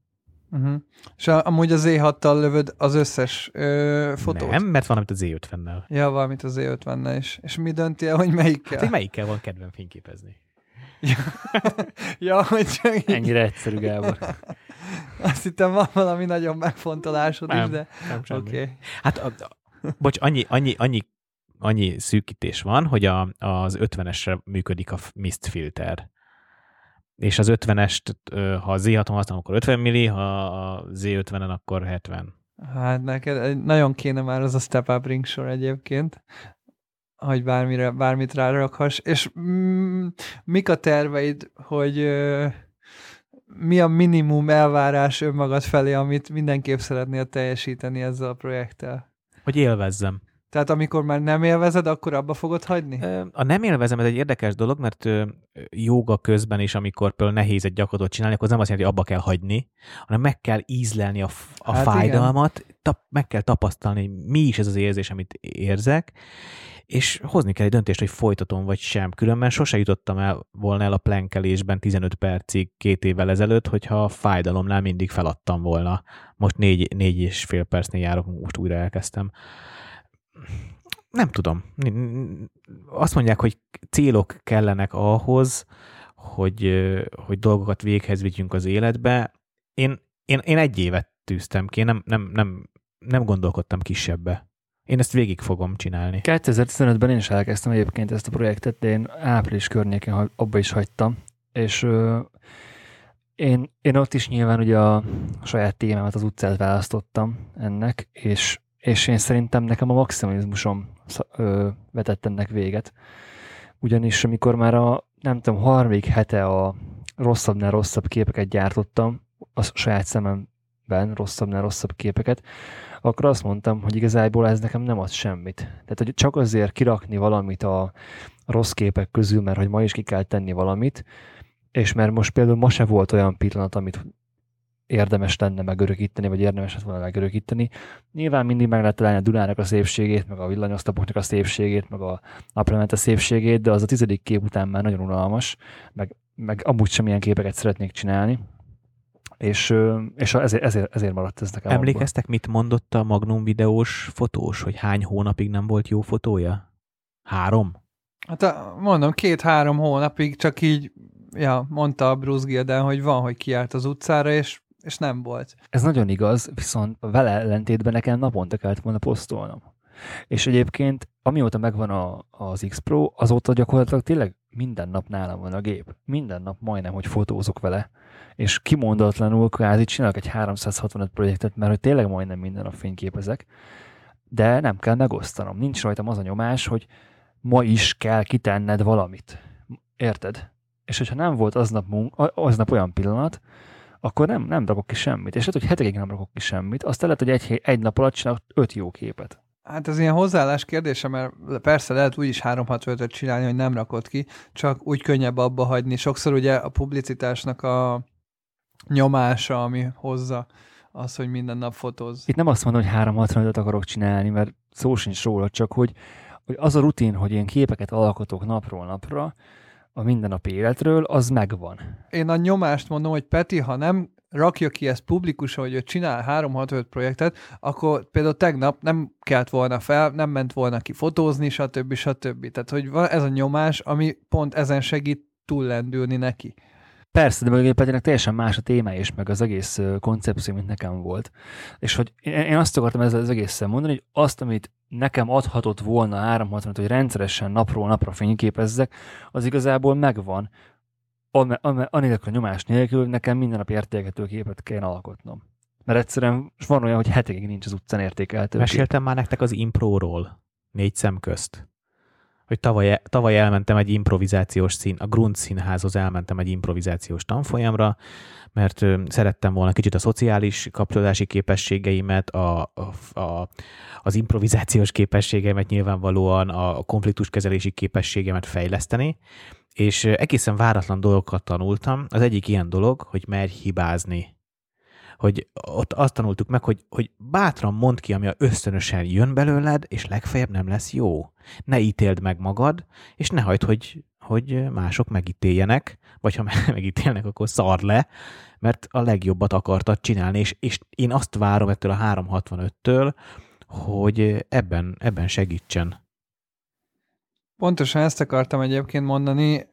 Uh-huh. És a, amúgy az E6-tal lövöd az összes ö, fotót? Nem, mert van, amit az E50-nel. Ja, valamit az E50-nel is. És mi dönti el, hogy melyikkel? Hát, hogy melyikkel van kedvem fényképezni? ja, ja, hogy csak így. Ennyire egyszerű, Gábor. Azt hittem van valami nagyon megfontolásod Nem, is, de Nem semmi. Okay. Hát, a, a, bocs, annyi, annyi, annyi, annyi szűkítés van, hogy a, az 50-esre működik a mist filter. És az 50-est, ö, ha az Z6-on használom, akkor 50 milli, ha a Z50-en, akkor 70. Hát neked nagyon kéne már az a step up ring sor egyébként, hogy bármire, bármit rárakhass. És mm, mik a terveid, hogy ö, mi a minimum elvárás önmagad felé, amit mindenképp szeretnél teljesíteni ezzel a projekttel? Hogy élvezzem. Tehát amikor már nem élvezed, akkor abba fogod hagyni? A nem élvezem, ez egy érdekes dolog, mert joga közben is, amikor például nehéz egy gyakorlatot csinálni, akkor az nem azt jelenti, hogy abba kell hagyni, hanem meg kell ízlelni a, a Hát fájdalmat, tap, meg kell tapasztalni, mi is ez az érzés, amit érzek, és hozni kell egy döntést, hogy folytatom vagy sem. Különben sose jutottam el volna el a plenkelésben 15 percig két évvel ezelőtt, hogyha a fájdalomnál mindig feladtam volna. Most négy, négy és fél percnél járok, most újra elkezdtem. Nem tudom. Azt mondják, hogy célok kellenek ahhoz, hogy, hogy dolgokat véghez vigyünk az életbe. Én, én, én egy évet tűztem ki, én nem, nem, nem, nem gondolkodtam kisebbe. Én ezt végig fogom csinálni. 2015-ben én is elkezdtem egyébként ezt a projektet, de én április környékén abba is hagytam, és ö, én, én ott is nyilván ugye a saját témámat, az utcát választottam ennek, és, és én szerintem nekem a maximalizmusom ö, vetett ennek véget. Ugyanis amikor már a, nem tudom, harmadik hete a rosszabbnál rosszabb képeket gyártottam, a saját szememben rosszabbnál rosszabb képeket, akkor azt mondtam, hogy igazából ez nekem nem ad semmit. Tehát, hogy csak azért kirakni valamit a rossz képek közül, mert hogy ma is ki kell tenni valamit, és mert most például ma se volt olyan pillanat, amit érdemes lenne megörökíteni, vagy érdemes lett volna megörökíteni. Nyilván mindig meg lehet találni a Dunának a szépségét, meg a villanyosztapoknak a szépségét, meg a naplemente szépségét, de az a tizedik kép után már nagyon unalmas, meg, meg amúgy sem ilyen képeket szeretnék csinálni. És, és ezért, ezért, ezért maradt ez nekem. Emlékeztek, mit mondott a Magnum videós fotós, hogy hány hónapig nem volt jó fotója? Három? Hát mondom, két-három hónapig csak így, ja, mondta a Bruce Gilden, hogy van, hogy kiállt az utcára, és, és nem volt. Ez nagyon igaz, viszont vele ellentétben nekem naponta kellett volna posztolnom. És egyébként, amióta megvan a, az X Pro, azóta gyakorlatilag tényleg minden nap nálam van a gép. Minden nap majdnem, hogy fotózok vele. És kimondatlanul kvázi csinálok egy 365 projektet, mert hogy tényleg majdnem minden nap fényképezek. De nem kell megosztanom. Nincs rajtam az a nyomás, hogy ma is kell kitenned valamit. Érted? És hogyha nem volt aznap, munk, aznap olyan pillanat, akkor nem, nem rakok ki semmit. És lehet, hogy hetekig nem rakok ki semmit, aztán lehet, hogy egy, egy nap alatt csinálok öt jó képet. Hát ez ilyen hozzáállás kérdése, mert persze lehet úgy is 365-öt csinálni, hogy nem rakod ki, csak úgy könnyebb abba hagyni. Sokszor ugye a publicitásnak a nyomása, ami hozza az, hogy minden nap fotóz. Itt nem azt mondom, hogy 365-öt akarok csinálni, mert szó sincs róla, csak hogy hogy az a rutin, hogy én képeket alkotok napról napra, a mindennapi életről, az megvan. Én a nyomást mondom, hogy Peti, ha nem rakja ki ezt publikusan, hogy ő csinál 365 projektet, akkor például tegnap nem kelt volna fel, nem ment volna ki fotózni, stb. stb. Tehát, hogy van ez a nyomás, ami pont ezen segít túllendülni neki. Persze, de mögé Petinek teljesen más a téma és meg az egész koncepció, mint nekem volt. És hogy én azt akartam ezzel az egészen mondani, hogy azt, amit nekem adhatott volna 360 hogy rendszeresen napról napra fényképezzek, az igazából megvan. Anélkül a nyomás nélkül nekem minden nap értékelhető képet kell alkotnom. Mert egyszerűen van olyan, hogy hetekig nincs az utcán értékelhető Meséltem már nektek az impróról, négy szem közt hogy tavaly, tavaly elmentem egy improvizációs szín, a Grund színházhoz elmentem egy improvizációs tanfolyamra, mert szerettem volna kicsit a szociális kapcsolódási képességeimet, a, a, a, az improvizációs képességeimet nyilvánvalóan, a konfliktuskezelési képességemet fejleszteni, és egészen váratlan dolgokat tanultam. Az egyik ilyen dolog, hogy merj hibázni hogy ott azt tanultuk meg, hogy, hogy bátran mondd ki, ami a ösztönösen jön belőled, és legfeljebb nem lesz jó. Ne ítéld meg magad, és ne hagyd, hogy, hogy mások megítéljenek, vagy ha megítélnek, akkor szar le, mert a legjobbat akartad csinálni, és, és én azt várom ettől a 365-től, hogy ebben, ebben segítsen. Pontosan ezt akartam egyébként mondani,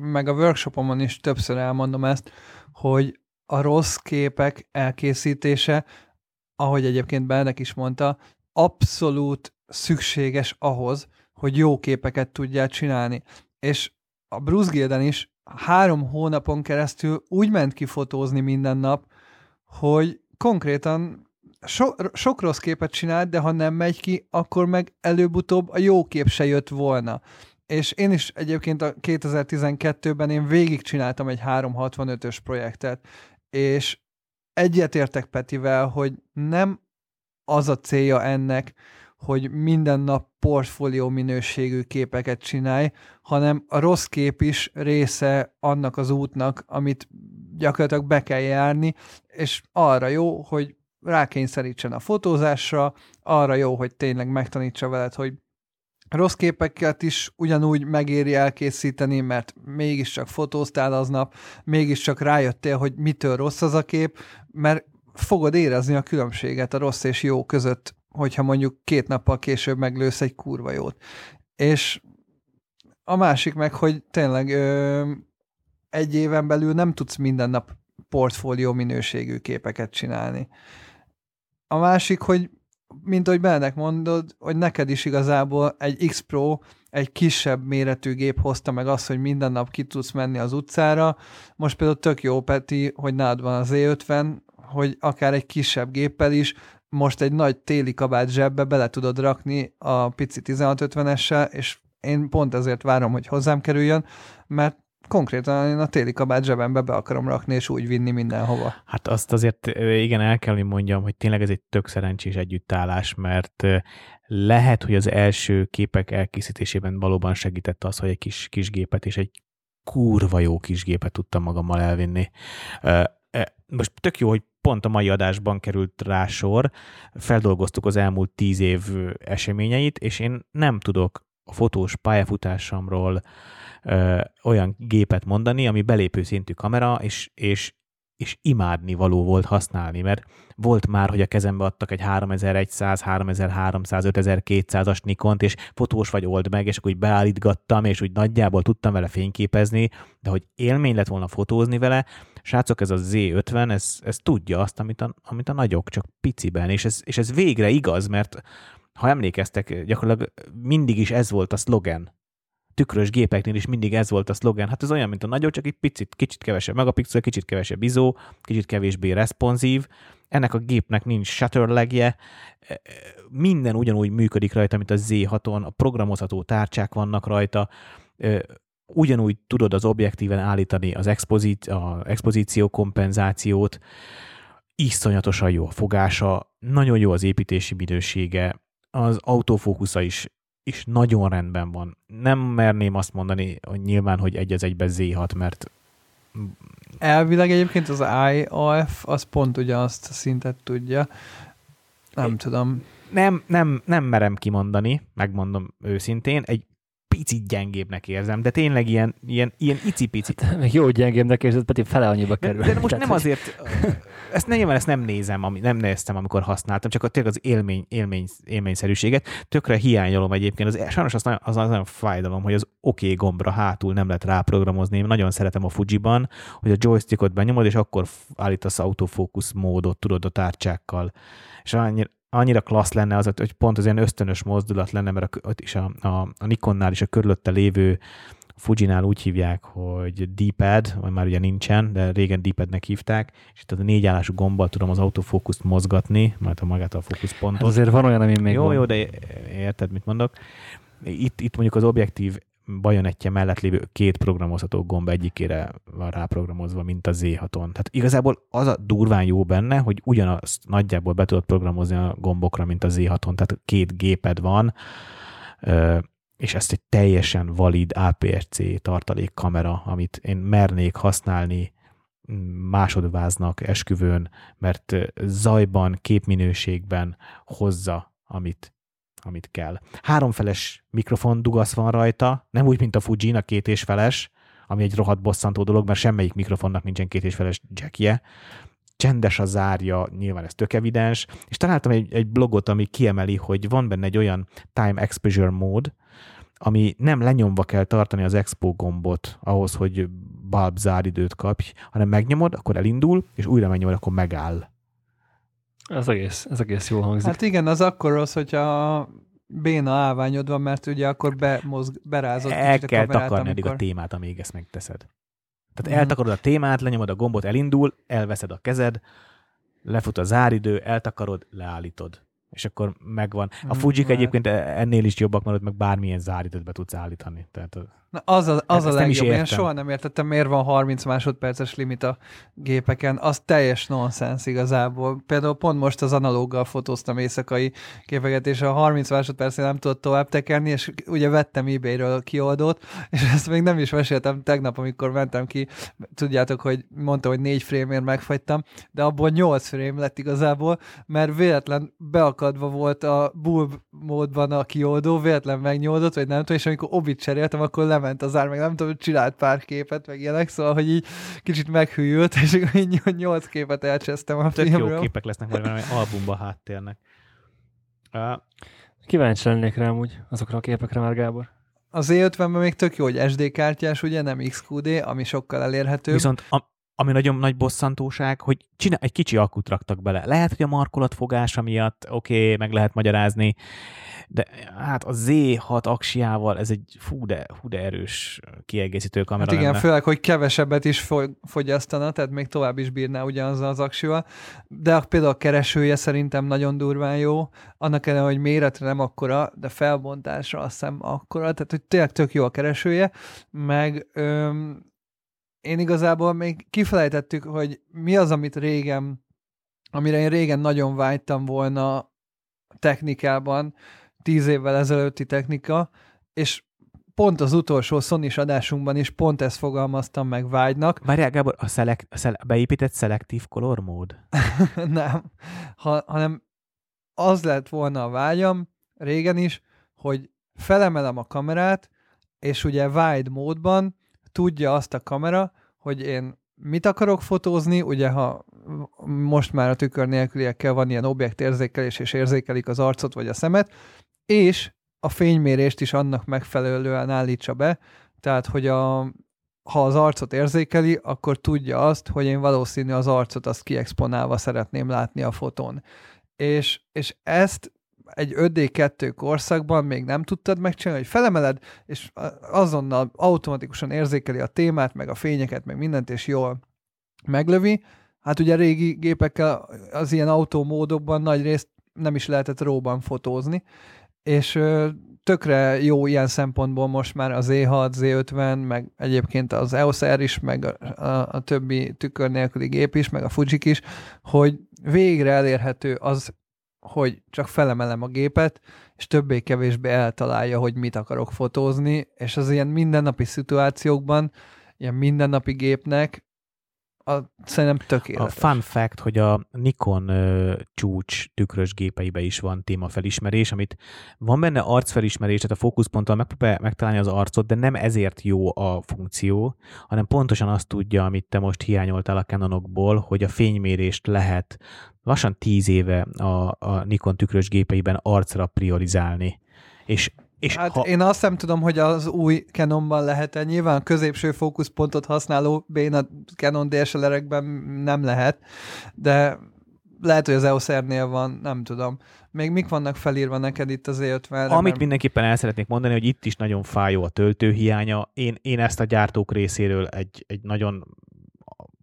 meg a workshopomon is többször elmondom ezt, hogy a rossz képek elkészítése, ahogy egyébként Bennek is mondta, abszolút szükséges ahhoz, hogy jó képeket tudjál csinálni. És a Bruce Gilden is három hónapon keresztül úgy ment ki fotózni minden nap, hogy konkrétan so, sok rossz képet csinált, de ha nem megy ki, akkor meg előbb-utóbb a jó kép se jött volna. És én is egyébként a 2012-ben én végigcsináltam egy 365-ös projektet, és egyetértek Petivel, hogy nem az a célja ennek, hogy minden nap portfólió minőségű képeket csinálj, hanem a rossz kép is része annak az útnak, amit gyakorlatilag be kell járni, és arra jó, hogy rákényszerítsen a fotózásra, arra jó, hogy tényleg megtanítsa veled, hogy rossz képeket is ugyanúgy megéri elkészíteni, mert mégiscsak fotóztál aznap, mégiscsak rájöttél, hogy mitől rossz az a kép, mert fogod érezni a különbséget a rossz és jó között, hogyha mondjuk két nappal később meglősz egy kurva jót. És a másik meg, hogy tényleg ö, egy éven belül nem tudsz minden nap portfólió minőségű képeket csinálni. A másik, hogy mint ahogy Bennek mondod, hogy neked is igazából egy X Pro, egy kisebb méretű gép hozta meg azt, hogy minden nap ki tudsz menni az utcára. Most például tök jó, Peti, hogy nálad van az E50, hogy akár egy kisebb géppel is most egy nagy téli kabát zsebbe bele tudod rakni a pici 1650-essel, és én pont ezért várom, hogy hozzám kerüljön, mert konkrétan én a téli kabát zsebembe be akarom rakni, és úgy vinni mindenhova. Hát azt azért igen, el kell, hogy mondjam, hogy tényleg ez egy tök szerencsés együttállás, mert lehet, hogy az első képek elkészítésében valóban segített az, hogy egy kis, kis gépet és egy kurva jó kis gépet tudtam magammal elvinni. Most tök jó, hogy pont a mai adásban került rá sor, feldolgoztuk az elmúlt tíz év eseményeit, és én nem tudok a fotós pályafutásomról, ö, olyan gépet mondani, ami belépő szintű kamera, és, és, és imádni való volt használni, mert volt már, hogy a kezembe adtak egy 3100, 3300, 5200-as Nikont, és fotós vagy old meg, és akkor úgy beállítgattam, és úgy nagyjából tudtam vele fényképezni, de hogy élmény lett volna fotózni vele, srácok, ez a Z50, ez, ez tudja azt, amit a, amit a nagyok, csak piciben, és ez, és ez végre igaz, mert ha emlékeztek, gyakorlatilag mindig is ez volt a szlogen tükrös gépeknél is mindig ez volt a szlogen. Hát ez olyan, mint a nagyobb, csak egy picit, kicsit kevesebb megapixel, kicsit kevesebb izó, kicsit kevésbé responsív. Ennek a gépnek nincs shutter legje, e, e, minden ugyanúgy működik rajta, mint a Z6-on, a programozható tárcsák vannak rajta, e, ugyanúgy tudod az objektíven állítani az expozí- a expozíció kompenzációt, iszonyatosan jó a fogása, nagyon jó az építési minősége, az autofókusza is is nagyon rendben van. Nem merném azt mondani, hogy nyilván, hogy egy az egyben Z6, mert Elvileg egyébként az IAF az pont ugyanazt a szintet tudja. Nem tudom. nem, nem, nem merem kimondani, megmondom őszintén, egy picit gyengébbnek érzem, de tényleg ilyen, ilyen, ilyen icipici. Hát, jó gyengébbnek érzed, pedig fele annyiba De, kerül. de most Tehát, nem azért, ezt nem, ezt nem nézem, ami, nem néztem, amikor használtam, csak a, tényleg az élmény, élmény, élményszerűséget. Tökre hiányolom egyébként. Az, sajnos az, nagyon- az, az nagyon fájdalom, hogy az OK gombra hátul nem lehet ráprogramozni. Én nagyon szeretem a Fujiban, hogy a joystickot benyomod, és akkor állítasz autofókusz módot, tudod, a tárcsákkal. És annyira, annyira klassz lenne az, hogy pont az ilyen ösztönös mozdulat lenne, mert a, is a, a, a Nikonnál is a körülötte lévő Fujinál úgy hívják, hogy D-pad, vagy már ugye nincsen, de régen D-padnek hívták, és itt a négy állású gombbal tudom az autofókuszt mozgatni, majd a magát a Hát fókuszpontot. azért van olyan, ami még jó, van. jó, de érted, mit mondok. Itt, itt mondjuk az objektív bajonettje mellett lévő két programozható gomb egyikére van ráprogramozva, mint a Z6-on. Tehát igazából az a durván jó benne, hogy ugyanazt nagyjából be tudod programozni a gombokra, mint a Z6-on, tehát két géped van, és ezt egy teljesen valid APS-C tartalék kamera, amit én mernék használni másodváznak esküvőn, mert zajban, képminőségben hozza, amit, amit kell. Háromfeles mikrofon dugasz van rajta, nem úgy, mint a Fujin, a két és feles, ami egy rohadt bosszantó dolog, mert semmelyik mikrofonnak nincsen két és feles jackje. Csendes a zárja, nyilván ez tök evidens, és találtam egy, egy blogot, ami kiemeli, hogy van benne egy olyan time exposure mód, ami nem lenyomva kell tartani az expo gombot ahhoz, hogy bulb záridőt kapj, hanem megnyomod, akkor elindul, és újra megnyomod, akkor megáll. Ez egész, ez egész jól hangzik. Hát igen, az akkor rossz, hogyha béna állványod van, mert ugye akkor bemozg, berázott El kicsit a kell kamerát, takarni eddig a amikor... témát, amíg ezt megteszed. Tehát Mhm. eltakarod a témát, lenyomod a gombot, elindul, elveszed a kezed, lefut a záridő, eltakarod, leállítod. És akkor megvan. A Mhm, Fujik hát. egyébként ennél is jobbak, mert ott meg bármilyen záridőt be tudsz állítani. Tehát Na, az a, az Hát a nem legjobb. Én soha nem értettem, miért van 30 másodperces limit a gépeken. Az teljes nonsens igazából. Például pont most az analóggal fotóztam éjszakai képeket, és a 30 másodpercnél nem tudott tovább tekerni, és ugye vettem eBay-ről kioldót, és ezt még nem is meséltem tegnap, amikor mentem ki. Tudjátok, hogy mondta, hogy négy frame-ért megfagytam, de abból 8 frame lett igazából, mert véletlen beakadva volt a bulb módban a kioldó, véletlen megnyódott, vagy nem tudom, és amikor obit cseréltem, akkor lement az ár, meg nem tudom, csinált pár képet, meg ilyenek, szóval, hogy így kicsit meghűlt, és akkor így nyolc képet elcsesztem a tök jó filmről. képek lesznek majd valami albumba háttérnek. Uh, Kíváncsi lennék rá úgy azokra a képekre már, Gábor. Az E50-ben még tök jó, hogy SD kártyás, ugye, nem XQD, ami sokkal elérhetőbb. Viszont a, ami nagyon nagy bosszantóság, hogy csinál, egy kicsi akut raktak bele. Lehet, hogy a markolatfogása miatt, oké, okay, meg lehet magyarázni, de hát a Z6 aksiával ez egy fú de, fú de erős kiegészítő kamera Hát igen, lenne. főleg, hogy kevesebbet is fogy- fogyasztana, tehát még tovább is bírná ugyanazzal az aksival. De például a keresője szerintem nagyon durván jó, annak ellenére, hogy méretre nem akkora, de felbontásra azt hiszem akkora, tehát hogy tényleg tök jó a keresője, meg öm, én igazából még kifelejtettük, hogy mi az, amit régen, amire én régen nagyon vágytam volna technikában, tíz évvel ezelőtti technika, és pont az utolsó sony adásunkban is pont ezt fogalmaztam meg vágynak. Várjál, Gábor, a, szelek, a szel, beépített szelektív color mód? nem, ha, hanem az lett volna a vágyam régen is, hogy felemelem a kamerát, és ugye wide módban tudja azt a kamera, hogy én mit akarok fotózni, ugye ha most már a tükör nélküliekkel van ilyen objektérzékelés, és érzékelik az arcot vagy a szemet, és a fénymérést is annak megfelelően állítsa be, tehát hogy a, ha az arcot érzékeli, akkor tudja azt, hogy én valószínű az arcot azt kiexponálva szeretném látni a fotón. És, és ezt egy 5D2 korszakban még nem tudtad megcsinálni, hogy felemeled, és azonnal automatikusan érzékeli a témát, meg a fényeket, meg mindent, és jól meglövi. Hát ugye régi gépekkel az ilyen autómódokban nagy részt nem is lehetett róban fotózni, és tökre jó ilyen szempontból most már az E6, Z50, meg egyébként az EOS R is, meg a, a, a többi tükör nélküli gép is, meg a Fujik is, hogy végre elérhető az, hogy csak felemelem a gépet, és többé-kevésbé eltalálja, hogy mit akarok fotózni, és az ilyen mindennapi szituációkban, ilyen mindennapi gépnek a, szerintem A tökéletes. fun fact, hogy a Nikon ö, csúcs tükrös gépeibe is van témafelismerés, amit van benne arcfelismerés, tehát a fókuszponttal megpróbál megtalálni az arcot, de nem ezért jó a funkció, hanem pontosan azt tudja, amit te most hiányoltál a Canonokból, hogy a fénymérést lehet lassan tíz éve a, a Nikon tükrös gépeiben arcra priorizálni. És, és Hát ha, én azt nem tudom, hogy az új Canonban lehet-e. Nyilván a középső fókuszpontot használó béna Canon DSLR-ekben nem lehet, de lehet, hogy az EOS R-nél van, nem tudom. Még mik vannak felírva neked itt az E50-re? Amit mert- mindenképpen el szeretnék mondani, hogy itt is nagyon fájó a töltőhiánya. Én, én ezt a gyártók részéről egy, egy nagyon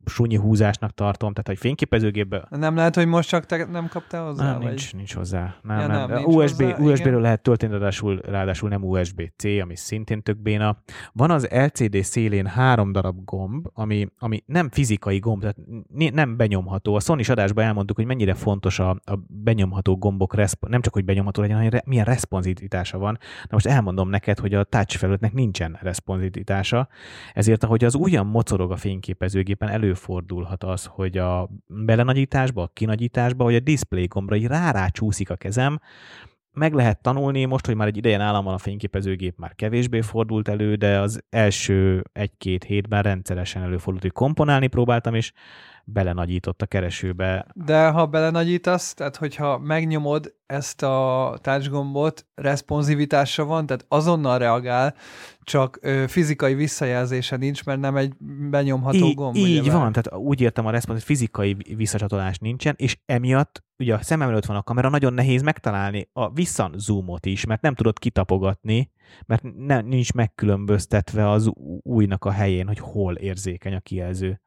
sunyi húzásnak tartom, tehát hogy fényképezőgépbe Nem lehet, hogy most csak te nem kaptál hozzá? nem, vagy? nincs, nincs hozzá. Nem, Ja, nem. nem, nincs USB, hozzá, USB-ről lehet tölteni, ráadásul, ráadásul nem USB-C, ami szintén tök béna. Van az LCD szélén három darab gomb, ami, ami nem fizikai gomb, tehát nem benyomható. A Sony adásban elmondtuk, hogy mennyire fontos a, a benyomható gombok, resp- nem csak, hogy benyomható legyen, hanem re- milyen responsivitása van. Na most elmondom neked, hogy a touch felületnek nincsen responsivitása, ezért ahogy az ugyan mocorog a fényképezőgépen, előfordulhat az, hogy a belenagyításba, a kinagyításba, vagy a display gombra így rá csúszik a kezem, meg lehet tanulni, most, hogy már egy ideje nálam van a fényképezőgép, már kevésbé fordult elő, de az első egy-két hétben rendszeresen előfordult, hogy komponálni próbáltam, és belenagyított a keresőbe. De ha belenagyítasz, tehát hogyha megnyomod ezt a touchgombot, responsivitásra van, tehát azonnal reagál, csak ö, fizikai visszajelzése nincs, mert nem egy benyomható így, gomb. így ugyebár. van, tehát úgy értem a respons, hogy fizikai visszacsatolás nincsen, és emiatt ugye a szemem előtt van a kamera, nagyon nehéz megtalálni a visszazoomot is, mert nem tudod kitapogatni, mert ne, nincs megkülönböztetve az újnak a helyén, hogy hol érzékeny a kijelző.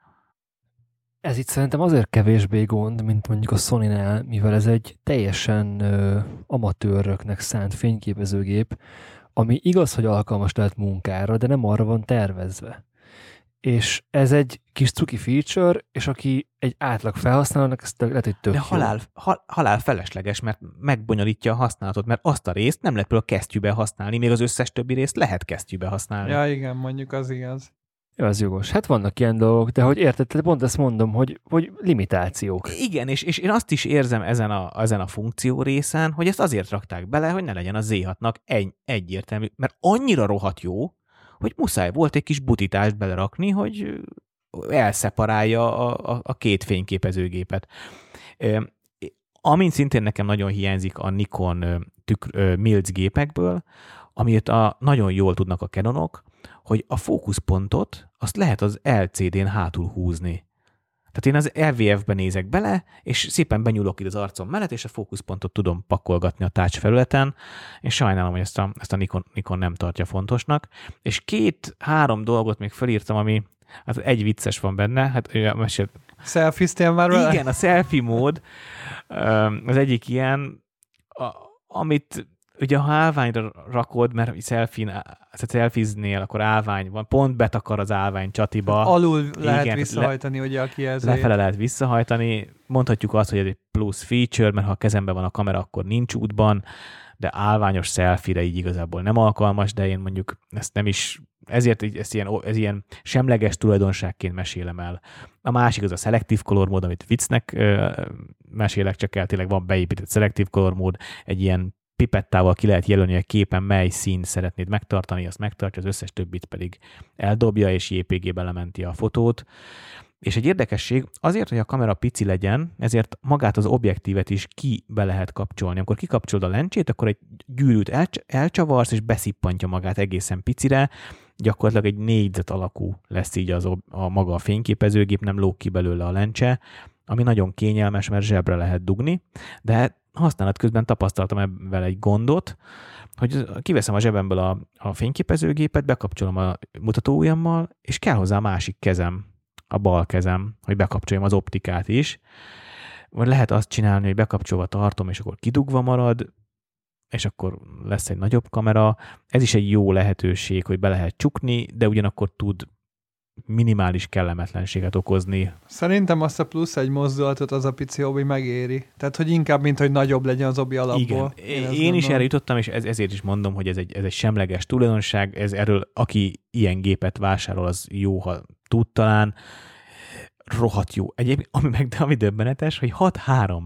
Ez itt szerintem azért kevésbé gond, mint mondjuk a Sony-nál, mivel ez egy teljesen ö, amatőröknek szánt fényképezőgép, ami igaz, hogy alkalmas lehet munkára, de nem arra van tervezve. És ez egy kis cuki feature, és aki egy átlag felhasználónak, ez lehet, hogy tök De halál, hal, halál felesleges, mert megbonyolítja a használatot, mert azt a részt nem lehet például kesztyűbe használni, még az összes többi részt lehet kesztyűbe használni. Ja, igen, mondjuk az igaz. Ja, az jogos. Hát vannak ilyen dolgok, de hogy érted, pont ezt mondom, hogy, hogy limitációk. Igen, és, és én azt is érzem ezen a, ezen a funkció részen, hogy ezt azért rakták bele, hogy ne legyen a Z6-nak egy, egyértelmű, mert annyira rohadt jó, hogy muszáj volt egy kis butitást belerakni, hogy elszeparálja a, a, a két fényképezőgépet. Ö, Amint szintén nekem nagyon hiányzik a Nikon tükr, Mills gépekből, amit a, nagyon jól tudnak a Canonok, hogy a fókuszpontot azt lehet az LCD-n hátul húzni. Tehát én az LVF-be nézek bele, és szépen benyúlok itt az arcom mellett, és a fókuszpontot tudom pakolgatni a touch felületen, és sajnálom, hogy ezt a, ezt a Nikon, Nikon nem tartja fontosnak. És két-három dolgot még felírtam, ami hát egy vicces van benne, hát olyan mesélt, Selfie-ztél már vele? igen, a selfie mód az egyik ilyen, a, amit ugye ha állványra rakod, mert selfie, tehát selfieznél, akkor állvány van, pont betakar az állvány csatiba. Alul lehet Igen, visszahajtani ugye a kijelzőjét. Lefele lehet visszahajtani. Mondhatjuk azt, hogy ez egy plusz feature, mert ha a kezemben van a kamera, akkor nincs útban, de állványos selfie-re így igazából nem alkalmas, de én mondjuk ezt nem is, ezért ezt ilyen, ez ilyen semleges tulajdonságként mesélem el. A másik az a Selective Color mód, amit viccnek mesélek, csak el tényleg van beépített Selective Color mód, egy ilyen pipettával ki lehet jelölni a képen, mely szín szeretnéd megtartani, azt megtartja, az összes többit pedig eldobja, és JPG-be lementi a fotót. És egy érdekesség, azért, hogy a kamera pici legyen, ezért magát az objektívet is ki be lehet kapcsolni. Amikor kikapcsolod a lencsét, akkor egy gyűrűt elcs- elcsavarsz, és beszippantja magát egészen picire, gyakorlatilag egy négyzet alakú lesz így az ob- a maga a fényképezőgép, nem lóg ki belőle a lencse, ami nagyon kényelmes, mert zsebre lehet dugni, de használat közben tapasztaltam ebben egy gondot, hogy kiveszem a zsebemből a, a fényképezőgépet, bekapcsolom a mutatóujjammal, és kell hozzá a másik kezem, a bal kezem, hogy bekapcsoljam az optikát is. Vagy lehet azt csinálni, hogy bekapcsolva tartom, és akkor kidugva marad, és akkor lesz egy nagyobb kamera. Ez is egy jó lehetőség, hogy be lehet csukni, de ugyanakkor tud minimális kellemetlenséget okozni. Szerintem azt a plusz egy mozdulatot az a pici obi megéri. Tehát, hogy inkább, mint hogy nagyobb legyen az obi alapból. Igen, Én, én, is erre jutottam, és ez, ezért is mondom, hogy ez egy, ez egy semleges tulajdonság, ez erről, aki ilyen gépet vásárol, az jó, ha tud talán. rohadt jó. Egyébként, ami meg de ami döbbenetes, hogy 6-3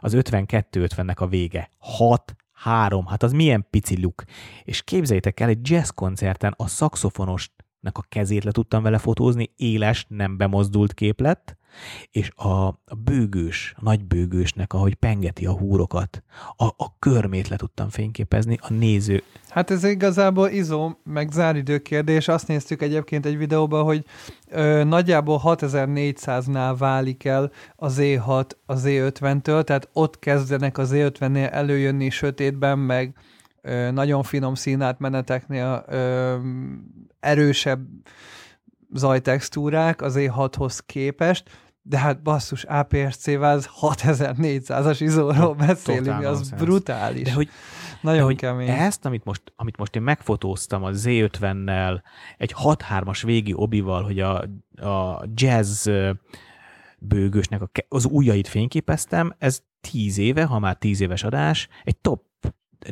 az 52-50-nek a vége. 6-3, hát az milyen pici luk. És képzeljétek el, egy jazz koncerten a szakszofonos a kezét le tudtam vele fotózni, éles, nem bemozdult kép lett, és a, a bőgős, a nagy bőgősnek, ahogy pengeti a húrokat, a, a körmét le tudtam fényképezni, a néző. Hát ez igazából izó, meg záridő kérdés. Azt néztük egyébként egy videóban, hogy ö, nagyjából 6400-nál válik el az E6 az E50-től, tehát ott kezdenek az E50-nél előjönni sötétben, meg nagyon finom színátmeneteknél erősebb zajtextúrák az E6-hoz képest, de hát basszus, APS-C-vel 6400-as izóról beszélünk, az nonsense. brutális. De hogy, nagyon de hogy kemény. Ezt, amit most, amit most én megfotóztam a Z50-nel, egy 6-3-as végi obival, hogy a, a jazz bőgősnek a, az ujjait fényképeztem, ez 10 éve, ha már 10 éves adás, egy top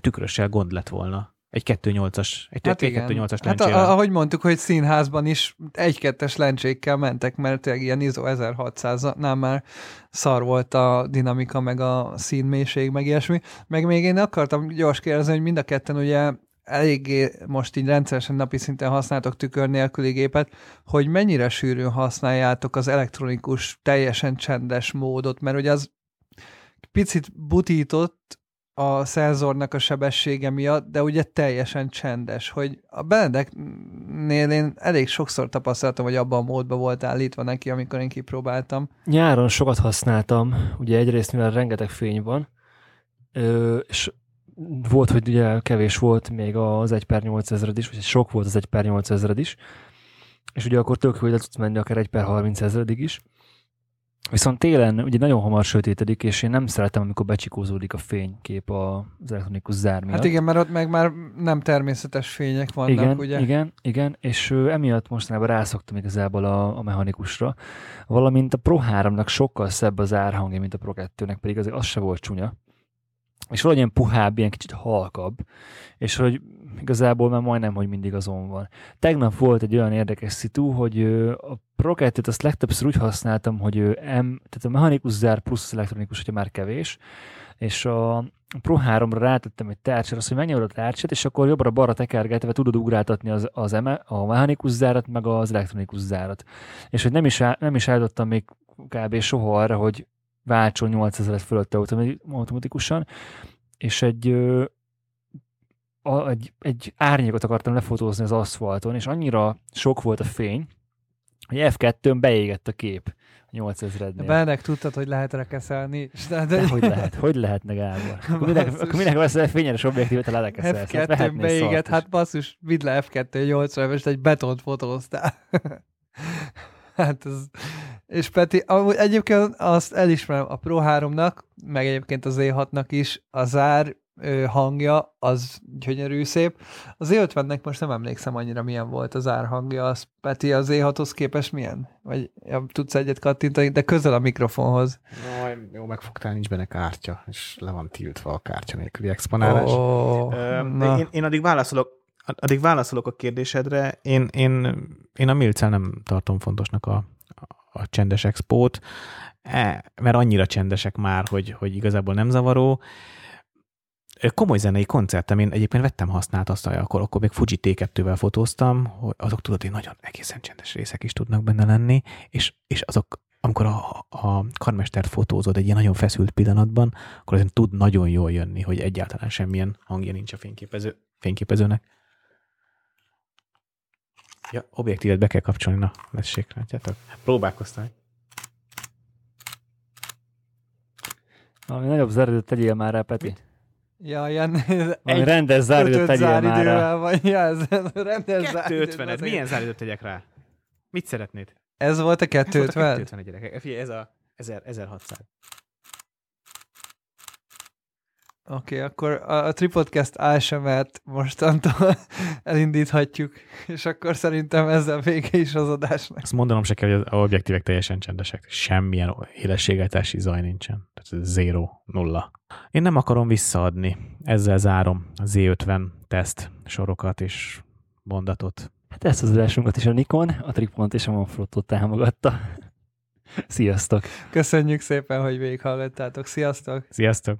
tükrössel gond lett volna. Egy 2.8-as, egy hát 2.8-as Hát a, ahogy mondtuk, hogy színházban is egy-kettes lencsékkel mentek, mert ilyen ISO 1600-nál már szar volt a dinamika, meg a színmélység, meg ilyesmi. Meg még én akartam gyors kérdezni, hogy mind a ketten ugye eléggé most így rendszeresen napi szinten használtok tükör nélküli gépet, hogy mennyire sűrűn használjátok az elektronikus, teljesen csendes módot, mert ugye az picit butított, a szenzornak a sebessége miatt, de ugye teljesen csendes, hogy a Benedeknél én elég sokszor tapasztaltam, hogy abban a módban volt állítva neki, amikor én kipróbáltam. Nyáron sokat használtam, ugye egyrészt mivel rengeteg fény van, és volt, hogy ugye kevés volt még az 1 per 8000 is, vagy sok volt az 1 per 8000 is, és ugye akkor tök hogy le tudsz menni akár 1 per 30 ezredig is, Viszont télen ugye nagyon hamar sötétedik, és én nem szeretem, amikor becsikózódik a fénykép az elektronikus zár miatt. Hát igen, mert ott meg már nem természetes fények vannak, igen, ugye? Igen, igen, és emiatt mostanában rászoktam igazából a, a mechanikusra, valamint a Pro 3-nak sokkal szebb az árhangja, mint a Pro 2-nek, pedig azért az se volt csúnya és valahogy ilyen puhább, ilyen kicsit halkabb, és hogy igazából már majdnem, hogy mindig azon van. Tegnap volt egy olyan érdekes szitu, hogy a Pro 2 azt legtöbbször úgy használtam, hogy M, tehát a mechanikus zár plusz az elektronikus, hogyha már kevés, és a Pro 3-ra rátettem egy tárcsát, azt, hogy megnyomod a tárcsát, és akkor jobbra-balra tekergetve tudod ugráltatni az, az eme, a mechanikus zárat, meg az elektronikus zárat. És hogy nem is, nem is állítottam még kb. soha arra, hogy váltson 8000 fölött automatikusan, és egy, a, egy, egy árnyékot akartam lefotózni az aszfalton, és annyira sok volt a fény, hogy F2-n beégett a kép 8000-nél. Bennek tudtad, hogy lehet rekeszelni. De, de... hogy lehet? Hogy lehetne, Gábor? Akkor minek, akkor minek veszel fényes objektívet, ha lerekeszelsz? F2-n beégett, hát basszus, vidd le F2 80 és egy betont fotóztál. hát ez... És Peti, amúgy egyébként azt elismerem a Pro 3-nak, meg egyébként az E6-nak is, a zár hangja az gyönyörű szép. Az E50-nek most nem emlékszem annyira milyen volt az árhangja, az Peti az E6-hoz képest milyen? Vagy ja, tudsz egyet kattintani, de közel a mikrofonhoz. Jaj, jó, megfogtál, nincs benne kártya, és le van tiltva a kártya nélküli exponálás. Oh, uh, én, én addig válaszolok, addig válaszolok a kérdésedre. Én, én, én a Milcel nem tartom fontosnak a, a csendes expót, e, mert annyira csendesek már, hogy, hogy igazából nem zavaró. Komoly zenei koncertem, én egyébként vettem használt azt, akkor, akkor még Fuji T2-vel fotóztam, hogy azok tudod, hogy nagyon egészen csendes részek is tudnak benne lenni, és, és azok, amikor a, a karmestert fotózod egy ilyen nagyon feszült pillanatban, akkor azért tud nagyon jól jönni, hogy egyáltalán semmilyen hangja nincs a fényképező, fényképezőnek. Ja, objektívet be kell kapcsolni, na, lessék, látjátok? Próbálkoztam. Valami nagyobb záridőt tegyél már rá, Peti. Ja, ilyen egy rendes záridőt tegyél már rá. Van. Ja, ez rendes 250 milyen záridőt tegyek rá? Mit szeretnéd? Ez volt a 250? Ez volt a 250 gyerekek. Figyelj, ez a 1000, 1600. Oké, okay, akkor a, a Tripodcast ASMR-t mostantól elindíthatjuk, és akkor szerintem ezzel vége is az adásnak. Azt mondanom se kell, hogy az objektívek teljesen csendesek. Semmilyen élességeltási zaj nincsen. Tehát zero, nulla. Én nem akarom visszaadni. Ezzel zárom a Z50 teszt sorokat és mondatot. Hát ezt az adásunkat is a Nikon, a Tripont és a Manfrotto támogatta. Sziasztok! Köszönjük szépen, hogy végighallgattátok. Sziasztok! Sziasztok!